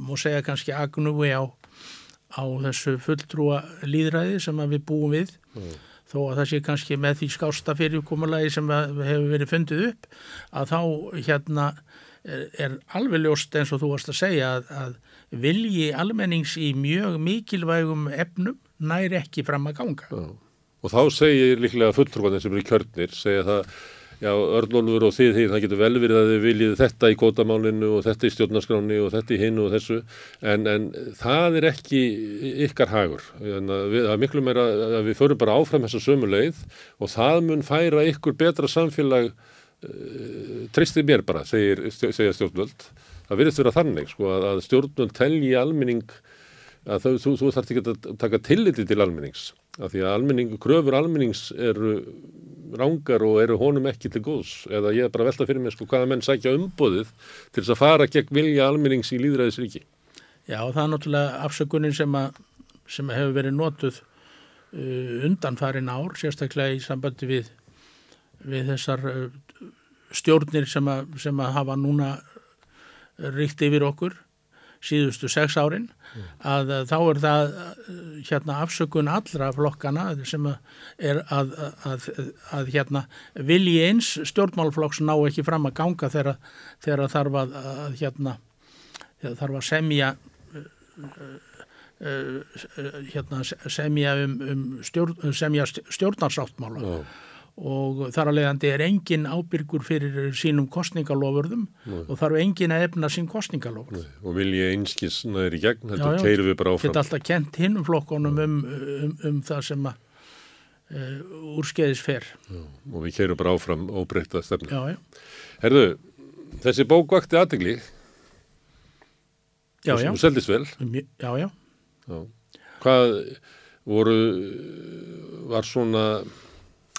múið segja kannski agnúi á, á þessu fulltrúa líðræði sem við búum við mm. þó að það sé kannski með því skásta fyrirkomulagi sem hefur verið fundið upp að þá hérna er, er alveg ljóst eins og þú varst að segja að, að vilji almennings í mjög mikilvægum efnum næri ekki fram að ganga. Já. Og þá segir líklega fulltrúanir sem eru kjörnir, segja það já, Örnólfur og þið, það getur vel verið að þið viljið þetta í kótamálinu og þetta í stjórnarskráni og þetta í hinnu og þessu en, en það er ekki ykkar hagur. Það er miklu meira að við förum bara áfram þessa sömu leið og það mun færa ykkur betra samfélag eh, tristið mér bara, segir, segir stjórnvöld. Það virðist vera þannig sko að, stjórnvöld telji almenning að þú, þú, þú þarf ekki að taka tilliti til almennings af því að almenning, kröfur almennings eru rángar og eru honum ekki til góðs eða ég er bara velta fyrir mig sko hvaða menn sækja umbóðið til þess að fara gegn vilja almennings í líðræðisríki Já það er náttúrulega afsökunin sem, að, sem að hefur verið notuð uh, undan farin ár sérstaklega í sambandi við, við þessar uh, stjórnir sem að, sem að hafa núna ríkt yfir okkur síðustu sex árin. Að þá er það hérna afsökun allra flokkana sem er að, að, að hérna vilji eins stjórnmálflokks ná ekki fram að ganga þegar, þegar þarf að, að hérna þarf að semja hérna semja um, um stjórn, semja stjórnarsáttmála. Mm og þar að leiðandi er engin ábyrgur fyrir sínum kostningalofurðum Nei. og þarf engin að efna sín kostningalofur. Nei. Og vil ég einskis næri gegn, þetta keirum við bara áfram. Þetta alltaf kent hinnum flokkonum um, um, um það sem að uh, úrskeiðis fer. Já, og við keirum bara áfram óbreyta stefni. Já, já. Herðu, þessi bók vakti aðtegli. Já, já. Og seldist vel. Já, já. já. Hvað voru, var svona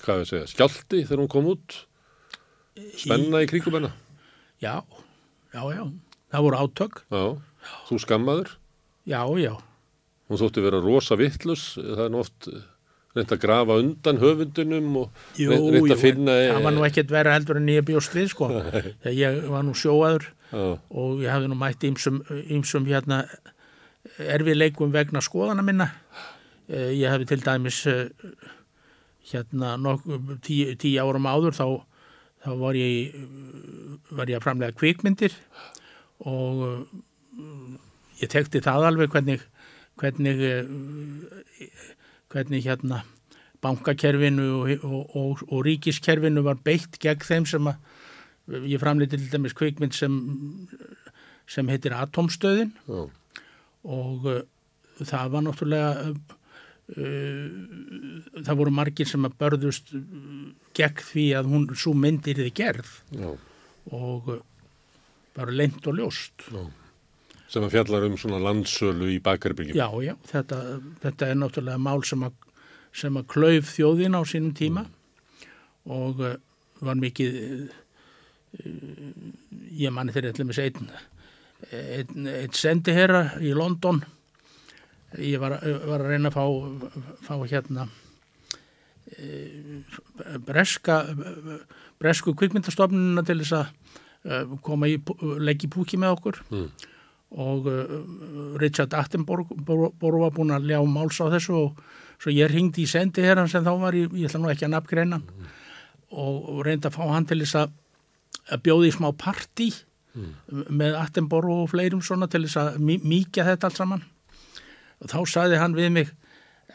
hvað við segja, skjálti þegar hún kom út? Spenna í, í kringum hennar já, já, já. Það voru átök. Já, þú skammaður? Já, já. Hún þótti vera rosa vittlus það er nú oft reynd að grafa undan höfundunum og Jú, reynd að finna jú, það var nú ekkert vera heldur en ég bjóst við sko. Þegar ég var nú sjóaður já. og ég hafði nú mætt ímsum hérna erfiðleikum vegna skoðana minna. Eh, ég hefði til dæmis eh, hérna nokkuð tí, tíu árum áður þá, þá var ég var ég að framlega kvikmyndir og uh, ég tekti það alveg hvernig hvernig uh, hvernig hérna bankakerfinu og, og, og ríkiskerfinu var beitt gegn þeim sem að ég framleiti til dæmis kvikmynd sem, sem heitir Atomstöðin Já. og uh, það var náttúrulega það voru margir sem að börðust uh, gegn því að hún svo myndir þið gerð Já. og uh, bara leint og ljóst. Já. Sem að fjallar um svona landsölu í bakarbyggjum. Já, já, þetta, þetta er náttúrulega mál sem að, sem að klauf þjóðin á sínum tíma og uh, var mikið, ég manni þeirri allir með einn, einn, einn sendiherra í London. Ég var, var að reyna að fá, fá hérna uh, breska, bresku kvikmyndastofnunina til þess að uh, koma í, leggja í púki með okkur Mm. og uh, Richard Attenborough bor, var búin að ljá máls á þessu og svo ég ringdi í sendi hér sem þá var, ég, ég ætla nú ekki að nafngreina mm. og, reyndi að fá hann til þess að, að bjóði í smá partí með Attenborough og fleirum svona til þess að mý- mýkja þetta allt saman og þá sagði hann við mig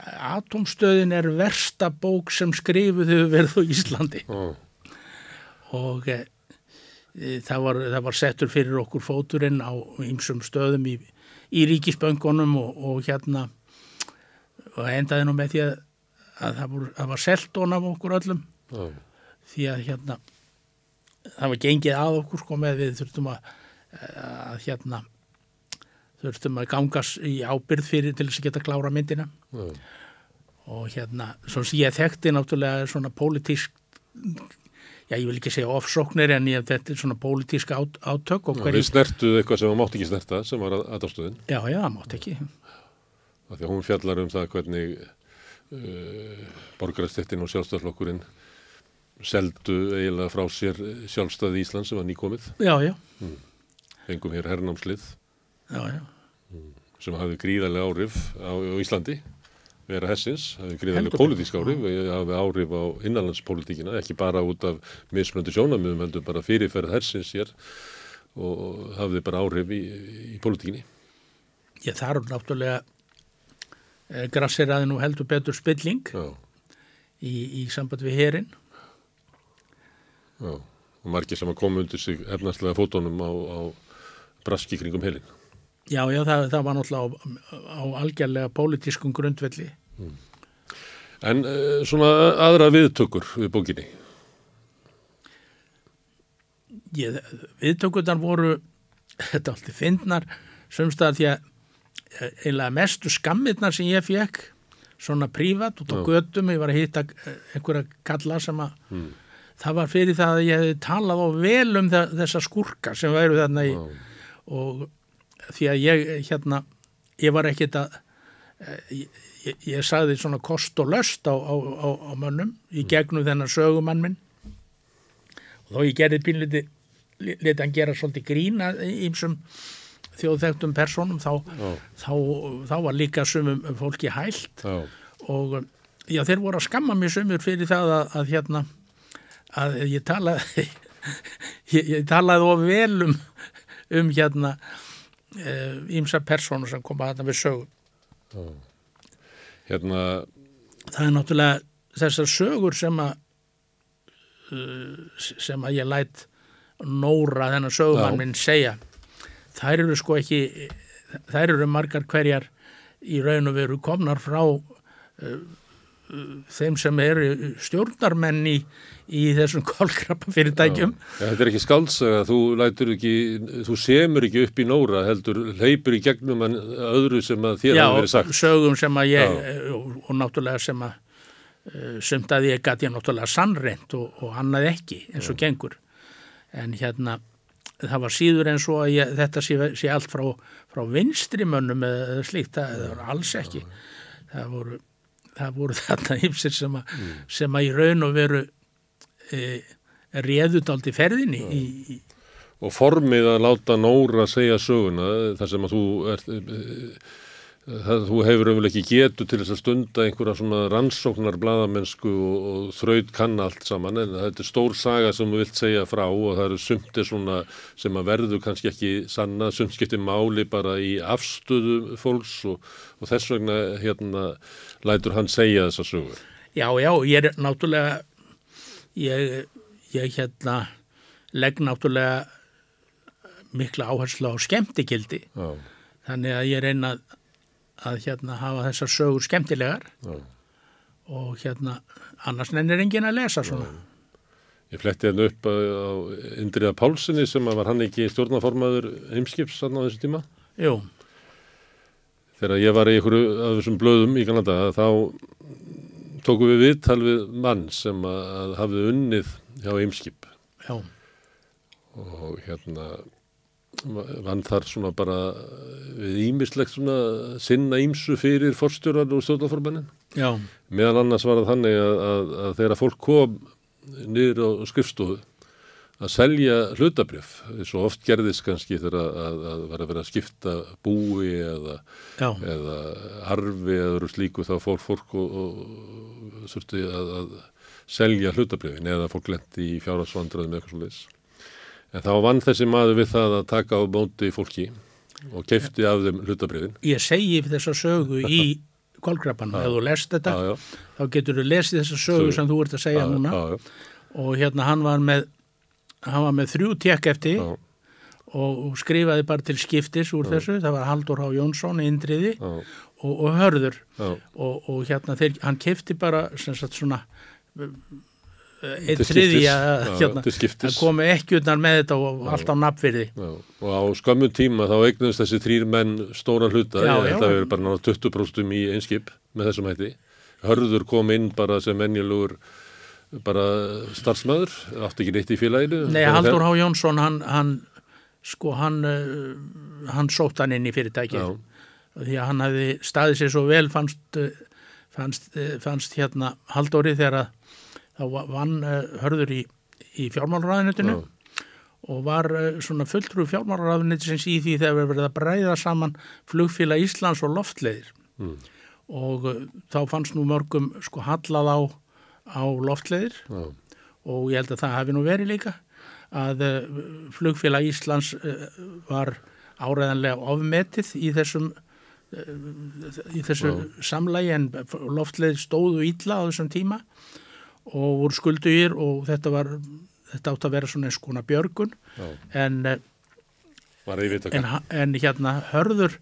Atomstöðin er versta bók sem skrifuð hefur verið á Íslandi Já. og e, það, var, það var settur fyrir okkur fóturinn á ymsum stöðum í, í ríkisböngunum og, og hérna og endaði nú með því að, að það, voru, það var seltón af okkur öllum Já. því að hérna það var gengið að okkur sko með við þurftum að, að hérna þurftum að gangas í ábyrð fyrir til þess að geta klára myndina Já. og hérna, svo sem ég þekkti náttúrulega svona pólitísk já, ég vil ekki segja ofsóknir en ég, þetta er svona pólitísk át, átök og hverju, Við snertuð eitthvað sem það mátt ekki snerta sem var aðdáðstöðin. já, já, það mátt ekki Því að hún fjallar um það hvernig uh, borgarastettin og sjálfstæðarflokkurinn seldu eiginlega frá sér sjálfstæði Ísland sem var nýkomið. já, já, Fengum hér hernámslið já, já, sem hafði gríðarlega áhrif á, á Íslandi vera hessins, hafði gríðarlega pólitísk áhrif, hafði áhrif á innanlandspólitíkina, ekki bara út af mismöndu sjónamöðum, heldur bara fyrirferð hessins hér og hafði bara áhrif í, í pólitíkinni. ég þarf náttúrulega e, grassir aðeins nú heldur betur spilling í, í samband við herin já. Og margir sem að koma undir sig efnarslega fótónum á, á braski kringum helin. Já, já, það, það var náttúrulega á, á algjörlega pólitískum grundvelli En uh, svona aðra viðtökur við bókinni. ég, viðtökurnar voru [LAUGHS] þetta alltaf fyndnar sumstað því að eh, einlega mestu skammirnar sem ég fekk svona prívat út á Já. götum ég var að hitta eh, einhverja kalla sem að það var fyrir það að ég hefði talað á vel um þessa skurka sem væru þarna í Já. og því að ég hérna ég var ekkit að eh, ég, ég, ég sagði svona kost og löst á, á, á, á mönnum í gegnum þennan sögumann minn. Og þó ég gerði pínliti leti hann gera svolítið grína ímsum þjóðþektum personum þá, þá, þá var líka sumum fólki hælt. Já, og já, þeir voru að skamma mér sumur fyrir það að, að hérna að ég talaði [LAUGHS] ég, ég talaði of vel um, um hérna ímsa persónu sem koma þarna við sögu. Hérna, það er náttúrulega þessar sögur sem að uh, sem að ég læt nóra þennan sögumann minn segja. Þær eru sko ekki þær eru margar hverjar í raun og veru komnar frá uh, uh, þeim sem eru stjórnarmenn í, í þessum [LAUGHS] kolkrabba fyrirtækjum ja, þetta er ekki skálsaga, þú lætur ekki, þú semur ekki upp í nóra, heldur hleypur í gegnum öðru sem að þér Já, hafa verið sagt. sögum sem að ég Já. og, og náttúrulega sem að uh, sumt að ég gæti ég náttúrulega sannreint og, og annað ekki eins og gengur. En hérna það var síður en svo að ég, þetta sé, sé allt frá, frá vinstrimönnum eða, slíkt, það, var alls ekki. Það voru, það voru [LAUGHS] þarna ymsir sem, að- sem að í raun og veru réðut aldrei ferðinni í, í, Og formið að láta nóra segja söguna, þar sem að þú ert, það, þú hefur umvel ekki getu til þess að stunda einhverja svona rannsóknar bladamennsku og, og þraut kann allt saman, en þetta er stór saga sem þú vilt segja frá og það eru sumti svona sem að verður kannski ekki sanna, sumt skiptir máli bara í afstöðu fólks og, og þess vegna hérna lætur hann segja þessa sögu. Já, já, ég er náttúrulega, ég, ég hérna legg náttúrulega mikla áherslu á skemmtigildi. Já, Þannig að ég reyna að, að hérna hafa þessar sögur skemmtilegar já. og hérna annars nennir enginn að lesa svona. Ég fletti hérna upp á, á Indriða Pálssoni sem var hann ekki stjórnaformaður heimskips á þessu tíma. Jú, Þegar ég var í einhverju af þessum blöðum í Kanada þá tókum við viðtal við mann sem að, hafði unnið hjá heimskip já, og hérna vann þar svona bara við ímislegt svona sinna ímsu fyrir forstjórar og stjórnaformannin. Meðan annars var það þannig að, að, að þegar fólk kom niður á skrifstofu að selja hlutabrjöf, svo oft gerðist kannski þegar að, að, var að vera að skipta búi eða, eða arfi eða slíku þá fór fólk og, og þurfti að, að selja hlutabrjöfin eða fólk lendi í fjárhagsvandröðum eitthvað svo leis. En þá vann þessi maður við það að taka á móti fólki og keifti af þeim hlutabrjöfin. ég segi þessa sögu í [LAUGHS] kolkrapanum, ef þú lest þetta Já, já, þá getur þú lesið þessa sögu Sögu. sem þú ert að segja já, núna já, já, og hérna hann var með hann var með þrjú tekk eftir og, skrifaði bara til skiptis úr þessu, það var Haldur H. Jónsson Indriði já, og, og Hörður já. og, og hérna þeir, hann kefti bara sem sagt svona einn Til skiptis. þriðja Já, hérna, það komi ekki utan með þetta og allt á nafnfyrði Já, og á skömmu tíma þá eignast þessi þrýr menn stóran hluta, Já, já. að við erum bara náða 20% í einskip með þessum hætti. Hörður kom inn bara sem menjulegur bara starfsmæður, átti ekki neitt í félaginu. Nei, Haldur H. Jónsson hann, hann sko hann uh, hann sótt hann inn í fyrirtæki Já, því að hann hefði staðið sér svo vel fannst, uh, fannst, uh, fannst hérna Halldóri þegar að þá va- vann uh, hörður í, í fjármálraðinutinu já, og var svona fulltrú fjármálraðinutisins í því þegar við verið að bræða saman flugfélag Íslands og loftleiðir. Mm. og þá fannst nú mörgum sko hallað á, á loftleiðir. Já, og ég held að það hafi nú verið líka að flugfélag Íslands var áræðanlega ofmetið í þessum í þessu samlægi en loftleið stóðu ítla á þessum tíma og voru skuldugir og þetta var þetta átt að vera svona eins konar björgun. Já, en, veit en, en hérna hörður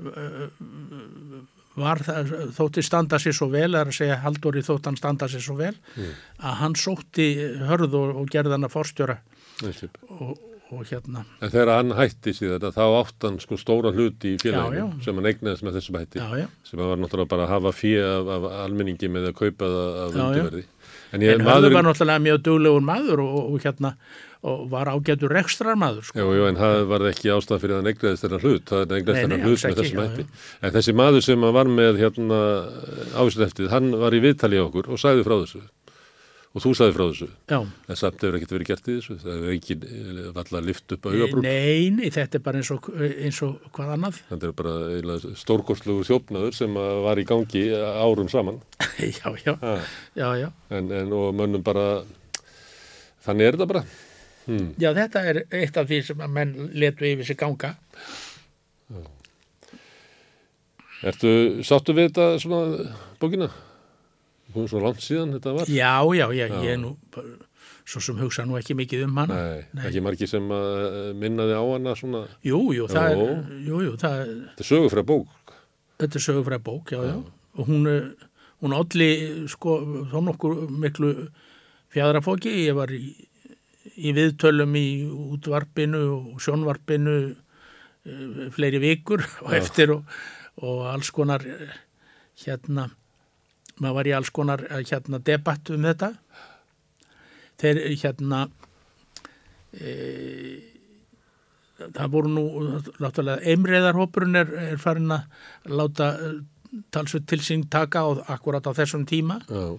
uh, var það, þótti standa sér svo vel, er að segja Halldóri þótt hann standa sér svo vel að hann sótti hörð og, og gerði hann að forstjóra. Og, og hérna, En þegar hann hætti síðan þá átt hann sko stóra hluti í félaginu sem hann eignaðist með þessum hætti. já, já. sem var náttúrulega bara að hafa fíu af, af almenningi með að kaupa það af undirverði. En En hörður var náttúrulega mjög duglegur maður og, og, og hérna og var ágætur rekstrar maður sko. Jú, jú, en það var ekki ástæð fyrir að hann eignaðist þennan hlut, það nei, þennan hlut með þessum hætti. En þessi maður sem var með hérna ávíslega eftir, hann var í viðtali á okkur og sagði frá þessu. Og þú sagði frá þessu. Já, En samt hefur ekkert verið gert í þessu. Það hefur ekki valla lift upp augabrún. nei, nei, þetta er bara eins og, eins og hvað annað Þetta er bara stórkostlugu þjófnaður sem var í gangi árum saman. [LAUGHS] Já, já, Ha. já, já En, en og mönnum bara, þannig er þetta bara. Hmm. Já, þetta er eitt af því sem að menn letu yfir sig ganga Ertu sáttu við þetta svona bókina? Hún svo langt síðan þetta var. Já, já, já, ég er nú svo sem hugsa nú ekki mikið um hana Nei, ekki margir sem eh, minnaði á hana svona. Jú, jú, það Jó. er, jú, jú, það er Þetta er sögufræð bók. þetta er sögufræð bók, já, já og hún, hún olli sko, þá nokkur miklu fjadrafóki, ég var í, í viðtölum í útvarpinu og sjónvarpinu eh, fleiri vikur og eftir og, og alls konar eh, hérna maður var í alls konar eh, hérna debatt um þetta. Þeir eh, hérna e, það voru nú náttúrulega einriðarhópurinn er, er farin að láta talsveit til sín taka á, akkurat á þessum tíma. Já,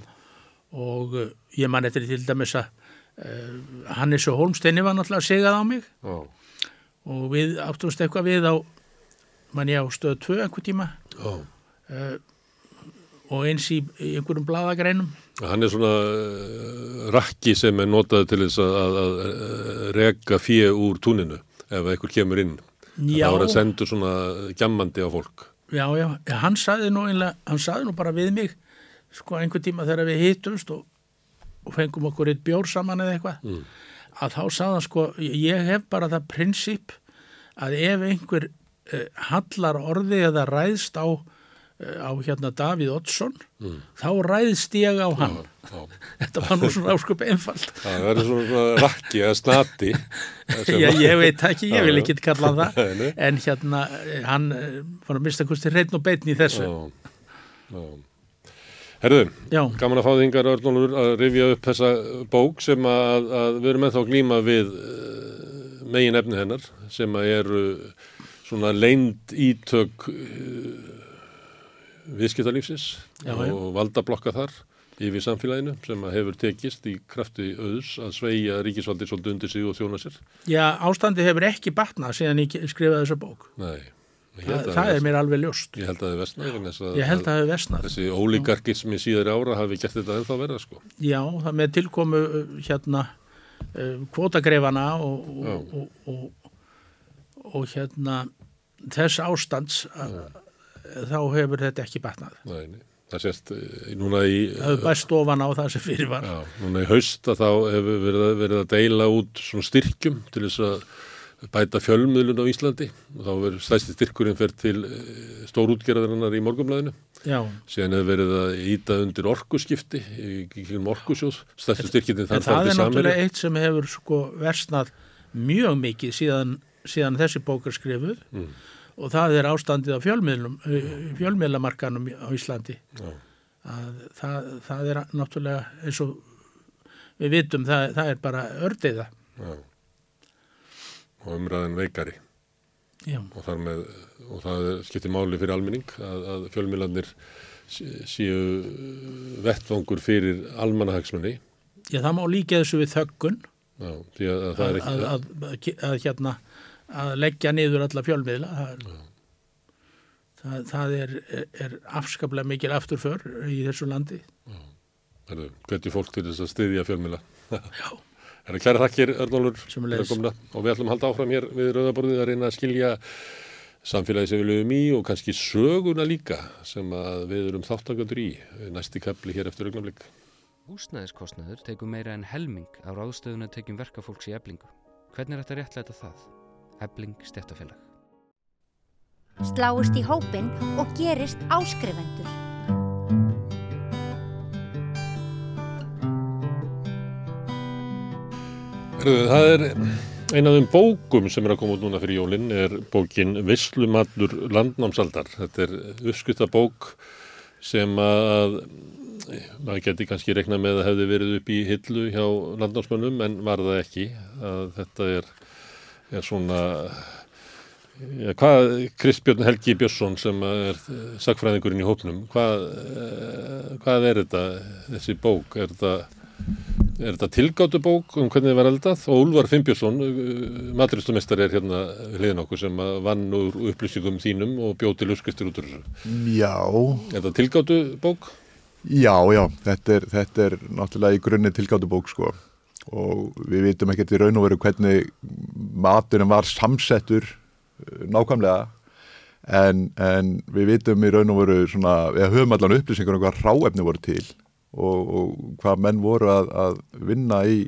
og ég man eftir til dæmis að uh, Hannes og Holmsteini var náttúrulega sigað á mig. Já, og við áttumst eitthvað við á mann ég á stöðu 2 einhver tíma. Já. Og eins í, einhverjum bladagreinum Hann er svona uh, rakki sem er notað til þess að, að, að reka fíu úr túninu ef einhver kemur inn. Já. Það var að sendu svona gjammandi á fólk. já, já, hann saði nú einlega, hann saði nú bara við mig sko einhver tíma þegar við hittumst og, og fengum okkur eitt bjór saman eða eitthvað mm. að þá sagðan sko ég hef bara það prinsip að ef einhver uh, hallar orði eða ræðst á á hérna Davíð Oddsson mm. þá ræðst ég á hann. Já, já. [LAUGHS] þetta var nú svona ásköp einfald það verður svona rakki eða snati. [LAUGHS] Já, ég veit ekki, ég vil ekki kalla það. [LAUGHS] En hérna hann var að mista kusti hreitn og beitn í þessu. Herðu, gaman að fá þig yngar að rifja upp þessa bók sem að, að við erum ennþá glíma við uh, megin efni hennar sem að eru svona leind ítök viðskiptalífsins og valdablokka þar yfir samfélaginu sem hefur tekist í krafti auðs að sveia ríkisvaldir svolítið undir sig og þjóna sér. Já, ástandi hefur ekki batnað síðan ég skrifaði þessa bók. Nei. Þa, það er mér alveg ljóst. Ég held að það hefur vestnað. Ég held að það hefur vestnað. Þessi ólíkarkismi síðari ára hafi gett þetta ennþá verða sko. Já, það með tilkomu hérna kvótagreifana og, og, og, og hérna þess ástands að þá hefur þetta ekki batnað. Nei, nei. Það sést eh, núna í... Það hefur bæst ofan á það sem fyrir var. Já, núna í haust að þá hefur verið, verið að deila út svona styrkjum til þess að bæta fjölmiðlun á Íslandi og þá verður stæsti styrkurinn fer til eh, stórútgerðarinnar í morgumlæðinu. Já. Síðan hefur verið að íta undir orkuskipti í kringum orkusjóð, stæsti styrkjinn þann þar til samverju. En það er náttúrulega eitt sem hefur sko versnað mjög mikið síðan, síðan þessi bókar skrifuð mm og það er ástandið á fjölmiðlamarkanum á Íslandi. Það, það er náttúrulega eins og við vitum það, það er bara ördiða. Já. og umræðin veikari. Já. og, með, og það skiptir máli fyrir almenning að, að fjölmiðlanir séu vettvangur fyrir almanahagsmunni Já það má líka þessu við þöggun. Já, að, að, að, að hérna að leggja niður alla fjölmiðla. Það, það, það er, er afskaplega mikil afturför í þessu landi. Hvernig fólk til þess að styðja fjölmiðla. Já. [LAUGHS] Það er kæra þakkir Örnólur og við ætlum að halda áfram hér við Rauðaborðið að reyna að skilja samfélagi sem við lögum í og kannski söguna líka sem við erum þáttangandur í næsti kapli hér eftir augnablik. Húsnæðiskostnaður tegum meira en helming á ráðstöðun að tegjum verkafólks í eblingu. Hvernig er þetta réttlega það? Ebling stjættafélag. Sláist í hópin og gerist áskrifendur. Það er eina af þeim bókum sem er að koma út núna fyrir jólinn er bókin Visslumadur landnámsaldar. Þetta er uppskutta bók sem að maður geti kannski rekna með að hefði verið upp í hillu hjá landnámsmönnum en var það ekki. Að þetta er er svona ja, hvað Kristbjörn Helgi Björnsson sem er sakfræðingurinn í hópnum hvað, eh, hvað er þetta þessi bók? Er þetta, þetta tilgáttu bók um hvernig það var eldað? Og Úlvar Fimbjörnsson eh, maturistumestar er hérna hliðin okkur sem vann úr upplýsingum þínum og bjóð til uppskristur út úr þessu. Já. Er þetta tilgáttu bók? Já, já, þetta er, þetta er náttúrulega í grunni tilgáttu bók sko og við vitum ekkert í raun og veru hvernig maturinn var samsettur uh, nákvæmlega. En, en við vitum í raun og veru svona, við höfum allan upplýsingar um hvað ráefni voru til og, og hvað menn voru að, að vinna í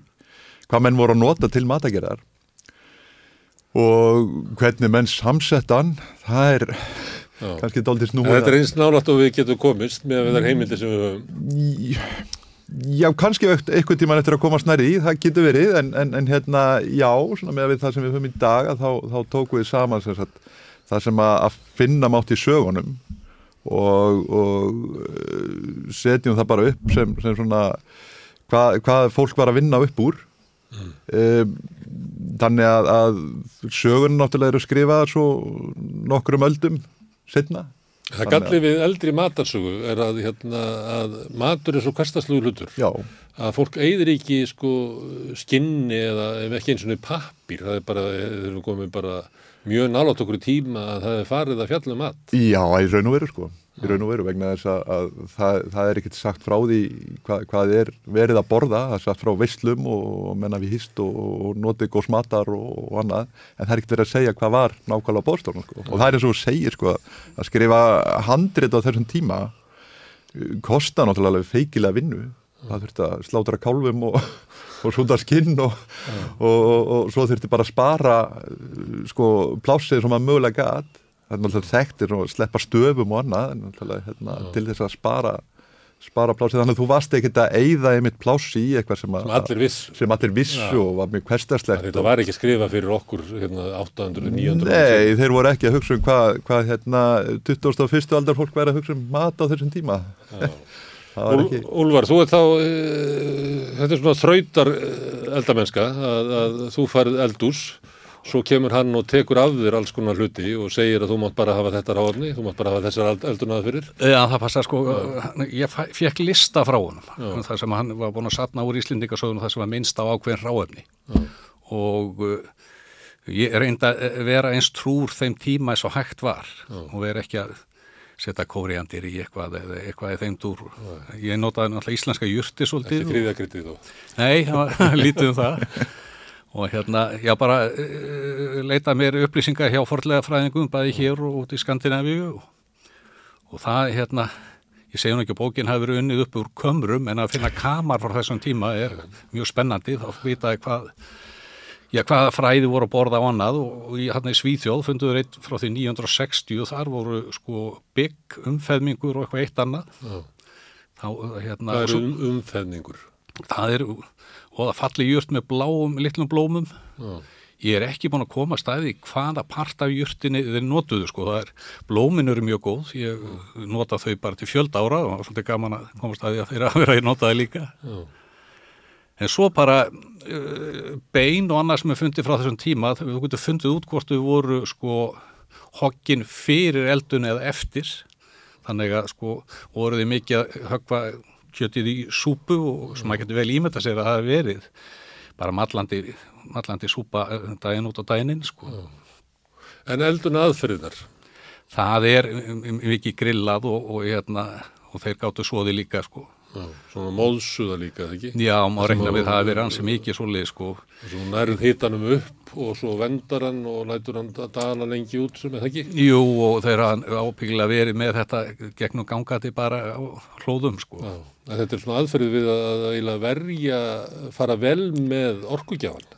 hvað menn voru að nota til matagerðar. Og hvernig menn samsettan það er Já. kannski doldið snúið Þetta er eins nálátt og við getum komist með þar heimildi sem við höfum Já, kannski eitthvað tíman eftir að koma snæri í, það getur verið, en, en, en hérna, já, svona með það sem við höfum í dag, þá, þá tókum við saman sem sagt, það sem að, að finna mátt í sögunum og, og uh, setjum það bara upp sem, sem svona, hvað, hvað fólk var að vinna upp úr. Mm. Um, þannig að, að sögunum náttúrulega eru skrifað svo nokkrum öldum setna. Það galli við eldri matarsögu er að, hérna, að matur er svo kastasluður hlutur Já. að fólk eigður ekki sko, skinni eða ef ekki eins og pappir, það er bara, þeir eru komið bara mjög nálátt okkur í tíma að það er farið að fjalla mat. Já, í raun og veru sko, í raun og veru vegna þess að, að það, það er ekkert sagt frá því hvað, hvað er verið að borða, það er sagt frá veislum og menna við hýst og, og notið góðs matar og, og annað, en það er ekkert verið að segja hvað var nákvæmlega bóðstofnum sko. Og það er eins og segir sko að skrifa handrit á þessum tíma kosta náttúrulega feikilega vinnu. Það þurfti að slátra kálfum og, og súnda skinn og, og, og svo þurfti bara að spara sko plásið sem að mögulega gæt það er náttúrulega þekktir og sleppa stöfum og annað hérna, til þess að spara spara plásið, þannig að þú varst ekkert að eigða einmitt plási í eitthvað sem, sem allir viss sem allir vissu ja. og var mjög hverstarslegt Þetta var ekki skrifa fyrir okkur hérna, 800-900 Nei, þeir voru ekki að hugsa um hvað hva, hérna, 21. aldar fólk væri að hugsa um mat á þessum tíma. [LAUGHS] Úl, Úlvar, þú er þá e, þetta er svona þrautar eh, eldamennska að, að þú farið eldús svo kemur hann og tekur af þér alls konar hluti og segir að þú mátt bara hafa þetta ráðni, þú mátt bara hafa þessar eldunaði fyrir. Já, það passa sko, ég fekk lista frá honum þar sem hann var búin að satna úr Íslindingasögun þar sem var minnst á ákveðin ráefni Já. og uh, ég reynda að vera eins trúr þeim tíma eins og hægt var Já. og vera ekki að setja kóriandir í eitthvað eða eitthvað eða þeim dúr. Ég notaði náttúrulega íslenska júrti svolítið Ekki kriðakritið þó. Nei, [LAUGHS] lítið um það og hérna, já bara uh, leita mér upplýsingar hjá forlega fræðingum bæði hér og út í Skandinavíu. Og, og það, hérna ég segja nú ekki að bókin hafi verið unnið upp úr kömrum en að finna kamar frá þessum tíma er mjög spennandi, þá vitaði hvað já, hvaða fræði voru að borða á annað. Og, í hérna í Svíþjóð funduður eitt frá því 960 og þar voru sko bygg, umfeðmingur og eitthvað eitt annað. Þá, hérna, Það er um, umfeðmingur Það er og það falli jurt með bláum, litlum blómum Já. ég er ekki búin að koma stæði hvaða part af jurtinni þeir notuðu sko, það er, blómin eru mjög góð ég Já. nota þau bara til fjöld ára og það var svolítið gaman að koma að þeirra [LAUGHS] að vera að nota það líka Já. en svo bara uh, bein og annað sem er fundið frá þessum tíma, þú getur fundið út hvort þau voru sko hokkin fyrir eldun eða eftir þannig að sko voruði mikið að högva kjötið í súpu og sem maður getur vel ímynda sér að það hefur verið bara mallandi, mallandi súpa eh, daginn út á daginn sko. En eldun aðferðinar? Það er mikið grillað og, og, hérna, og þeir gáttu svoði líka sko. Já, svona móðsuða líka, ekki? Já, maður regna við það að vera hansi mikið svolítið sko. Svo nærið hitanum upp og svo vendar hann og lætur hann dana lengi út sem það ekki? Jú, og þeir hafa ábyggilega verið með þetta gegnum gangati bara hlóðum sko. Já, þetta er svona aðferðið við að, að verja, fara vel með orkugjafan.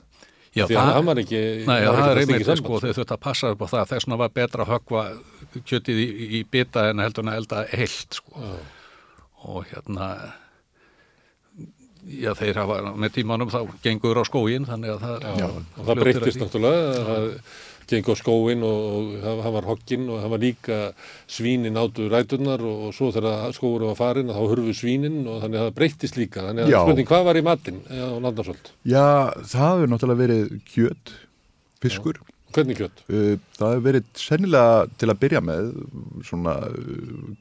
Já, Því það, hann var ekki... Nei, það er einmitt, sko, þeir þurft að passa upp á það. Þess vegna var betra að högva kjötið í, í bita en heldur hann að elda heilt, sko. Já og hérna já þeir hafa með tímanum þá gengur á skóin þannig að það, já, það breytist náttúrulega það gengur á skóin og, og það var hokkinn og það var líka svínin áttu rætunar og, og svo þegar skóur var farin þá hurfu svínin og þannig að það breytist líka þannig að spurning hvað var í matinn á landarsöld? Já það hefur náttúrulega verið kjött, fiskur já. Hvernig kjött? Uh, það hefur verið sennilega til að byrja með svona uh,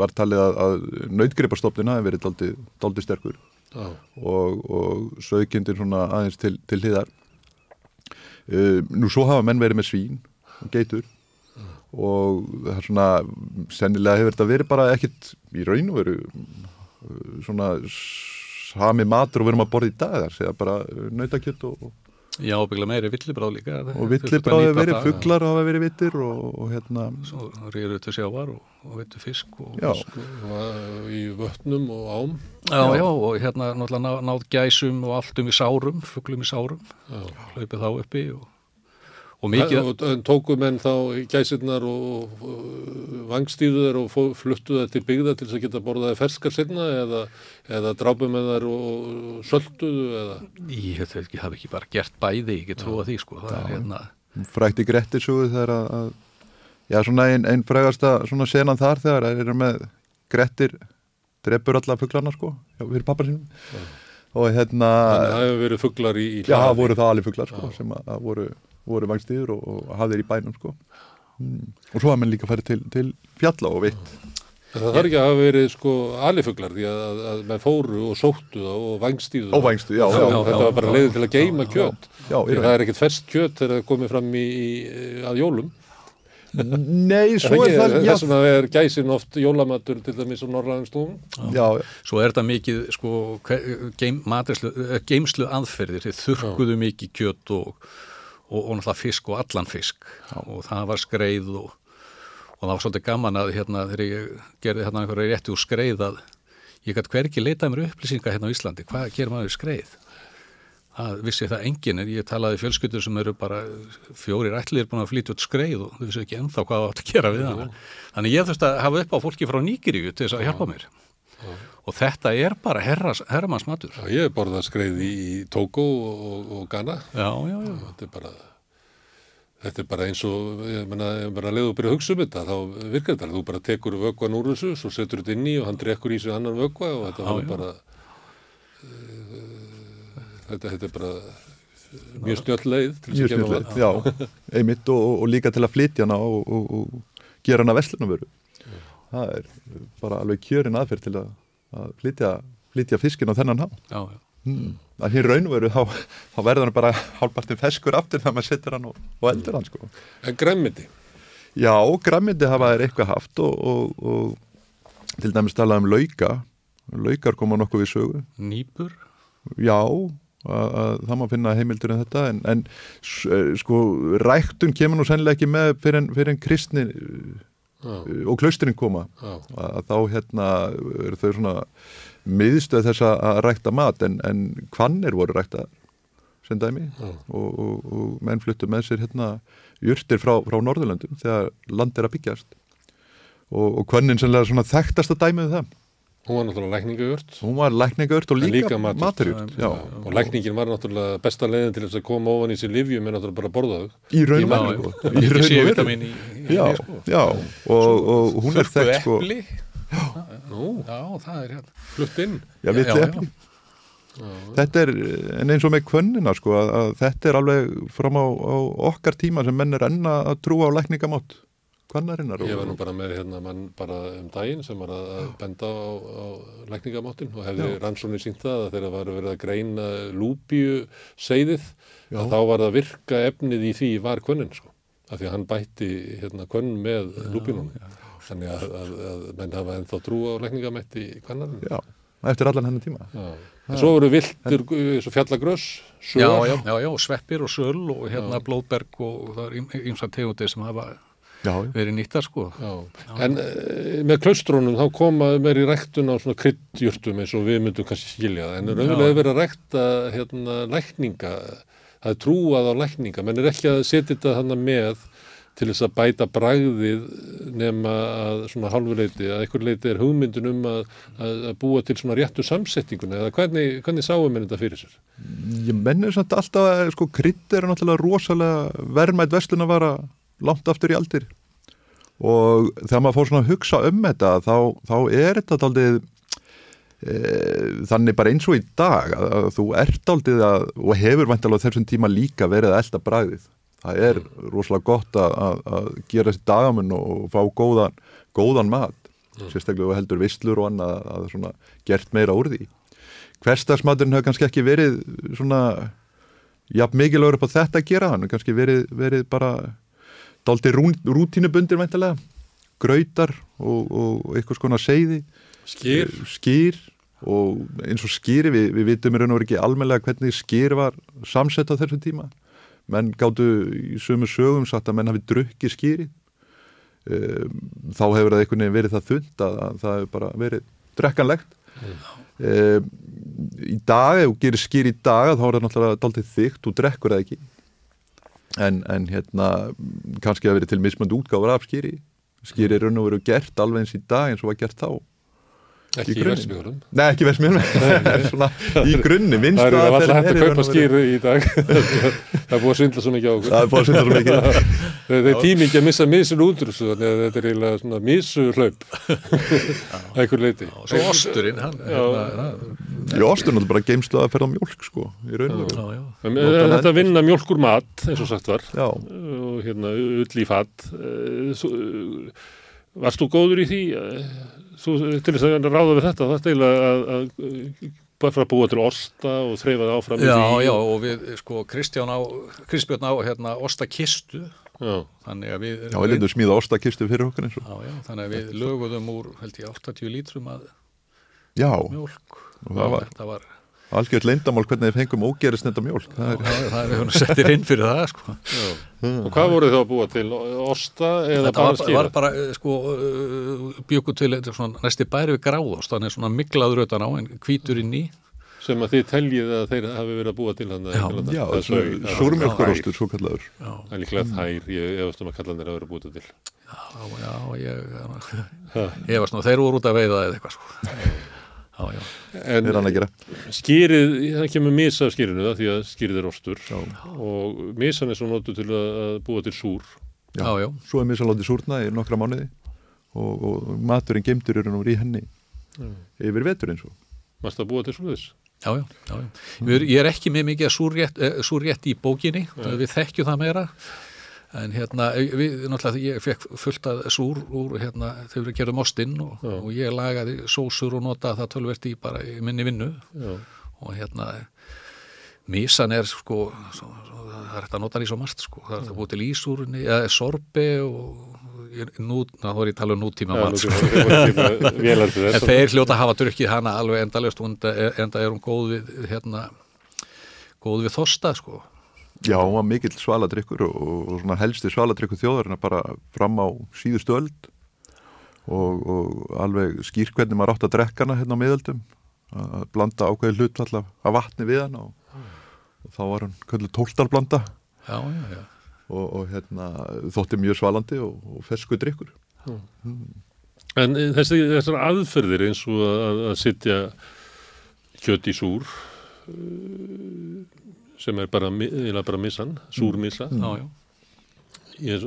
var talið að, að nautgripastofnina hefur verið daldi, daldi sterkur ah. og, og sögkindir svona aðeins til, til hliðar nú svo hafa menn verið með svín og geitur. Og það er svona sennilega hefur þetta verið bara ekkit í raun og veru svona sami matur og verum að borða í dag þar segja bara nautakjött og Já, byggla meiri villibráð líka og villibráð hefur verið, fugglar hafa verið vittir og, og hérna Svo rýður þetta sjávar og, og vittu fisk og, fisk og í vötnum og ám. Já, já, já og hérna náttúrulega náð gæsum og allt um í sárum, fugglum í sárum. Hlaupið þá uppi og Og mikið... Tóku menn þá gæsirnar og vangstíðuðar og fluttu það til byggða til þess að geta borðaði ferskar sinna eða, eða drápu með þar og sölduðu eða? Ég hef ekki, ekki bara gert bæði, ég get trúa því sko. Það er hérna... Frækti Grettisúðu þegar að, já svona einn ein frægasta svona senan þar þegar það er með Grettir drefur alla fugglarna sko, já, fyrir pappar sínum. Já. Og hérna... Þannig að það hefur verið fugglar í, í? Já, það voru það alveg fugglar sko, já. sem að, að voru voru vangstíður og, og hafðir í bænum sko. mm. og svo hafði mann líka farið til, til fjalla og vitt Það þarf ekki að hafa verið sko alifuglar því að, að, að með fóru og sóttu það og vangstíðu og vangstíðu, já, já, já Þetta já, var bara leiðið til að geima kjöt. Það er ekkert fest kjöt þegar það komið fram í, í að jólum. Nei, svo er það Þess vegna er gæsin oft jólamatur til dæmis á norrlæðingstofum Svo er þetta mikið sko, geim, geimslu aðferðir þið þurkuðu mikið kjöt og og, og náttúrulega fisk og allan fisk Já. og það var skreið og, og það var svolítið gaman að hérna þegar ég gerði hérna einhverju rétti úr skreið að ég gæti hverki leitað mér upplýsinga hérna á Íslandi, hvað gerir maður skreið? Það vissi það enginn en ég talaði fjölskyldur sem eru bara fjórir ætlir búin að flytja út skreið og þau vissi ekki ennþá hvað það átt að gera við hana. Þannig ég þurfti að hafa upp á fólki frá Nýgiríu til þess að hjálpa mér. Og þetta er bara herramanns matur. Já, ég hef borðað skreið í Tókó og, og Ghana. Já, já, já. Þetta er bara, þetta er bara eins og, ég menna, bara að leiða og byrja að hugsa um þetta, þá virkar þetta. Þú bara tekur vöggvan úr þessu, svo setur þetta inn í og hann drekkur í sig annan vöggva og þetta var bara, þetta, þetta er bara mjög snjöll leið til Mjög snjöll leið, já, einmitt og, og líka til að flytja hana og, og, og gera hana vestlunumveru. Það er bara alveg kjörin aðferð til að, að flytja, flytja fiskin á þennan há. Já, já. Mm. Það hér raunveru, þá, þá verður hann bara hálpartin feskur aftur þegar maður setur hann og eldur hann, sko. En græmiti? Já, græmiti hafa þeir eitthvað haft og til dæmis talað um lauka. Laukar koma nokkuð við sögu. Nýpur? Já, að, að það má finna heimildur en þetta en, en sko ræktun kemur nú sennilega ekki með fyrir en, fyrir en kristni. Og klausturinn koma. Að þá hérna eru þau svona miðstöð þess að rækta mat. En, en hvannir voru rækta sem dæmi. Og, og, og menn fluttu með sér hérna júrtir frá, frá Norðurlöndum þegar land er að byggjast. Og, og hvannin sennilega svona þekktasta dæmið um það Hún var náttúrulega lækningaurt. Hún var lækningaurt og líka, líka maturjurt. Og lækningin var náttúrulega besta leiðin til þess að koma ofan í sér livjum en náttúrulega bara borðaðu. Í raun og veru. Í raun og veru. Já, já, og, og hún er þekkt sko. Þurfu epli. Nú, já, það er hérna. Flutt inn. Já, vill epli. Þetta er, en eins og með kvönnina sko, að, að þetta er alveg fram á, á okkar tíma sem menn er enna að trúa á lækningamátt. Kvannarinnar ég var nú bara með hérna mann bara um daginn sem var að benda á, á lækningamáttin og hefði rannsónið sínt það að þegar það var verið að greina lúbíu seiðið að þá var það að virka efnið í því var kvönnin sko. Af því að hann bætti hérna kvönn með lúbínum þannig að, að, að menn hafa ennþá trú á lækningamætti kvannarinn Já, eftir allan hennar tíma. Já. En svo voru viltur eins og fjallagröss já, já, já, já, sveppir og söl og hérna já. blóðberg og það er ymsa tegundir sem hafa verið nýttar sko. Já. En e, með klaustrónum þá koma meir í ræktun á svona kryddjurtum eins og við myndum kannski skilja það. En er auðvitað verið að rækta hérna lækninga. Það er trúað á lækninga. Menn er ekki að setja þetta þannig með til þess að bæta bragðið nema að svona halvuleiti að einhver leiti er hugmyndun um að, að búa til svona réttu samsetningun eða hvernig, hvernig sáum við þetta fyrir sér? Ég mennir samt alltaf að sko krydd er náttúrulega rosalega verðmætt vestlun að vara langt aftur í aldir. Og þegar maður fór svona að hugsa um þetta þá, þá er þetta aldrei e, þannig bara eins og í dag að, að þú ert aldrei að, og hefur vantilega þessum tíma líka verið að elda bræðið það er rosalega gott að, að gera þessi dagamun og fá góðan, góðan mat. Mm. sérstaklega heldur visslur og annað að svona gert meira úr því. Hverstagsmaturinn hefur kannski ekki verið svona jafn mikilvægur upp á þetta að gera hann kannski verið, verið bara daldi rútínubundir veintilega gröytar og, og eitthvað skona seiði. Skýr. skýr og eins og skýri við, við vitum í raun og veru ekki almenlega hvernig skýr var samsett á þessum tíma. Menn gáttu í sömu sögum satt að menn hafi drukki skýri um, þá hefur það einhvern veginn verið það þund að, að það hefur bara verið drekkanlegt. Um, í dag, ef þú gerir skýr í dag þá er það náttúrulega daldið þygt, þú drekkur það ekki en, en hérna kannski að verið til mismönd útgáður af skýri. Skýri er raun og veru gert alveg eins í dag eins og var gert þá Ekki í, versmíðurum? Nei, ekki í versmíðurum, [LAUGHS] svona í grunni, minnst að það er hægt að kaupa skýru í dag, [LAUGHS] það er búið að svindla svo mikið á okkur. Það er búið að svindla svo mikið. Það er tími ekki að missa misun út úr þessu, þannig að þetta er eiginlega svona misu hlaup, [LAUGHS] einhver leiti. Svo osturinn, hann, hérna, Já, osturinn er bara geimsla að ferða mjölk, sko, í raun og veru. Þetta vinna mjölkur mat, eins og sagt var, og hérna, ull í fatt, varst þú góður í því þú til þess að ráða við þetta þetta er að, að bara búa til osta og þreyfa það áfram Já, já, og við, sko, Kristján á Kristbjörn á, hérna, ostakistu. Já, þannig að við Já, við lindum smíða ostakistu fyrir okkur eins og Já, já, þannig að við löguðum úr, held ég, 80 lítrum að Já. mjölk og, og var... þetta var Algjörð leindamál hvernig þið fengum ógerist nefnda mjólk. Það er, það er, það settir inn fyrir það, sko. Og hvað voru þið að búa til? Osta eða Þetta bara skýra? var bara, eh, sko, bjöku til þetta svona, næsti bæri við gráðost, þannig svona miklaður utan á en hvítur inn í. Sem að þið teljið að þeir hafi verið að búa til hann. Já. Er svo- kallaður. Það er líklega þær, ég efast um að kalla hann þeir að vera búið til. Já, já, ég, ég var svona, þeir voru út að veiða eða eitthvað, sko. Já, já. En Er skýrið, það kemur misa af skýrinu það því að skýrið er ostur og misan er svo notu til að að búa til súr. Já, já, Svo er misalóti súrna í nokkra mánuði og, og maturinn gemdur eru nú í henni yfir veturinn svo. Mást að búa til súrðis? já, já, já, já. Við, ég er ekki með mikið súrrétt, eh, súrrétt í bókinni, við þekkjum það meira en hérna, við, náttúrulega ég fekk fullt að súr úr hérna, þegar við gerum ostinn og, og ég lagaði sósur og notaði það tölvert í bara í minni vinnu Já. og hérna misan er sko svo, svo, það er hægt að nota hann í svo margt sko það er hægt að búið til ísúrunni, eða sorbi og nú, þá er ég að tala um nútíma mat sko. En þeir hljóta hafa drukkið hana alveg endalust enda er hún góð við hérna, góð við þosta sko. Já, hún var mikill svaladrykkur og, og svona helsti svaladrykkur þjóðarinn bara fram á síðustu öld og, og alveg skýr hvernig maður átt að drekka hana hérna á miðöldum að blanda ákveði hlut allaf að vatni við hana og, og þá var hann köllu tóltarblanda Já, já, já. og, og hérna þótti mjög svalandi og, og fersku drykkur. En eh, þessi, þessar aðferðir eins og að, að sitja kjött í súr sem er bara, bara missan, súrmissa. Ég,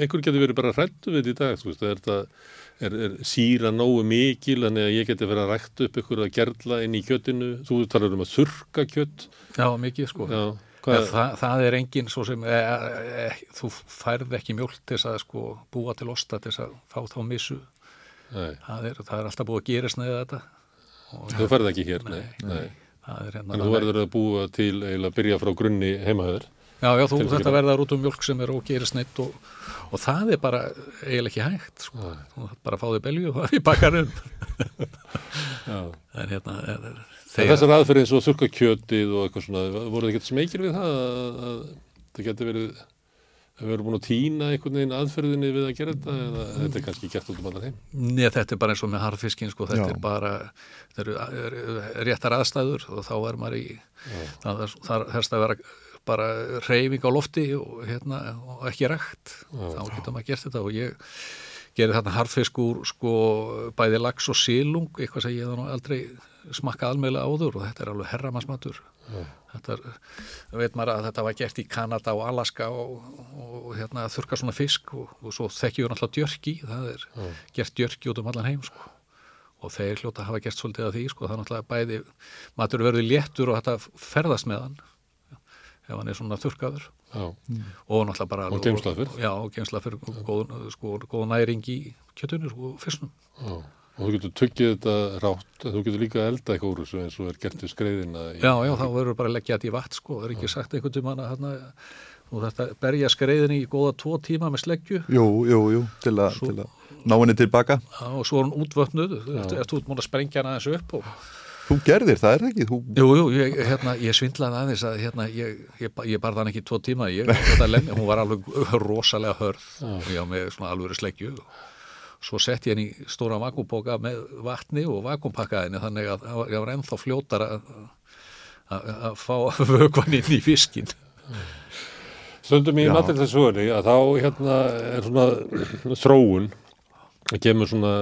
einhver getur verið bara hrættu við þetta í dag, veist, er, þetta, er, er síra nógu mikil, að ég geti verið að rækta upp ykkur að gerla inn í kjöttinu, þú talar um að þurka kjött, Já, mikið sko. já, En hvað, það, það er engin svo sem e, e, þú færð ekki mjólk til að sko, búa til osta til að fá þá missu. Nei, það er, það er alltaf búið að gerast neða þetta. Og þú ferð ekki hér, nei, nei. það er hérna En þú verður að búa til, eiginlega byrja frá grunni heimahöður. Já, já, þú, þetta verðar út um mjólk sem er ógerist neitt og, og það er bara eiginlega ekki hægt sko. þú þarf bara að fá þig belju og það er í bakkanum [LAUGHS] en hérna er, er, En þegar, þessar aðferðin svo þurka kjötið og eitthvað svona, voru þið ekkert smekir við það að, að það getur verið að við erum búin að týna einhvern veginn aðferðinni við að gera þetta eða þetta er kannski gert út um allar heim. Nei, þetta er bara eins og með harfiskin sko, þetta Já. er bara þetta eru er, er réttar aðstæður og þá er maður í það er- það þarst að vera bara reyfing á lofti og, hérna, og ekki rægt þá getur maður gert þetta og ég gerði þarna harfisk úr sko, bæði lax og sílung eitthvað sem ég hef nú aldrei smakkað almeinlega áður og þetta er alveg herramannsmatur. Þetta er, veit maður að þetta var gert í Kanada og Alaska og, og, og hérna þurka svona fisk og, og svo við náttúrulega djörki það er gert djörki út um allan heim sko. og þeir hljóta hafa gert svolítið að því sko. það er náttúrulega bæði matur verður léttur og þetta ferðast með hann ef hann er svona þurkaður Já, og náttúrulega bara Og geymslað já, og geimslað fyrir góð, sko, góð næring í kjötunni og fisknum já. Og þú getur tuggið þetta rátt, þú getur líka elda eitthvað úr þessu eins og er gert við skreiðina. Í, Já, já, þá verður bara að leggja þetta í vatn sko, það er ekki sagt einhvern tímann að hérna, þú þarft að berja skreiðinni í góða tvo tíma með sleggju. Jú, jú, jú, til, a, Svo- til að ná henni tilbaka. Já, og svo er hún eftir þú ert múin að sprengja hana þessu upp og... Þú gerðir, það er ekki, þú... Jú, jú, ég, hérna, ég svindlaði aðeins að hérna, ég, ég, ég barði hann ekki í tvo tíma. Ég, þetta hún var alveg rosalega hörð og ég á með svona alvöru sleggju svo sett ég henni í stóra vakuumbóka með vatni og vakuumpakkaðinni þannig að ég var ennþá fljótar að að að fá vökvan inn í fiskin Stundum í Já. matriðsögunni að þá hérna er svona þróun, það kemur svona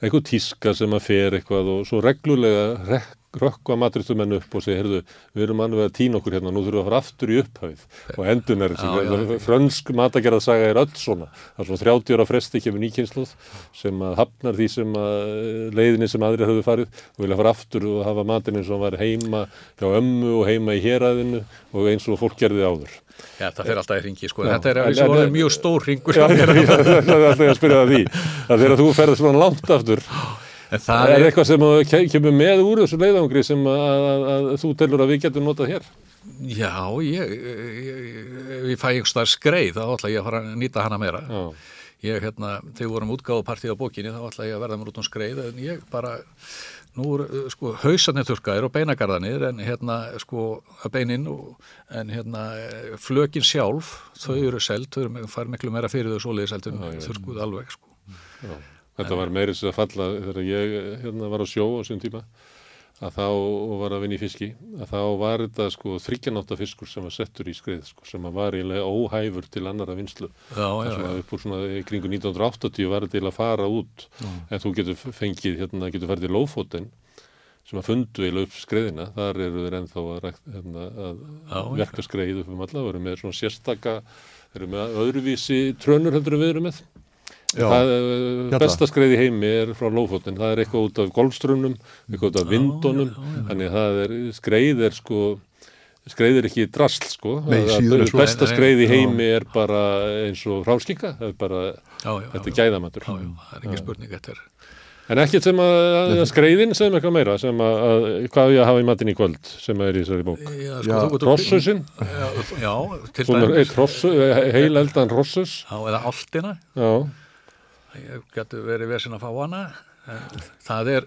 einhver tíska sem að fer eitthvað og svo reglulega rek, rökkva matriðsumenn upp og segja, heyrðu, við erum alveg að týna okkur hérna, nú þurfum við að fara aftur í upphæð og endun er Já, já. þessi, frönsk matagerðarsaga er öll svona, það er svona 30 ára fresti kemur nýkynsluð sem að hafnar því sem að leiðinni sem aðrir höfðu farið og vilja fara aftur og hafa matinn eins og hann var heima hjá ömmu og heima í héræðinu og eins og fólk gerði áður. Já, það fer alltaf í ringi, sko, Já. þetta er En- að en- orðið mjög stór ringur Já, það er alltaf að spyrja það því að þegar þú ferð svona langt aftur en það er er, eitthvað sem kemur með úr þessu leiðangri sem að, að, að þú telur að við getum notað hér já, ég, ég, ég, ég fæ einhverstaðar skreið, þá ætla ég að fara að nýta hana meira Já, ég, hérna, þegar við vorum útgáðu partíð á bókinni þá ætla ég að verða mér út um skreið en ég bara nú uh, sko hausarnir þurkaðir og beinagarðanir en hérna sko að beinin en hérna flökin sjálf þau eru seld, þau eru fær miklu meira fyrir þau svoleiðis heldur en þurkuð alveg sko. Já. Þetta var meirins að falla þegar ég hérna var á sjó á sín tíma að þá var að vinna í fiski að þá var þetta sko þryggjanáta fiskur sem var settur í skrið sko sem var eiginlega óhæfur til annara vinslu já. að upp úr svona kringu 1980 var þetta til að fara út. En þú getur fengið hérna getur farið til Lófóten sem að fundu eiginlega upp skriðina. Þar eru þeir ennþá að, hérna, að Já, verka skrið upp um alla og eru með svona sérstaka eru með öðruvísi trönur heldur við erum með það, eh, besta skreið í heimi er frá Lófóttin, það er eitthvað út af golfströmmnum, eitthvað út af vindunum. þannig að það er, skreið er sko skreið er ekki drasl sko. Nei, Það- síður svo. besta skreið í já. heimi er bara eins og ráskika það er bara, Já, já, þetta er já, gæðamatur. Já, já, það er ekki spurning þetta er en ekkert sem að, að skreiðin sem eitthvað meira, sem að, að hvað ég að hafa í matinn í kvöld, sem er í þessari bók? Já, Já, þú getur- Rossusinn, Já, já, til dæmis. eitt rossu, heil eldan rossus Já, eða áltina já, getur verið vesin að fá hana en það er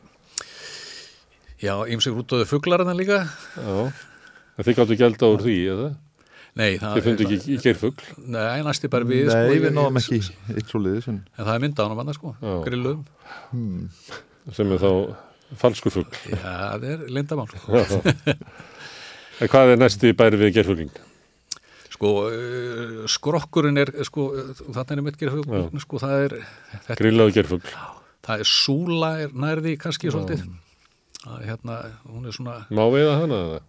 já, ymsig rútuðu fuglarinn líka já en þið gáttu gælda úr því, eða? nei, það Þið fundu ekki í geirfugl nei, næsti bara við Nei, sko, við ég- náðum ekki eitt svo liðis en það er mynda ánum annað sko, Já. grillum sem er þá falsku fugl já, það er lindamál sko. En hvað er næsti bæri við gerfugling? Sko, uh, skrokkurinn er sko, þarna er mitt gerfugl sko, það er Grillaðu gerfugl. það er súla er nærði kannski svolítið að hérna, hún er svona Má veiða hana eða?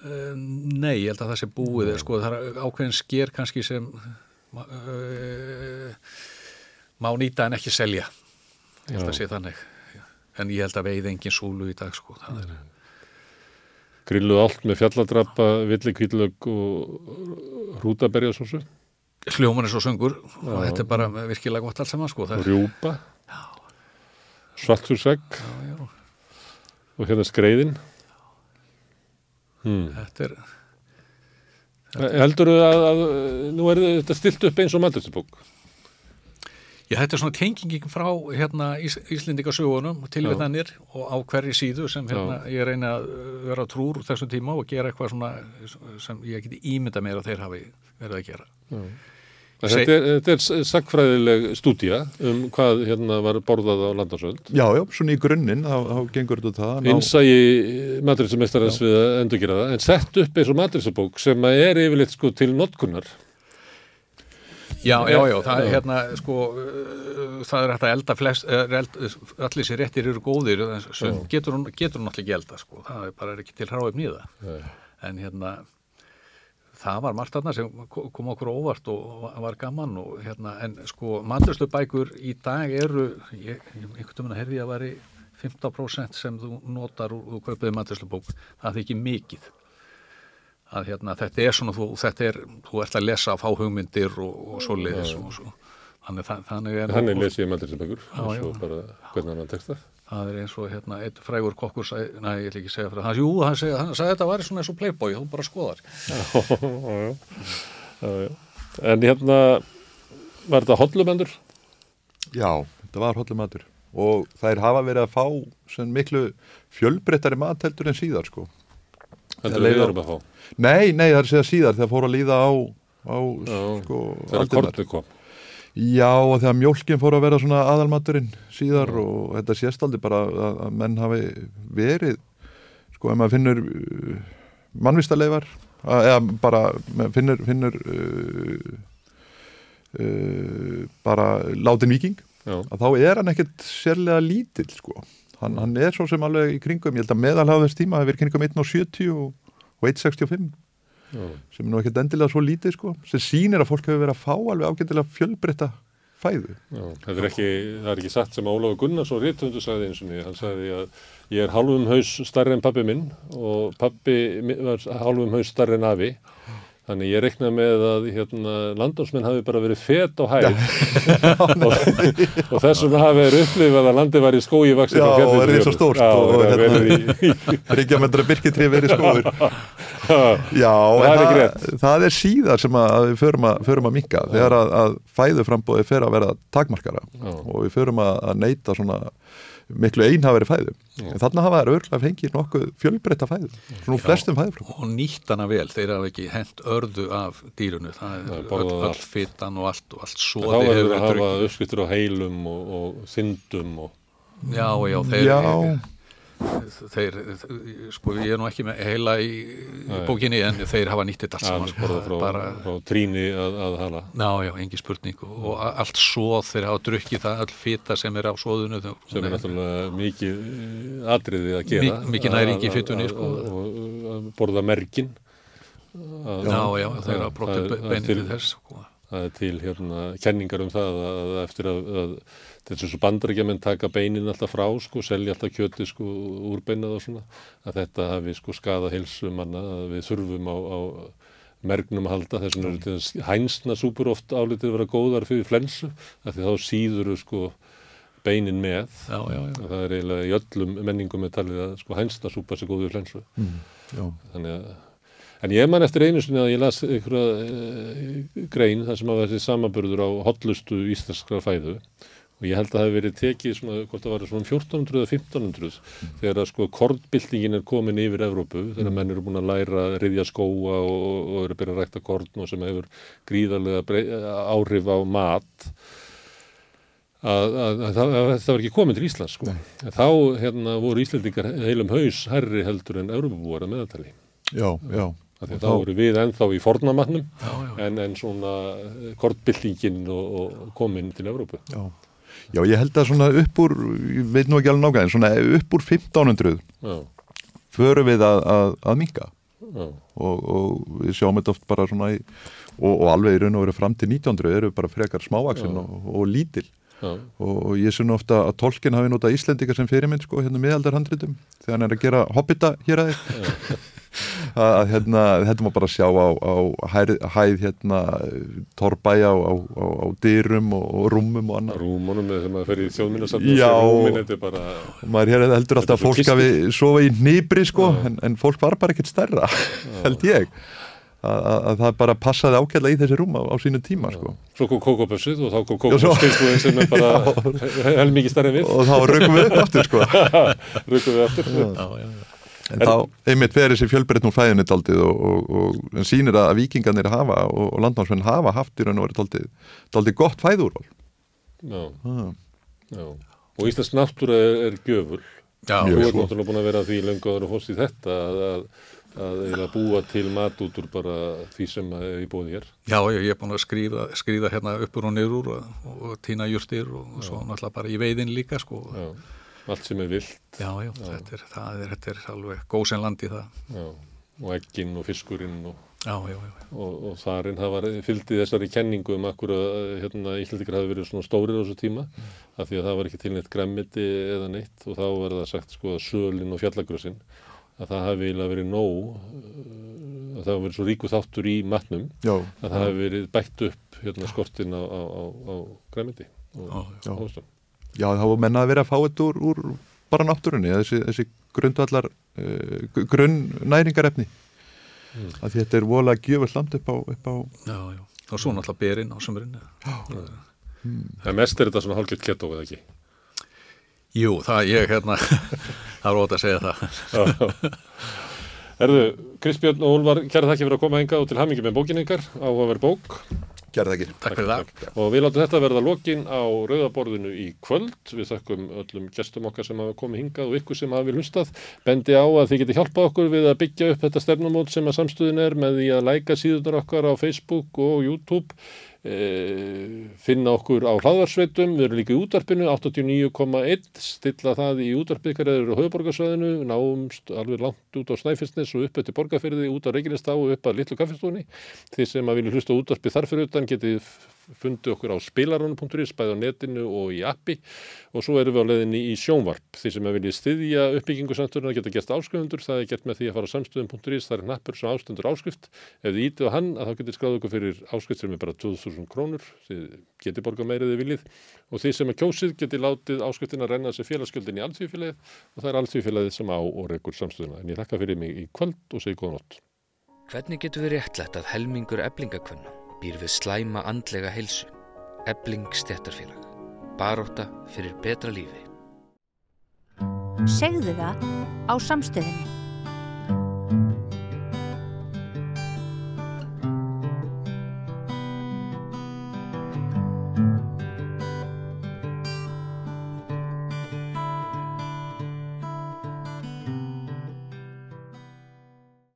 Uh, Nei, ég held að það sé búið sko, það er ákveðin sker kannski sem uh, má nýta en ekki selja ég held Já. að sé þannig en ég held að veið engin súlu í dag sko. það er, Grilluðu allt með fjalladrappa, villikvítlög og hrútaberjasósu hljóman er svo söngur og þetta er bara virkilega gott allt saman sko. það rjúpa, svartursegg já, já, og hérna skreiðin. Hmm. þetta er Heldur þú að, að nú er þetta stilt upp eins og maturstubók? Já, þetta er svona tengingin frá hérna, Ís Íslendingasögunum, tilvitnanir og á hverju síðu sem hérna, ég reyna að vera trúr úr þessum tíma og gera eitthvað svona sem ég geti ímynda að þeir hafi verið að gera. Þetta er, þetta er sagfræðileg stúdía um hvað hérna var borðað á landarsöld. já, já, svona í grunninn þá, þá gengur þetta það Innsægi maturinsumestarins við að endurgera það, en sett upp eins og maturinsubók sem er yfirleitt sko til notkunar. Já, já, já, það er hérna, sko, uh, það er hægt að elda flest, er eld, allir sér réttir eru góðir, en sem getur hún, getur hún náttúrulega ekki elda, sko, það er bara ekki til hráum nýða. En hérna, það var margt þarna sem ko- kom okkur óvart og var gaman og hérna, en sko, maturslubækur í dag eru, ég, einhvern veginn að herði að væri 15% sem þú notar og þú kaupiði maturslubók, það er ekki mikið að hérna, þetta er svona, þú, þetta er, þú ert að lesa af háhugmyndir og, og svo leiðis og svo. Þannig, það, þannig er, Þannig les ég maturinsubókur Já, og já. svo bara hvernig hann tekst það. það er eins og hérna, eitt frægur kokkur, næ, ég ætla ekki að segja fyrir það, jú, hann sagði, hann sagði þetta væri svona eins og playboy, þú bara skoðar. [LAUGHS] Já, já. Já. En hérna var þetta hotlumendur? Já, þetta var hollum matur og þær hafa verið að fá miklu fjölbreyttari mat heldur en síðar sko. Heldur við erum að fá. Nei, nei, það er að segja síðar þegar fór að líða á, á Já, sko, Þegar kortið kom. Já, og þegar mjólkin fór að vera svona aðalmaturinn síðar og þetta sést aldrei bara að, menn hafi verið sko, ef maður finnur uh, mannvistaleifar eða bara finnur, finnur uh, uh, bara látin viking Já, að þá er hann ekkert sérlega lítill sko. Hann, hann er svo sem alveg í kringum. Ég held að meðalhafa þess tíma hefur kringum 1,70 og, og 1,65 já. sem er nú ekkert endilega svo lítið sko, sem sýnir að fólk hefur verið að fá alveg ágætilega fjölbreytta fæðu. Já, þetta er ekki, það er ekki satt sem Ólafur Gunnarsson Rítvöndu sagði eins og niður, hann sagði að ég er hálfum haus starri en pappi minn og pappi mi- var hálfum haus starri en afi þannig ég reikna með að hérna, landnámsmenn hafi bara verið fet á hæð [LAUGHS] og, og þessum hafi þeir upplifað að landi var í skói vaksið Já, frá fjallinu. og er til svo stórt Já, og og hérna- [LAUGHS] verið Ríkja með birkitrið verið skóður Já, Það er það, það er síðar sem að við förum að, förum að minka þegar að, að fæðuframbóði fer að vera takmarkara Já. og við förum að, að neyta svona miklu einhafari fæðu. En þarna hafa þær örgulega fengið nokkuð fjölbreytta fæðu, svona flestum fæðu og nýtt hana vel, þeir hafa ekki hent örðu af dýrunu það er öll, öll fytan og allt og allt svo þá verður að hafa uppskiptur á heilum og, og þindum og... já, já, þeir já þeir, sko ég er nú ekki með heila í Nei. bókinni en þeir hafa nýttið allt saman sko, frá, bara, frá tríni að, að hala Já, já, engi spurning og, og allt sóð þeir hafa drukkið það all fita sem er á sóðunu sem er náttúrulega mikið eh, atriði að gera Mik mikið næringi fytunni sko. og, borða merkin að, Já, já, þeir hafa brótið beinið þess sko. Til hérna kenningar um það að eftir að, að þess að bandarækjaman taka beinin alltaf frá sko, selja alltaf kjöti sko úr beinað og svona, að þetta hafi sko skada hilsu manna, að við þurfum á, á mergnum að halda, þess vegna er þetta hænsna súpur oft álitið að vera góðar fyrir flensu, af því þá síður sko beinin með, já, já, já. það er eiginlega í öllum menningum með talið að sko hænsna súpa sé góð fyrir flensu, mm, þannig að En ég man eftir einu sinni að ég las einhverja e, grein þar sem að þessi samaburður á hotlustu íslenskra fæðu og ég held að það hefði verið tekið svona, hvort það var svona 1400 eða 1500 mm. þegar að sko kornbildingin er komin yfir Evrópu, þegar mm. menn eru búin að læra að riðja skóa og, og eru byrjað að rækta korn og sem hefur gríðarlega áhrif á mat að, að, að það var ekki komin til Íslands sko. Þá hérna, voru Íslandingar heilum haus herri heldur en Evrópubúar að meðatali. Já, já. Þá voru við ennþá í fornamatnum en, en svona kornbildingin og, og komin til Evrópu. Já. Já, ég held að svona upp úr, ég veit nú ekki alveg nákvæmlega, en svona upp úr 1500 Já. förum við að, að, að minga og, og við sjáum þetta oft bara svona í, og, og alveg í raun og veru fram til 1900 eru bara frekar smávaksinn og, og lítil. Og ég sé nú ofta að tolkinn hafi notað Íslendika sem fyrirmynd sko hérna miðaldarhandritum þegar hann er að gera hobbita hér aðeins að hérna, þetta má bara sjá á, á hæð, hæð hérna torbæja á, á, á dyrum og, og rúmum og annað. Rúmunum þegar maður fer í þjóðminnarsafn Já, og bara... maður hér heldur alltaf að fólk hafi sofa í nýbri sko, en, en fólk var bara ekkert stærra [LAUGHS] held ég. Að það bara passaði ákveðlega í þessi rúm á, á sínu tíma sko. Svo kom kókopössuð og þá kom kókopösskilstuðin sem er bara [LAUGHS] hel mikið stærri við. Og þá rökum við upp aftur sko. [LAUGHS] rökum við aftur. Já, já, já. En þá, einmitt, fer þessi fjölbreytn úr fæðinni daldið og, og, og sínir að vikingarnir hafa og, og landnámsmenn hafa haft í raun og verið daldið, daldið gott fæðúról. Já, ah. já. Og Íslands náttúra er, er gjöfur. Já. Þú er náttúrulega búin að vera því lengur og hóst í þetta að, að, að búa til mat út úr bara því sem er í bóði hér. Já, ég er búin að skriða, skriða hérna uppur og niður og týna júrstir og svo náttúrulega bara í veiðin líka, sko. Já allt sem er vilt. Já, já, já. Þetta, er, er, þetta er alveg góðsennlandi það. Já, og egginn og fiskurinn og, og, og þarinn það var fylgdið þessari kenningu um akkur að hérna, Íslandikar hafi verið svona stórir á þessu tíma mm. af því að það var ekki til neitt gremmiti eða neitt og þá var það sagt sko að sölinn og fjallagrössin að það hafi eiginlega verið nóg að það hafi verið svo ríku þáttur í matnum að það hafi verið bætt upp hérna, skortin á, á, á, á gremmiti og hóstum Já, þá menna að vera að fá þetta úr, úr bara náttúrunni, þessi, þessi grundvallar uh, grunnnæringarefni. Mm. að þetta er volað að gjöfa land upp á, upp á Já, já, og svo náttúrulega berinn á sömurinn Já, mm. Það mest er þetta svona hálfgeitt kettó eða ekki? Jú, það ég hérna [LAUGHS] það er ótaf að segja það. Erðu, Kristbjörn og Úlvar, kæra þakki fyrir að koma henga og til hamingi með bókinningar á að vera bók Gerða ekki. Takk fyrir það. Og við látum þetta verða lokin á rauðaborðinu í kvöld. Við þakkum öllum gestum okkar sem hafa komið hingað og ykkur sem hafi hlustað. Bendi á að þið geti hjálpað okkur við að byggja upp þetta stefnumót sem að samstöðin er með því að læka síðunar okkar á Facebook og YouTube finna okkur á hlaðarsveitum við erum líka í útarpinu 89,1 stilla það í útarpikar eða höfuborgarsvæðinu, náumst alveg langt út á Snæfellsnes og upp eftir borgarferði út á Reykjanestá og upp að Littlu kaffestóni því sem að vilja hlusta útarpi þarfir utan getið fundi okkur á spilaronu.is bæði á netinu og í appi. Og svo erum við á leðinni í sjónvarp. Því sem að vilja styðja uppbyggingu samstöðuna geta gert áskrifundur, það er gert með því að fara á samstöðun.is, það er hnappur sem ástundur áskrift. Ef þið ítið á hann að þá getur skráð okkur fyrir áskrift sem er bara 2000 krónur. Þið getur borga meiriði viljið. Og því sem er kjósið getur látið áskriftin að renna þessi félagsgjöldin í alltífélagið og það er alltífélagið sem á og rekur samstöðuna. En ég þakka fyrir mig í kvöld og segi góða nótt. Hvernig getur við réttlætt að helmingur eblingakunna býr við slæma andlega heilsu, ebling stjættarfélag, baróta fyrir betra lífi. segðu það á samstöðinni.